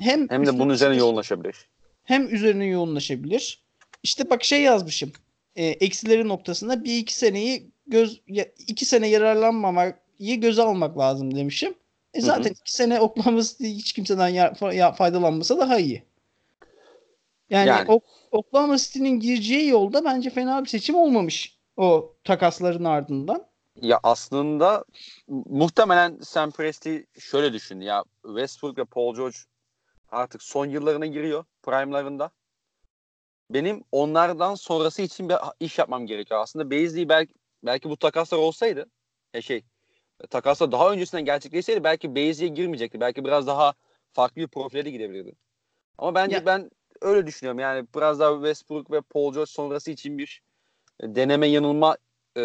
B: Hem
A: hem de bunun üzerine yoğunlaşabilir.
B: Hem üzerine yoğunlaşabilir. İşte bak şey yazmışım. E, eksileri noktasında bir iki seneyi göz iki sene yararlanmamayı göze almak lazım demişim. E zaten hı hı. iki sene Oklahoma hiç kimseden ya, ya, faydalanmasa daha iyi. Yani, yani. Ok, Oklahoma City'nin gireceği yolda bence fena bir seçim olmamış o takasların ardından.
A: Ya aslında muhtemelen Sam Presti şöyle düşün ya Westbrook ve Paul George artık son yıllarına giriyor prime'larında. Benim onlardan sonrası için bir iş yapmam gerekiyor. Aslında Beasley belki belki bu takaslar olsaydı ya şey takaslar daha öncesinden gerçekleşseydi belki Beasley'e girmeyecekti. Belki biraz daha farklı bir profile de gidebilirdi. Ama bence ya. ben öyle düşünüyorum. Yani biraz daha Westbrook ve Paul George sonrası için bir deneme yanılma e,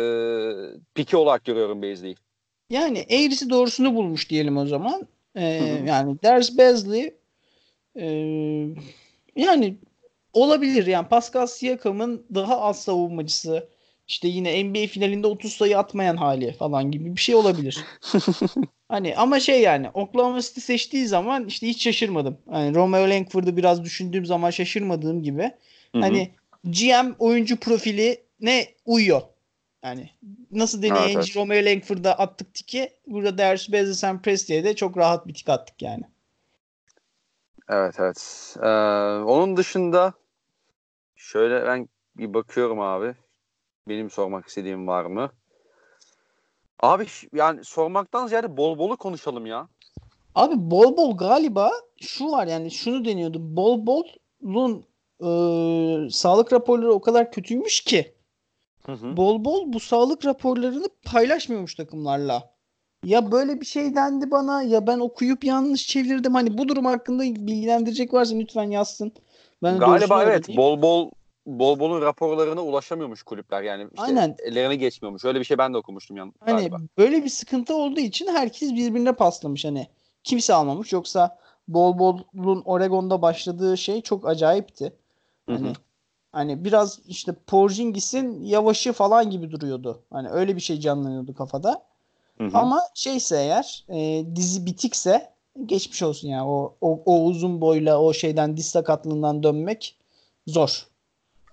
A: piki olarak görüyorum Beasley'i.
B: Yani eğrisi doğrusunu bulmuş diyelim o zaman. Ee, yani Ders Beasley e, yani olabilir yani Pascal Siakam'ın daha az savunmacısı işte yine NBA finalinde 30 sayı atmayan hali falan gibi bir şey olabilir. hani ama şey yani Oklahoma City seçtiği zaman işte hiç şaşırmadım. Hani Romeo Langford'u biraz düşündüğüm zaman şaşırmadığım gibi. Hı-hı. Hani GM oyuncu profili ne uyuyor. Yani nasıl deneyin evet, evet. Romeo Langford'a attık tiki. Burada Darius Bezos Presti'ye de çok rahat bir tik attık yani.
A: Evet evet. Ee, onun dışında şöyle ben bir bakıyorum abi. Benim sormak istediğim var mı? Abi yani sormaktan ziyade bol bolu konuşalım ya.
B: Abi bol bol galiba şu var yani şunu deniyordu. Bol bolun e, sağlık raporları o kadar kötüymüş ki Hı hı. Bol bol bu sağlık raporlarını paylaşmıyormuş takımlarla. Ya böyle bir şey dendi bana ya ben okuyup yanlış çevirdim. Hani bu durum hakkında bilgilendirecek varsa lütfen yazsın.
A: Ben Galiba evet bol bol bol bolun raporlarına ulaşamıyormuş kulüpler yani işte Aynen. ellerine geçmiyormuş. Öyle bir şey ben de okumuştum yani.
B: Hani böyle bir sıkıntı olduğu için herkes birbirine paslamış hani. Kimse almamış yoksa Bol Bol'un Oregon'da başladığı şey çok acayipti. Hani, hani biraz işte Porzingis'in yavaşı falan gibi duruyordu. Hani öyle bir şey canlanıyordu kafada. Hı hı. Ama şeyse eğer e, dizi bitikse geçmiş olsun yani o, o, o uzun boyla o şeyden diz sakatlığından dönmek zor.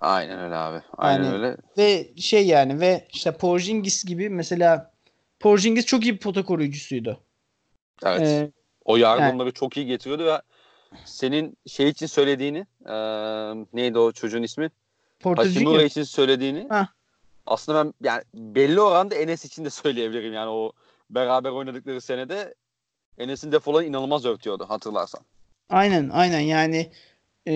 A: Aynen öyle abi. Aynen
B: yani,
A: öyle.
B: Ve şey yani ve işte Porzingis gibi mesela Porzingis çok iyi bir pota koruyucusuydu.
A: Evet. Ee, o yardımları yani. çok iyi getiriyordu ve senin şey için söylediğini e, neydi o çocuğun ismi? Hachimura için söylediğini Heh. aslında ben yani belli oranda Enes için de söyleyebilirim. Yani o beraber oynadıkları senede Enes'in defoları inanılmaz örtüyordu hatırlarsan.
B: Aynen aynen yani e,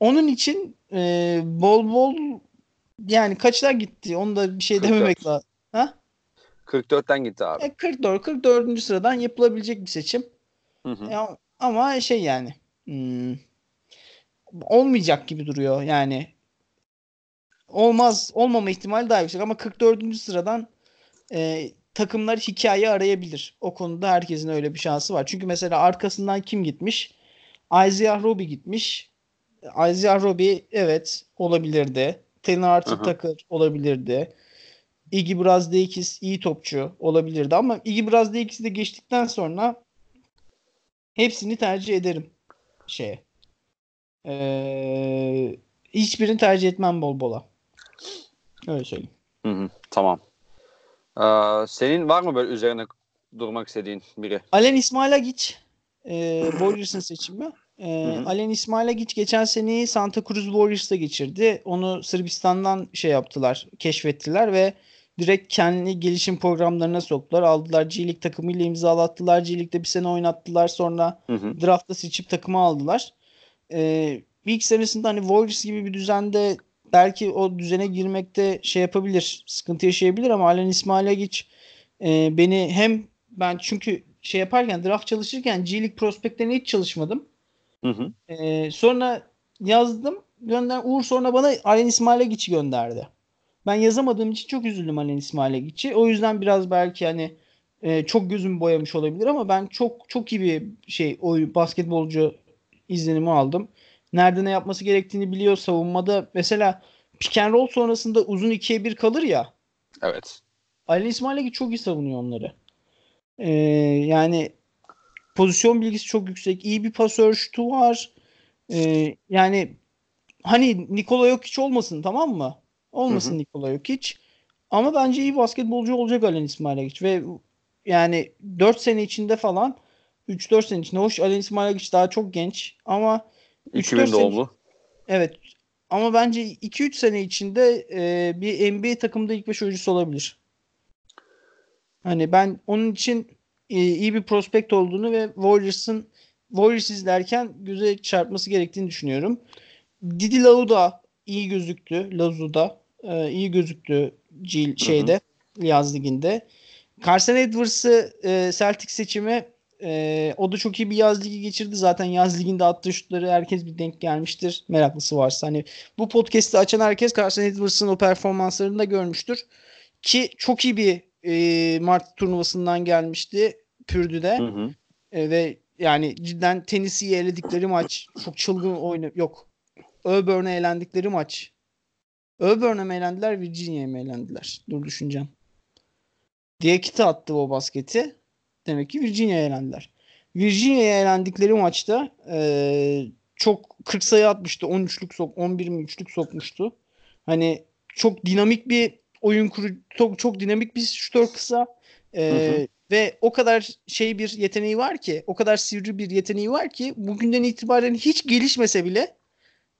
B: onun için e, bol bol yani kaçlar gitti onu da bir şey 44. dememek lazım. Ha?
A: 44'ten gitti abi.
B: E, 44 44. sıradan yapılabilecek bir seçim. Hı hı. Ya, ama şey yani hmm, olmayacak gibi duruyor yani. Olmaz olmama ihtimali daha yüksek ama 44. sıradan e, takımlar hikaye arayabilir. O konuda herkesin öyle bir şansı var. Çünkü mesela arkasından kim gitmiş? Isaiah Roby gitmiş. Isaiah Roby evet olabilirdi. Arthur Tucker olabilirdi. Iggy Brazdeikis iyi topçu olabilirdi ama Iggy Brazdeikis'i de geçtikten sonra hepsini tercih ederim şeye. Ee, hiçbirini tercih etmem bol bola. Öyle söyleyeyim.
A: Hı hı, tamam. Ee, senin var mı böyle üzerine durmak istediğin biri?
B: Alen İsmailagic e, Warriors'ın seçimi. E, Alen İsmailagic geçen seneyi Santa Cruz Warriors'ta geçirdi. Onu Sırbistan'dan şey yaptılar, keşfettiler ve direkt kendi gelişim programlarına soktular. Aldılar G League takımıyla imzalattılar. G League'de bir sene oynattılar. Sonra hı hı. draft'ta seçip takımı aldılar. Ee, ilk senesinde hani Warriors gibi bir düzende belki o düzene girmekte şey yapabilir, sıkıntı yaşayabilir ama Alen İsmailagic e, beni hem ben çünkü şey yaparken draft çalışırken G League prospektlerine hiç çalışmadım. Hı hı. E, sonra yazdım. Gönder Uğur sonra bana Alen İsmailagic'i gönderdi. Ben yazamadığım için çok üzüldüm Alen İsmailagic'i. O yüzden biraz belki hani e, çok gözüm boyamış olabilir ama ben çok çok iyi bir şey oy basketbolcu izlenimi aldım nerede ne yapması gerektiğini biliyor. Savunmada mesela pick and roll sonrasında uzun ikiye bir kalır ya.
A: Evet.
B: Ali İsmail'e çok iyi savunuyor onları. Ee, yani pozisyon bilgisi çok yüksek. İyi bir pasör şutu var. Ee, yani hani Nikola Jokic olmasın tamam mı? Olmasın hı hı. Nikola Jokic. Ama bence iyi basketbolcu olacak Alen İsmailagic ve yani 4 sene içinde falan 3-4 sene içinde hoş Alen İsmailagic daha çok genç ama
A: 2000 doğumlu. Sene,
B: evet. Ama bence 2-3 sene içinde e, bir NBA takımda ilk 5 oyuncusu olabilir. Hani ben onun için iyi bir prospekt olduğunu ve Warriors'ın Warriors izlerken göze çarpması gerektiğini düşünüyorum. Didi Lau da iyi gözüktü. Lazu'da e, iyi gözüktü G şeyde hı hı. yaz liginde. Carson Edwards'ı e, Celtic seçimi ee, o da çok iyi bir yaz ligi geçirdi. Zaten yaz liginde attığı şutları herkes bir denk gelmiştir. Meraklısı varsa. Hani bu podcast'i açan herkes Carson Edwards'ın o performanslarını da görmüştür. Ki çok iyi bir e, Mart turnuvasından gelmişti Pürdü'de. Hı hı. E, ve yani cidden Tennessee'yi eledikleri maç çok çılgın oyunu yok. Auburn'a elendikleri maç. Auburn'a mı elendiler, Virginia'ya mı elendiler? Dur düşüneceğim. Diakite attı o basketi. Demek ki Virginia'ya elendiler. Virginia'ya elendikleri maçta e, çok 40 sayı atmıştı. 13'lük sok 11 mi 3'lük sokmuştu. Hani çok dinamik bir oyun kuru çok, çok dinamik bir şutör kısa. E, hı hı. Ve o kadar şey bir yeteneği var ki, o kadar sivri bir yeteneği var ki bugünden itibaren hiç gelişmese bile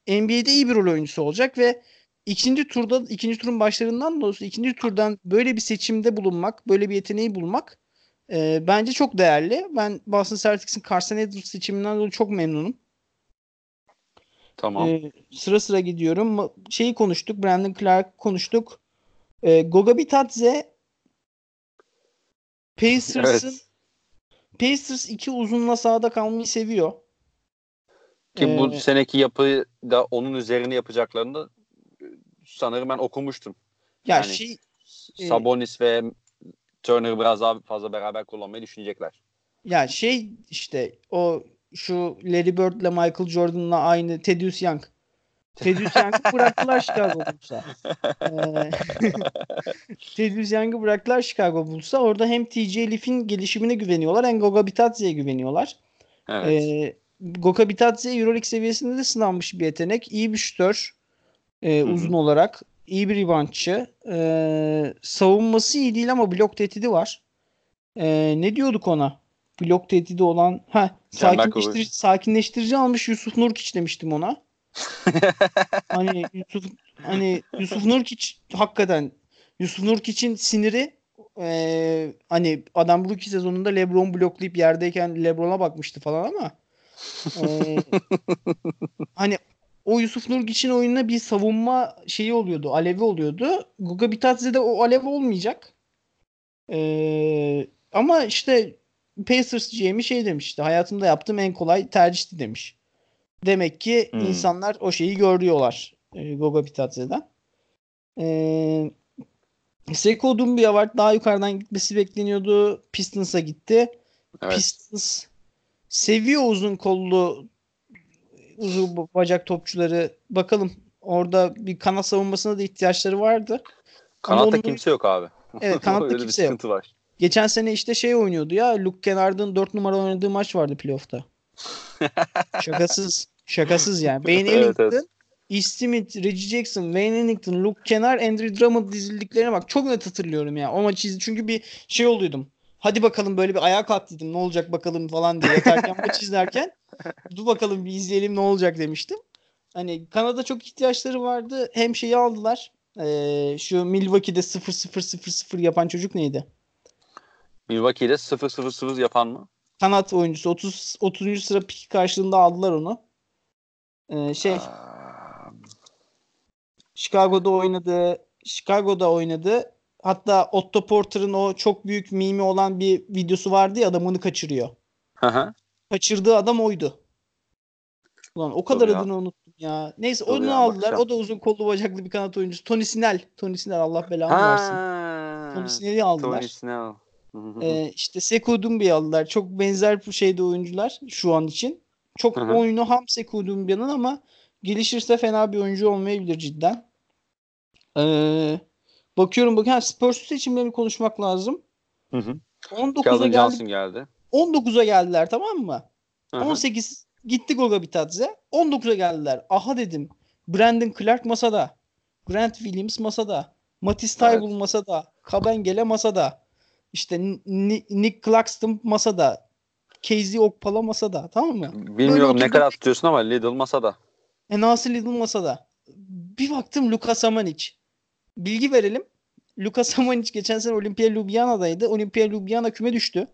B: NBA'de iyi bir rol oyuncusu olacak ve ikinci turda ikinci turun başlarından doğrusu ikinci turdan böyle bir seçimde bulunmak, böyle bir yeteneği bulmak e, bence çok değerli. Ben Boston Celtics'in Carson Edwards seçiminden dolayı çok memnunum.
A: Tamam.
B: E, sıra sıra gidiyorum. Şeyi konuştuk. Brandon Clark konuştuk. E, Goga Bitadze Pacers'ın evet. Pacers iki uzunla sahada kalmayı seviyor.
A: Ki ee, bu seneki yapı da onun üzerine yapacaklarını da sanırım ben okumuştum.
B: Ya yani şey
A: Sabonis e, ve Turner'ı biraz daha fazla beraber kullanmayı düşünecekler.
B: Ya şey işte o şu Larry Bird ile Michael Jordan'la aynı Tedious Young. Tedious Young'ı bıraktılar Chicago Bulls'a. Ee, Tedious Young'ı bıraktılar Chicago Bulls'a. Orada hem TJ Leaf'in gelişimine güveniyorlar hem Goga Bitadze'ye güveniyorlar. Evet. Ee, Goga Bitadze Euroleague seviyesinde de sınanmış bir yetenek. İyi bir şütör. E, uzun olarak. iyi bir reboundçı. E, savunması iyi değil ama blok tehdidi var. E, ne diyorduk ona? Blok tehdidi olan ha sakinleştirici, sakinleştirici almış Yusuf Nurkic demiştim ona. hani Yusuf hani Yusuf Nurkic hakikaten Yusuf Nurkic'in siniri e, hani adam bu iki sezonunda LeBron bloklayıp yerdeyken LeBron'a bakmıştı falan ama e, hani o Yusuf Nurkic'in oyununa bir savunma şeyi oluyordu. Alevi oluyordu. Guga Bitadze'de o alev olmayacak. Ee, ama işte Pacers GM'i şey demişti. Hayatımda yaptığım en kolay tercihti demiş. Demek ki hmm. insanlar o şeyi görüyorlar. E, Goga Bitadze'den. Ee, Seko Dumbia var. Daha yukarıdan gitmesi bekleniyordu. Pistons'a gitti. Evet. Pistons seviyor uzun kollu uzun bacak topçuları. Bakalım orada bir kanat savunmasına da ihtiyaçları vardı.
A: Kanatta onun... kimse yok abi.
B: Evet kanatta kimse yok. Var. Geçen sene işte şey oynuyordu ya Luke Kennard'ın 4 numara oynadığı maç vardı playoff'ta. Şakasız. Şakasız yani. Wayne Ellington, evet, evet. E. Smith, Reggie Jackson, Wayne Ellington, Luke Kennard, Andrew Drummond dizildiklerine bak. Çok net hatırlıyorum ya. O maçı izledim. Çünkü bir şey oluydum. Hadi bakalım böyle bir ayağa kalktıydım. Ne olacak bakalım falan diye yatarken maç izlerken. Dur bakalım bir izleyelim ne olacak demiştim. Hani Kanada çok ihtiyaçları vardı. Hem şeyi aldılar. Ee, şu Milwaukee'de 0-0-0-0 yapan çocuk neydi?
A: Milwaukee'de 0-0-0 yapan mı?
B: Kanat oyuncusu. 30 30. sıra piki karşılığında aldılar onu. Ee, şey Aa... Chicago'da oynadı. Chicago'da oynadı. Hatta Otto Porter'ın o çok büyük mimi olan bir videosu vardı ya adamını kaçırıyor.
A: Hı hı.
B: Kaçırdığı adam oydu. Ulan o kadar Tabii adını ya. unuttum ya. Neyse Tabii onu ya, aldılar. Bakacağım. O da uzun kollu bacaklı bir kanat oyuncusu. Tony Snell. Tony Snell Allah belanı ha, versin. Tony Snell'i aldılar. Tony Snell. Ee, işte Sekou Dumbia'yı aldılar. Çok benzer bu şeyde oyuncular şu an için. Çok Hı-hı. oyunu ham Sekou Dumbia'nın ama gelişirse fena bir oyuncu olmayabilir cidden. Ee, bakıyorum bakın Spurs seçimlerini konuşmak lazım.
A: Hı hı. 19'a geldi. geldi.
B: 19'a geldiler tamam mı? Hı-hı. 18 gitti Goga Bitadze. 19'a geldiler. Aha dedim. Brandon Clark masada. Grant Williams masada. Matisse Tybul evet. masada. Kabengele masada. İşte Nick Claxton masada. Casey Okpala masada. Tamam mı?
A: Bilmiyorum ne kadar tutuyorsun ama Lidl masada.
B: E nasıl Lidl masada? Bir baktım Luka Samanic. Bilgi verelim. Luka Samanic geçen sene Olimpia Ljubljana'daydı. Olimpia Ljubljana küme düştü.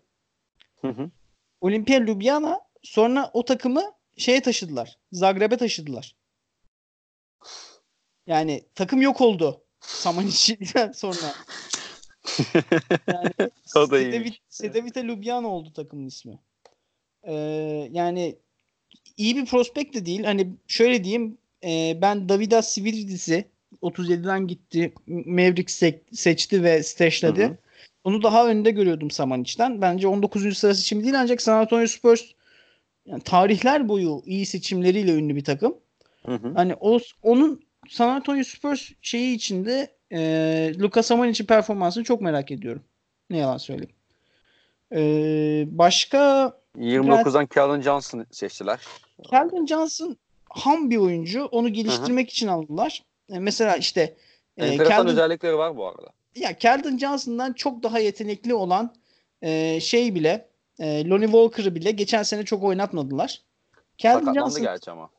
A: Hı hı.
B: Olimpia Ljubljana sonra o takımı şeye taşıdılar. Zagreb'e taşıdılar. Yani takım yok oldu. Samanic'den sonra. yani o da Sedevit, Sedevita Ljubljana oldu takımın ismi. Ee, yani iyi bir prospekt de değil. Hani şöyle diyeyim e, ben Davidas Sviridis'i 37'den gitti. Maverick se- seçti ve stashladı. Onu daha önde görüyordum Samanic'ten. Bence 19. sıra seçimi değil ancak San Antonio Spurs yani tarihler boyu iyi seçimleriyle ünlü bir takım.
A: Hı hı.
B: Hani o onun San Antonio Spurs şeyi içinde e, Luka Samanic'in performansını çok merak ediyorum. Ne yalan söyleyeyim. E, başka
A: 29'dan Calvin Johnson seçtiler.
B: Calvin Johnson ham bir oyuncu. Onu geliştirmek Hı-hı. için aldılar. E, mesela işte
A: e, Enteresan Keldon, özellikleri var bu arada.
B: Ya Keldon Johnson'dan çok daha yetenekli olan e, şey bile e, Lonnie Walker'ı bile geçen sene çok oynatmadılar.
A: Keldon Johnson gerçi ama.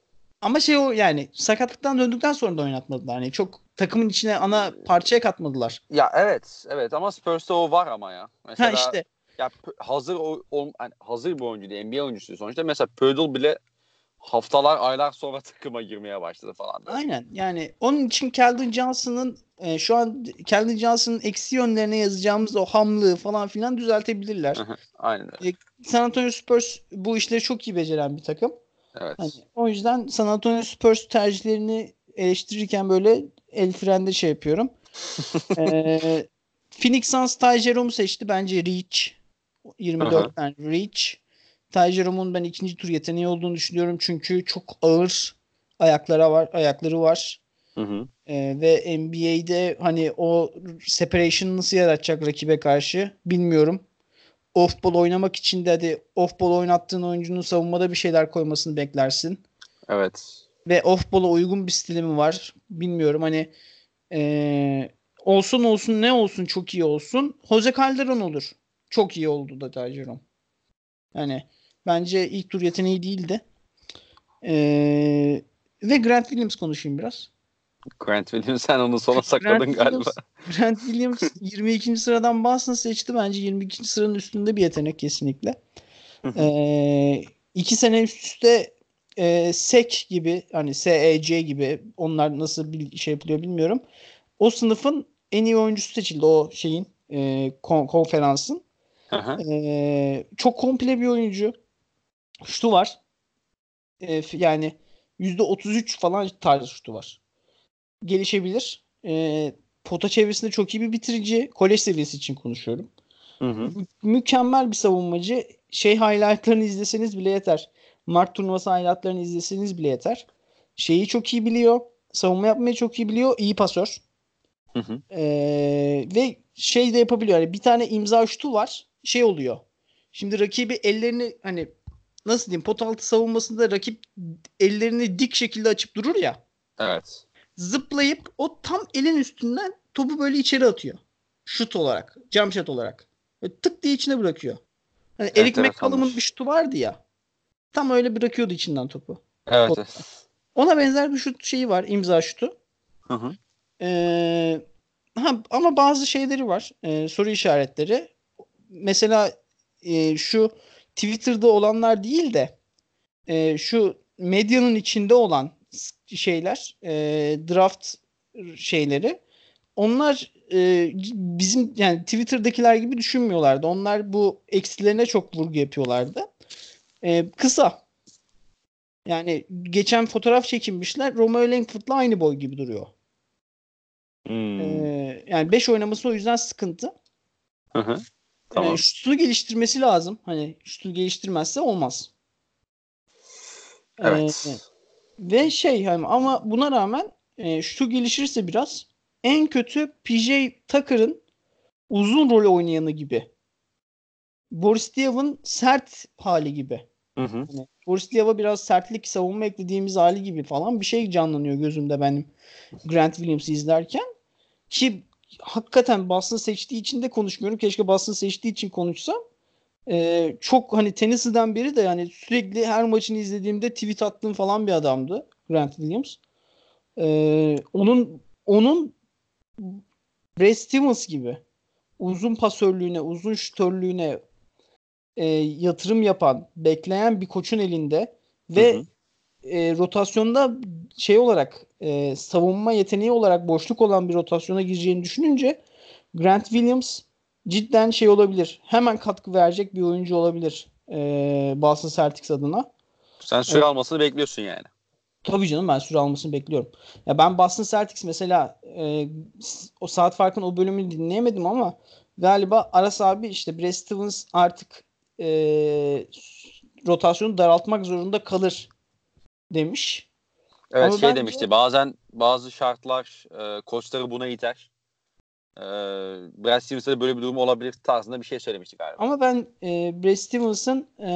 B: Ama şey o yani sakatlıktan döndükten sonra da oynatmadılar. Yani çok takımın içine ana parçaya katmadılar.
A: Ya evet, evet ama Spurs'ta o var ama ya. Mesela ha işte. Ya hazır o, o yani hazır bir oyuncu değil, NBA oyuncusu sonuçta. Mesela Pödel bile haftalar, aylar sonra takıma girmeye başladı falan.
B: Böyle. Aynen. Yani onun için Keldon Johnson'ın e, şu an Keldon Johnson'ın eksi yönlerine yazacağımız o hamlığı falan filan düzeltebilirler.
A: Aynen.
B: E, San Antonio Spurs bu işleri çok iyi beceren bir takım.
A: Evet.
B: Hani, o yüzden San Antonio Spurs tercihlerini eleştirirken böyle el frende şey yapıyorum. ee, Phoenix Suns Ty Jerome'u seçti. Bence Reach. 24'ten Reach. Ty Jerome'un ben ikinci tur yeteneği olduğunu düşünüyorum. Çünkü çok ağır ayaklara var, ayakları var.
A: Hı hı.
B: Ee, ve NBA'de hani o separation nasıl yaratacak rakibe karşı bilmiyorum. Off ball oynamak için de hadi off ball oynattığın oyuncunun savunmada bir şeyler koymasını beklersin.
A: Evet.
B: Ve off ball'a uygun bir stili mi var bilmiyorum. Hani ee, olsun olsun ne olsun çok iyi olsun. Jose Calderon olur. Çok iyi oldu da Tajeron. Yani bence ilk tur yeteneği değildi. Ee, ve Grant Williams konuşayım biraz.
A: Grant Williams sen onu sona sakladın
B: Grant
A: galiba.
B: Williams, Grant Williams 22. sıradan Boston seçti. Bence 22. sıranın üstünde bir yetenek kesinlikle. ee, iki sene üst üste e, SEC gibi hani SEC gibi onlar nasıl bir şey yapılıyor bilmiyorum. O sınıfın en iyi oyuncusu seçildi o şeyin e, kon- konferansın. E, çok komple bir oyuncu. Şutu var. E, yani %33 falan tarzı şutu var. Gelişebilir. E, pota çevresinde çok iyi bir bitirici. Kolej seviyesi için konuşuyorum.
A: Hı hı.
B: Mü- mükemmel bir savunmacı. Şey highlightlarını izleseniz bile yeter. Mart turnuvası highlightlarını izleseniz bile yeter. Şeyi çok iyi biliyor. Savunma yapmayı çok iyi biliyor. İyi pasör.
A: Hı hı.
B: Ee, ve şey de yapabiliyor. Yani bir tane imza şutu var. Şey oluyor. Şimdi rakibi ellerini hani nasıl diyeyim pot altı savunmasında rakip ellerini dik şekilde açıp durur ya.
A: Evet.
B: Zıplayıp o tam elin üstünden topu böyle içeri atıyor. Şut olarak. Jump shot olarak. Böyle tık diye içine bırakıyor. Hani Eric
A: Enteresanmış.
B: McCollum'un bir şutu vardı ya. Tam öyle bırakıyordu içinden topu.
A: Evet.
B: Top. Ona benzer bir şut şeyi var. imza şutu.
A: Hı hı.
B: Ee, ha, ama bazı şeyleri var. Ee, soru işaretleri. Mesela e, şu Twitter'da olanlar değil de e, şu medyanın içinde olan şeyler e, draft şeyleri onlar e, bizim yani Twitter'dakiler gibi düşünmüyorlardı. Onlar bu eksilerine çok vurgu yapıyorlardı. E, kısa. Yani geçen fotoğraf çekinmişler. Romeo Langford'la aynı boy gibi duruyor.
A: Hmm.
B: Ee, yani 5 oynaması o yüzden sıkıntı.
A: Hı hı. Tamam.
B: Tamam. şutunu geliştirmesi lazım. Hani şutunu geliştirmezse olmaz.
A: Evet.
B: Ee, ve şey hani ama buna rağmen e, şutu gelişirse biraz en kötü PJ Tucker'ın uzun rol oynayanı gibi. Boris Diaw'ın sert hali gibi.
A: Hı hı.
B: Hani Boris Diaw'a biraz sertlik savunma eklediğimiz hali gibi falan bir şey canlanıyor gözümde benim Grant Williams'ı izlerken. Ki hakikaten Boston seçtiği için de konuşmuyorum. Keşke Boston seçtiği için konuşsam. Ee, çok hani Tennessee'den beri de yani sürekli her maçını izlediğimde tweet attığım falan bir adamdı Grant Williams. Ee, onun onun Brad Stevens gibi uzun pasörlüğüne, uzun şutörlüğüne e, yatırım yapan, bekleyen bir koçun elinde ve
A: Hı hı.
B: e, rotasyonda şey olarak e, savunma yeteneği olarak boşluk olan bir rotasyona gireceğini düşününce Grant Williams cidden şey olabilir. Hemen katkı verecek bir oyuncu olabilir e, Boston Celtics adına.
A: Sen süre
B: Evet.
A: almasını bekliyorsun yani.
B: Tabii canım ben süre almasını bekliyorum. Ya ben Boston Celtics mesela e, o saat farkın o bölümünü dinleyemedim ama galiba Aras abi işte Brad Stevens artık e, rotasyonu daraltmak zorunda kalır demiş.
A: Evet
B: Ama
A: şey
B: bence-
A: demişti. Bazen bazı şartlar e, koçları buna iter. E, Brad Stevens'e de böyle bir durum olabilir tarzında bir şey söylemişti galiba.
B: Ama ben e, Brad Stevens'ın e,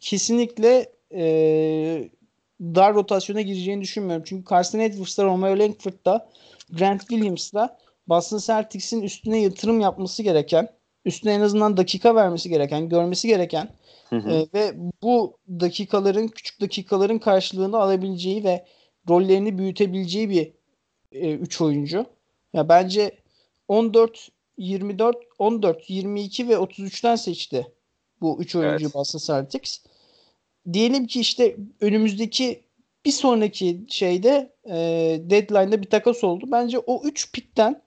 B: kesinlikle e, dar rotasyona gireceğini düşünmüyorum. Çünkü Carson Edwards'la Romeo Langford'da Grant Williams'la Boston Celtics'in üstüne yatırım yapması gereken, üstüne en azından dakika vermesi gereken, görmesi gereken
A: Hı hı.
B: e, ve bu dakikaların, küçük dakikaların karşılığını alabileceği ve rollerini büyütebileceği bir 3 oyuncu. Ya bence 14 24 14 22 ve 33'ten seçti bu 3 oyuncu
A: Evet.
B: Boston Celtics. Diyelim ki işte önümüzdeki bir sonraki şeyde e, deadline'da bir takas oldu. Bence o 3 pikten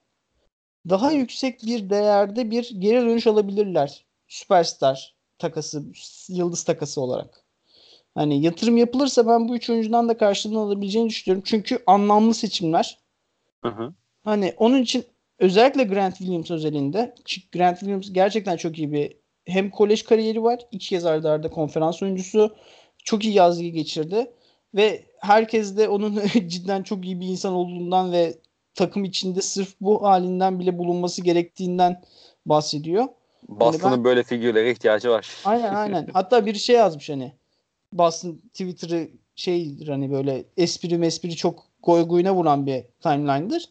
B: daha yüksek bir değerde bir geri dönüş alabilirler. Süperstar takası, yıldız takası olarak. Hani yatırım yapılırsa ben bu üç oyuncudan da karşılığını alabileceğini düşünüyorum. Çünkü anlamlı seçimler.
A: Hı hı.
B: Hani onun için özellikle Grant Williams özelinde çünkü Grant Williams gerçekten çok iyi bir hem kolej kariyeri var. iki kez arda arda konferans oyuncusu. Çok iyi yazgı geçirdi. Ve herkes de onun cidden çok iyi bir insan olduğundan ve takım içinde sırf bu halinden bile bulunması gerektiğinden bahsediyor.
A: Boston'ın yani ben... böyle figürlere ihtiyacı var.
B: Aynen aynen. Hatta bir şey yazmış hani Boston Twitter'ı şeydir hani böyle espri mespri çok goy goyuna vuran bir timeline'dır.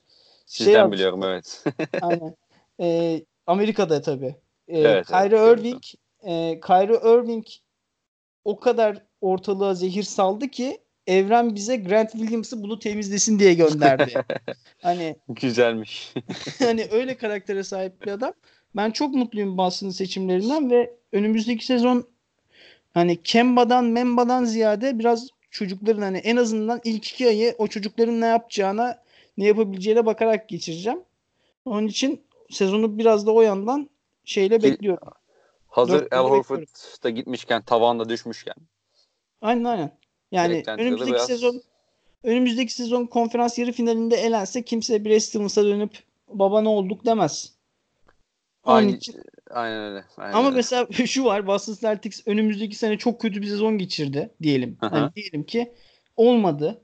A: Sizden şey biliyorum evet.
B: aynen. Ee, Amerika'da tabii. Ee, evet, Kyrie evet, Irving e, Kyrie Irving o kadar ortalığa zehir saldı ki evren bize Grant Williams'ı bunu temizlesin diye gönderdi. hani
A: güzelmiş.
B: hani öyle karaktere sahip bir adam. Ben çok mutluyum Boston'ın seçimlerinden ve önümüzdeki sezon hani Kemba'dan Memba'dan ziyade biraz çocukların hani en azından ilk iki ayı o çocukların ne yapacağına ne yapabileceğine bakarak geçireceğim. Onun için sezonu biraz da o yandan şeyle Ki, bekliyorum.
A: Hazır El Horford da gitmişken tavanda düşmüşken.
B: Aynen aynen. Yani önümüzdeki biraz... sezon önümüzdeki sezon konferans yarı finalinde elense kimse Brad Stevens'a dönüp baba ne olduk demez.
A: Onun Aynı, için. Aynen öyle. Aynen
B: Ama
A: öyle.
B: mesela şu var Boston Celtics önümüzdeki sene çok kötü bir sezon geçirdi diyelim. Yani diyelim ki olmadı.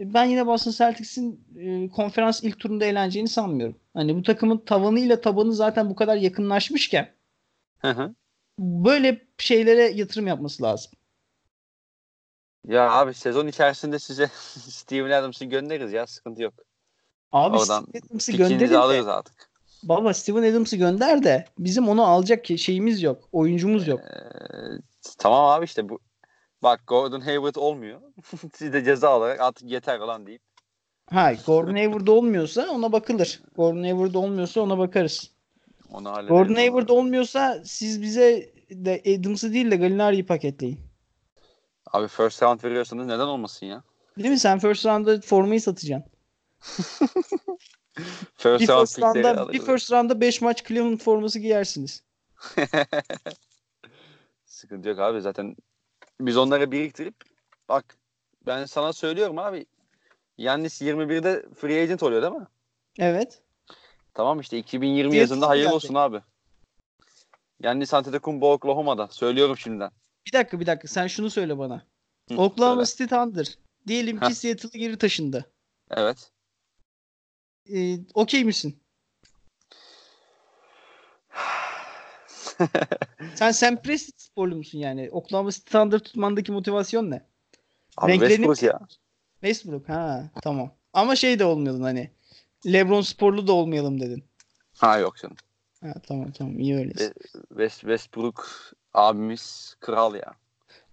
B: Ben yine Boston Celtics'in e, konferans ilk turunda eğleneceğini sanmıyorum. Hani bu takımın tavanıyla tabanı zaten bu kadar yakınlaşmışken böyle şeylere yatırım yapması lazım.
A: Ya abi sezon içerisinde size Steven Adams'ı göndeririz ya sıkıntı yok.
B: Abi Oradan Steven Adams'ı göndeririz alırız artık. Baba Steven Adams'ı gönder de bizim onu alacak şeyimiz yok. Oyuncumuz yok. Ee,
A: tamam abi işte bu bak Gordon Hayward olmuyor. Siz de ceza olarak artık yeter lan deyip.
B: Ha Gordon Hayward olmuyorsa ona bakılır. Gordon Hayward olmuyorsa ona bakarız. Onu Gordon Hayward olmuyorsa siz bize de Adams'ı değil de Gallinari'yi paketleyin.
A: Abi first round veriyorsanız neden olmasın ya?
B: Değil mi? Sen first round'da formayı satacaksın.
A: first
B: bir first round'da, bir first round'da 5 maç Cleveland forması giyersiniz.
A: Sıkıntı yok abi zaten biz onları biriktirip bak ben sana söylüyorum abi Yannis 21'de free agent oluyor değil mi?
B: Evet.
A: Tamam işte 2020 Fiyatı yazında hayırlı olsun abi. Yannis Antetokounmpo Oklahoma'da. Söylüyorum şimdiden.
B: Bir dakika bir dakika sen şunu söyle bana. Hı, Oklahoma City Thunder. Diyelim ki Seattle'ı geri taşındı.
A: Evet.
B: Ee, Okey misin? Sen Sam Presti sporlu musun yani? Oklahoma City Thunder tutmandaki motivasyon ne?
A: Abi Renklerini... Westbrook ya.
B: Westbrook ha tamam. Ama şey de olmayalım hani. LeBron sporlu da olmayalım dedin.
A: Ha yok canım.
B: Ha, tamam tamam iyi öyle.
A: West, Westbrook abimiz kral ya.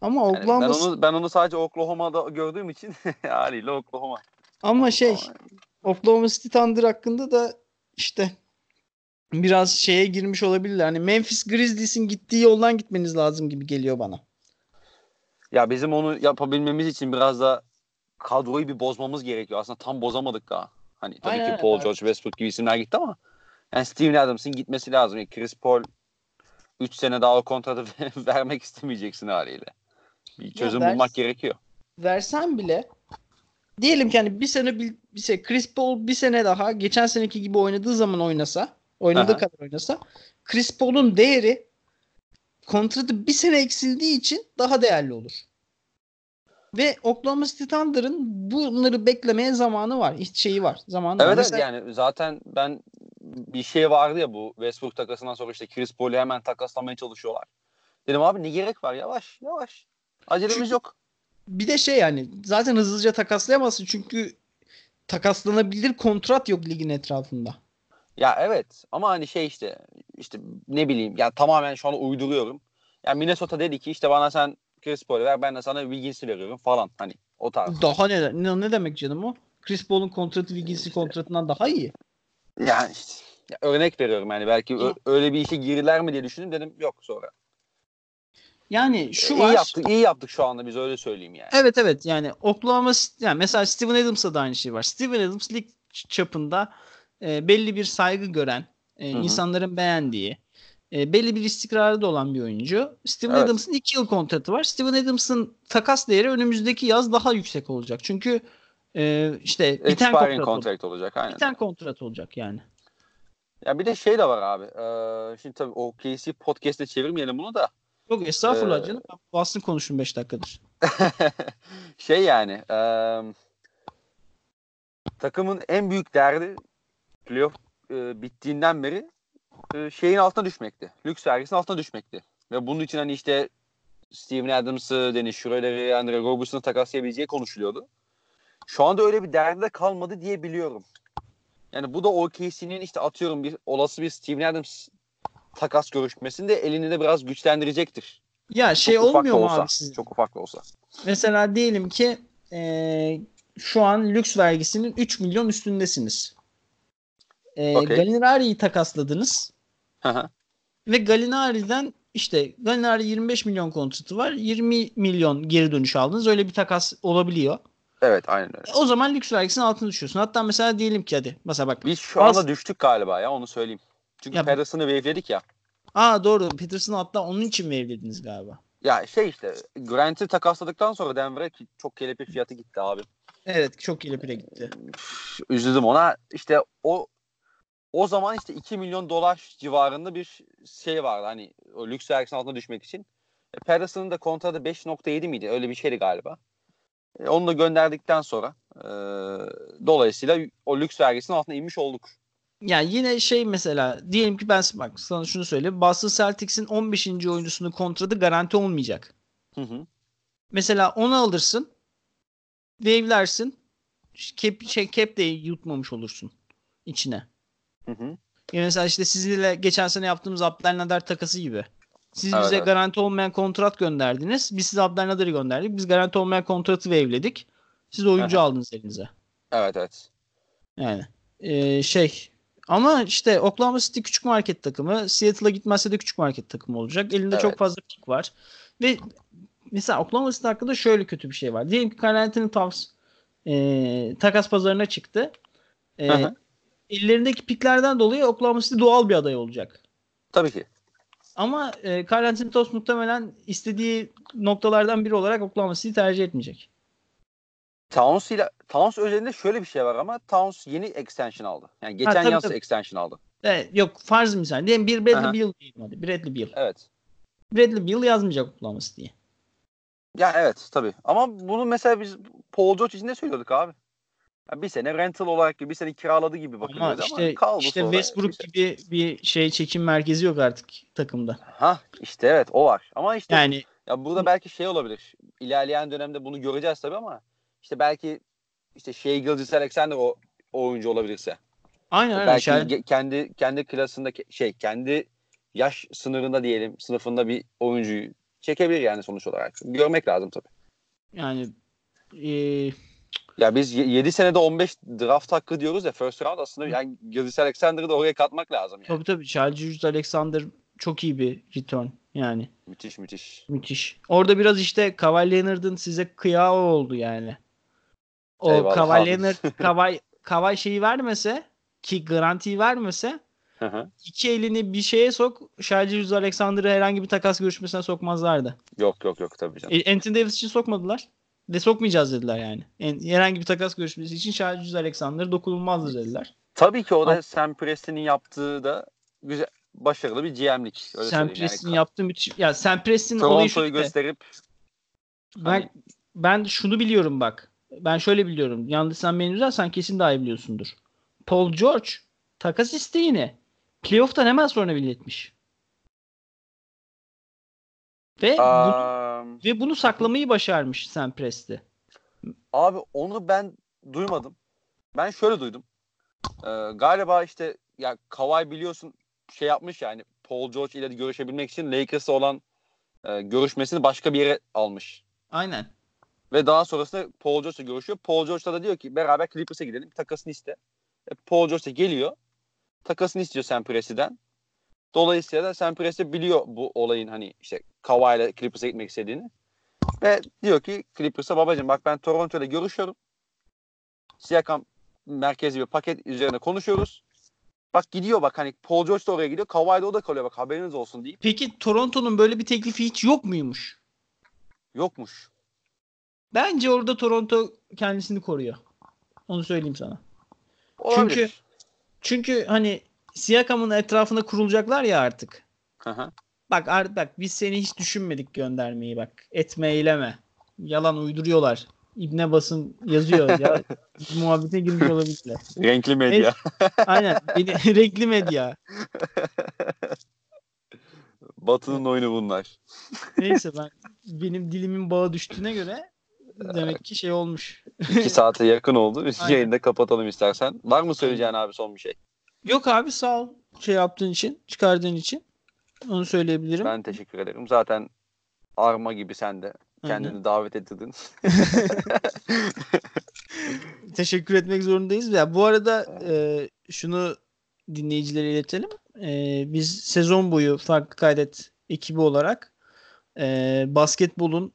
B: Ama yani Oklahoma...
A: ben onu ben onu sadece Oklahoma'da gördüğüm için haliyle Oklahoma.
B: Ama şey Oklahoma City Thunder hakkında da işte biraz şeye girmiş olabilirler. Hani Memphis Grizzlies'in gittiği yoldan gitmeniz lazım gibi geliyor bana.
A: Ya bizim onu yapabilmemiz için biraz da kadroyu bir bozmamız gerekiyor. Aslında tam bozamadık daha. Hani tabii Aynen, ki Paul evet. George, Westbrook gibi isimler gitti ama yani Steven Adams'ın gitmesi lazım. Yani Chris Paul 3 sene daha o kontratı vermek istemeyeceksin haliyle. Bir çözüm ya bulmak gerekiyor.
B: Versen bile diyelim ki hani bir sene bir, bir şey Chris Paul bir sene daha geçen seneki gibi oynadığı zaman oynasa oynadığı Aha. kadar oynasa Chris Paul'un değeri kontratı bir sene eksildiği için daha değerli olur. Ve Oklahoma City Thunder'ın bunları beklemeye zamanı var. Hiç şeyi var. Zamanı
A: evet,
B: var.
A: Evet yani zaten ben bir şey vardı ya bu Westbrook takasından sonra işte Chris Paul'u hemen takaslamaya çalışıyorlar. Dedim abi ne gerek var yavaş yavaş. Acelemiz yok.
B: Bir de şey yani zaten hızlıca takaslayamazsın çünkü takaslanabilir kontrat yok ligin etrafında.
A: Ya evet ama hani şey işte işte ne bileyim ya tamamen şu an uyduruyorum. Ya Minnesota dedi ki işte bana sen Chris Paul'u ver ben de sana Wiggins'i veriyorum falan hani o tarz.
B: Daha ne, ne, ne demek canım o? Chris Paul'un kontratı Wiggins'in işte. kontratından daha iyi.
A: Yani işte ya örnek veriyorum yani belki ö- öyle bir işe girdiler mi diye düşündüm dedim yok sonra.
B: Yani şu
A: iyi
B: var.
A: yaptık, iyi yaptık şu anda biz öyle söyleyeyim yani.
B: Evet evet yani Oklahoma yani mesela Steven Adams'da da aynı şey var. Steven Adams lig çapında e, belli bir saygı gören, e, insanların beğendiği, e, belli bir istikrarı da olan bir oyuncu. Steven evet. Adams'ın 2 yıl kontratı var. Steven Adams'ın takas değeri önümüzdeki yaz daha yüksek olacak. Çünkü e, işte
A: biten kontrat, kontrat olacak. Aynen.
B: Biten kontrat olacak yani.
A: Ya bir de şey de var abi. Ee, şimdi tabii OKC podcast'e çevirmeyelim bunu da.
B: Yok estağfurullah ee... canım. Bastın konuşun 5 dakikadır.
A: şey yani e, takımın en büyük derdi playoff e, bittiğinden beri e, şeyin altına düşmekti. Lüks vergisinin altına düşmekti. Ve bunun için hani işte Steven Adams'ı, Dennis Schroeder'i, Andre Robertson'ı takaslayabileceği konuşuluyordu. Şu anda öyle bir derdi de kalmadı diye biliyorum. Yani bu da OKC'nin işte atıyorum bir olası bir Steven Adams takas görüşmesinde elini de biraz güçlendirecektir.
B: Ya şey çok olmuyor mu
A: olsa,
B: abi sizin?
A: Çok ufak da olsa.
B: Mesela diyelim ki e, şu an lüks vergisinin 3 milyon üstündesiniz. E, okay. Galinari'yi takasladınız. Ve Galinari'den işte Galinari 25 milyon kontratı var. 20 milyon geri dönüş aldınız. Öyle bir takas olabiliyor.
A: Evet aynen öyle.
B: O zaman lüks vergisinin altına düşüyorsun. Hatta mesela diyelim ki hadi. Mesela bak.
A: Biz şu anda düştük galiba ya onu söyleyeyim. Çünkü ya, Patterson'ı wave'ledik ya.
B: Aa doğru. Peterson'ı hatta onun için wave'lediniz galiba.
A: Ya şey işte Grant'i takasladıktan sonra Denver'e çok kelepir fiyatı gitti abi.
B: Evet çok kelepire gitti.
A: Üzüldüm ona. İşte o o zaman işte 2 milyon dolar civarında bir şey vardı hani o lüks vergisinin altına düşmek için. E, Patterson'ın da kontratı 5.7 miydi? Öyle bir şeydi galiba. E, onu da gönderdikten sonra e, dolayısıyla o lüks vergisinin altına inmiş olduk.
B: Yani yine şey mesela diyelim ki ben bak sana şunu söyleyeyim. Boston Celtics'in 15. oyuncusunun kontratı garanti olmayacak. Hı hı. Mesela onu alırsın. Wave'lersin. Cap, şey, cap de yutmamış olursun içine. Hı hı. Yani mesela işte sizinle geçen sene yaptığımız Abdelnader takası gibi. Siz evet, bize evet. garanti olmayan kontrat gönderdiniz. Biz size Abdelnader'i gönderdik. Biz garanti olmayan kontratı wave'ledik. Siz oyuncu Aha. aldınız elinize.
A: Evet evet.
B: Yani e, şey ama işte Oklahoma City küçük market takımı. Seattle'a gitmezse de küçük market takımı olacak. Elinde evet. çok fazla pik var. Ve mesela Oklahoma City hakkında şöyle kötü bir şey var. Diyelim ki Carl Anthony Towns e, takas pazarına çıktı. E, ellerindeki piklerden dolayı Oklahoma City doğal bir aday olacak.
A: Tabii ki.
B: Ama e, Carl Anthony Towns muhtemelen istediği noktalardan biri olarak Oklahoma City tercih etmeyecek.
A: Towns ile Towns özelinde şöyle bir şey var ama Towns yeni extension aldı. Yani geçen ha, yaz tabii. extension aldı.
B: Evet, yok farz misal. Diyelim bir Bradley Aha. Beal diyelim hadi. Bradley Beal.
A: Evet.
B: Bradley Beal yazmayacak Oklahoma City'ye.
A: Ya evet tabii. Ama bunu mesela biz Paul George için de söylüyorduk abi. Bir sene rental olarak gibi bir sene kiraladı gibi bakılıyordu ama, işte, ama
B: işte Westbrook işte. gibi bir şey çekim merkezi yok artık takımda.
A: Ha işte evet o var. Ama işte yani ya burada belki şey olabilir. İlerleyen dönemde bunu göreceğiz tabii ama işte belki işte şey Gilgis Alexander o, o oyuncu olabilirse.
B: Aynen aynen.
A: Belki şey... kendi kendi klasında şey kendi yaş sınırında diyelim sınıfında bir oyuncuyu çekebilir yani sonuç olarak. Görmek lazım tabii.
B: Yani e,
A: ya biz 7 senede 15 draft hakkı diyoruz ya first round aslında yani Gilgis Alexander'ı da oraya katmak lazım yani.
B: Tabii tabii. Charles Alexander çok iyi bir return yani.
A: Müthiş müthiş.
B: Müthiş. Orada biraz işte Kawhi Leonard'ın size kıyağı oldu yani. O Eyvallah Kawhi Leonard Kawhi, Kawhi şeyi vermese ki garantiyi vermese Hı iki elini bir şeye sok Şarjı Alexander'ı herhangi bir takas görüşmesine sokmazlardı.
A: Yok yok yok tabii canım.
B: E, Anthony Davis için sokmadılar. De sokmayacağız dediler yani. En, herhangi bir takas görüşmesi için Şarjı Alexander dokunulmazdır dediler.
A: Tabii ki o da Sam Preston'in yaptığı da güzel başarılı bir GM'lik.
B: Öyle Sam Preston'in yani. yaptığı müthiş. Ya Sam Preston'in
A: olayı şu gösterip
B: ben hani... ben şunu biliyorum bak ben şöyle biliyorum. Yanlış sen beni düzelsen kesin daha iyi biliyorsundur. Paul George takas isteğini playoff'tan hemen sonra belirtmiş. Ve, um, bunu, ve bunu saklamayı başarmış Sam Presti.
A: Abi onu ben duymadım. Ben şöyle duydum. Ee, galiba işte ya Kawhi biliyorsun şey yapmış yani Paul George ile görüşebilmek için Lakers'a olan e, görüşmesini başka bir yere almış.
B: Aynen.
A: Ve daha sonrasında Paul George'la görüşüyor. Paul George da diyor ki beraber Clippers'a gidelim. Takasını iste. E, Paul George da geliyor. Takasını istiyor Sam Presti'den. Dolayısıyla da Sam Presti biliyor bu olayın hani işte Kawhi ile Clippers'a gitmek istediğini. Ve diyor ki Clippers'a babacığım bak ben Toronto'da görüşüyorum. Siakam merkezi bir paket üzerine konuşuyoruz. Bak gidiyor bak hani Paul George da oraya gidiyor. Kawhi de o da kalıyor bak haberiniz olsun deyip.
B: Peki Toronto'nun böyle bir teklifi hiç yok muymuş?
A: Yokmuş.
B: Bence orada Toronto kendisini koruyor. Onu söyleyeyim sana. Olabilir. Çünkü çünkü hani Siakam'ın etrafına kurulacaklar ya artık.
A: Aha.
B: Bak artık bak biz seni hiç düşünmedik göndermeyi bak. Etme eyleme. Yalan uyduruyorlar. İbne basın yazıyor. ya, muhabbete girmiş olabilirler.
A: Renkli medya.
B: Aynen. Beni, renkli medya.
A: Batı'nın oyunu bunlar.
B: Neyse ben benim dilimin bağı düştüğüne göre demek ki şey olmuş.
A: İki saate yakın oldu. Biz
B: Aynen.
A: yayını da kapatalım istersen. Var mı söyleyeceğin abi son bir şey?
B: Yok abi sağ ol şey yaptığın için, çıkardığın için. Onu söyleyebilirim.
A: Ben teşekkür ederim. Zaten arma gibi sen de kendini
B: Aynen.
A: davet ettirdin.
B: Teşekkür etmek zorundayız. Ya bu arada e, şunu dinleyicilere iletelim. E, biz sezon boyu farklı kaydet ekibi olarak e, basketbolun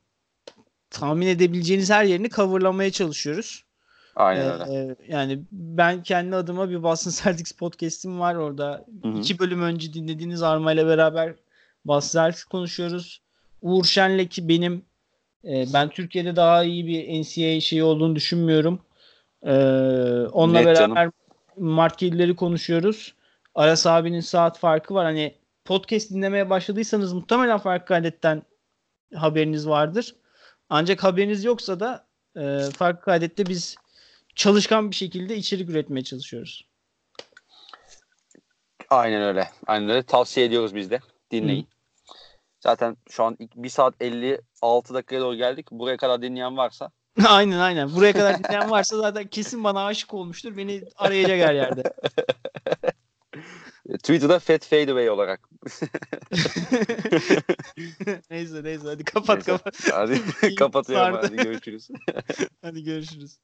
B: tahmin edebileceğiniz her yerini coverlamaya çalışıyoruz.
A: Aynen
B: Ee,
A: öyle.
B: yani ben kendi adıma bir Boston Celtics podcast'im var orada.
A: Hı hı.
B: iki bölüm önce dinlediğiniz Arma ile beraber Boston Celtics konuşuyoruz. Uğur Şen'le ki benim e, ben Türkiye'de daha iyi bir NCAA şeyi olduğunu düşünmüyorum. Ee, onunla
A: Net
B: beraber
A: canım.
B: marketleri konuşuyoruz. Aras abinin saat farkı var. Hani podcast dinlemeye başladıysanız muhtemelen farklı kaydetten haberiniz vardır. Ancak haberiniz yoksa da e, farklı kaydette biz çalışkan bir şekilde içerik üretmeye çalışıyoruz.
A: Aynen öyle. Aynen öyle. Tavsiye ediyoruz biz de. Dinleyin. Zaten şu an 1 saat 56 dakikaya doğru geldik. Buraya kadar dinleyen varsa
B: aynen aynen. Buraya kadar dinleyen varsa zaten kesin bana aşık olmuştur. Beni arayacak her yerde.
A: Twitter'da Fat Fadeaway olarak.
B: neyse neyse hadi kapat
A: Neyse.
B: kapat.
A: Hadi kapatıyorum. Hadi görüşürüz.
B: Hadi görüşürüz.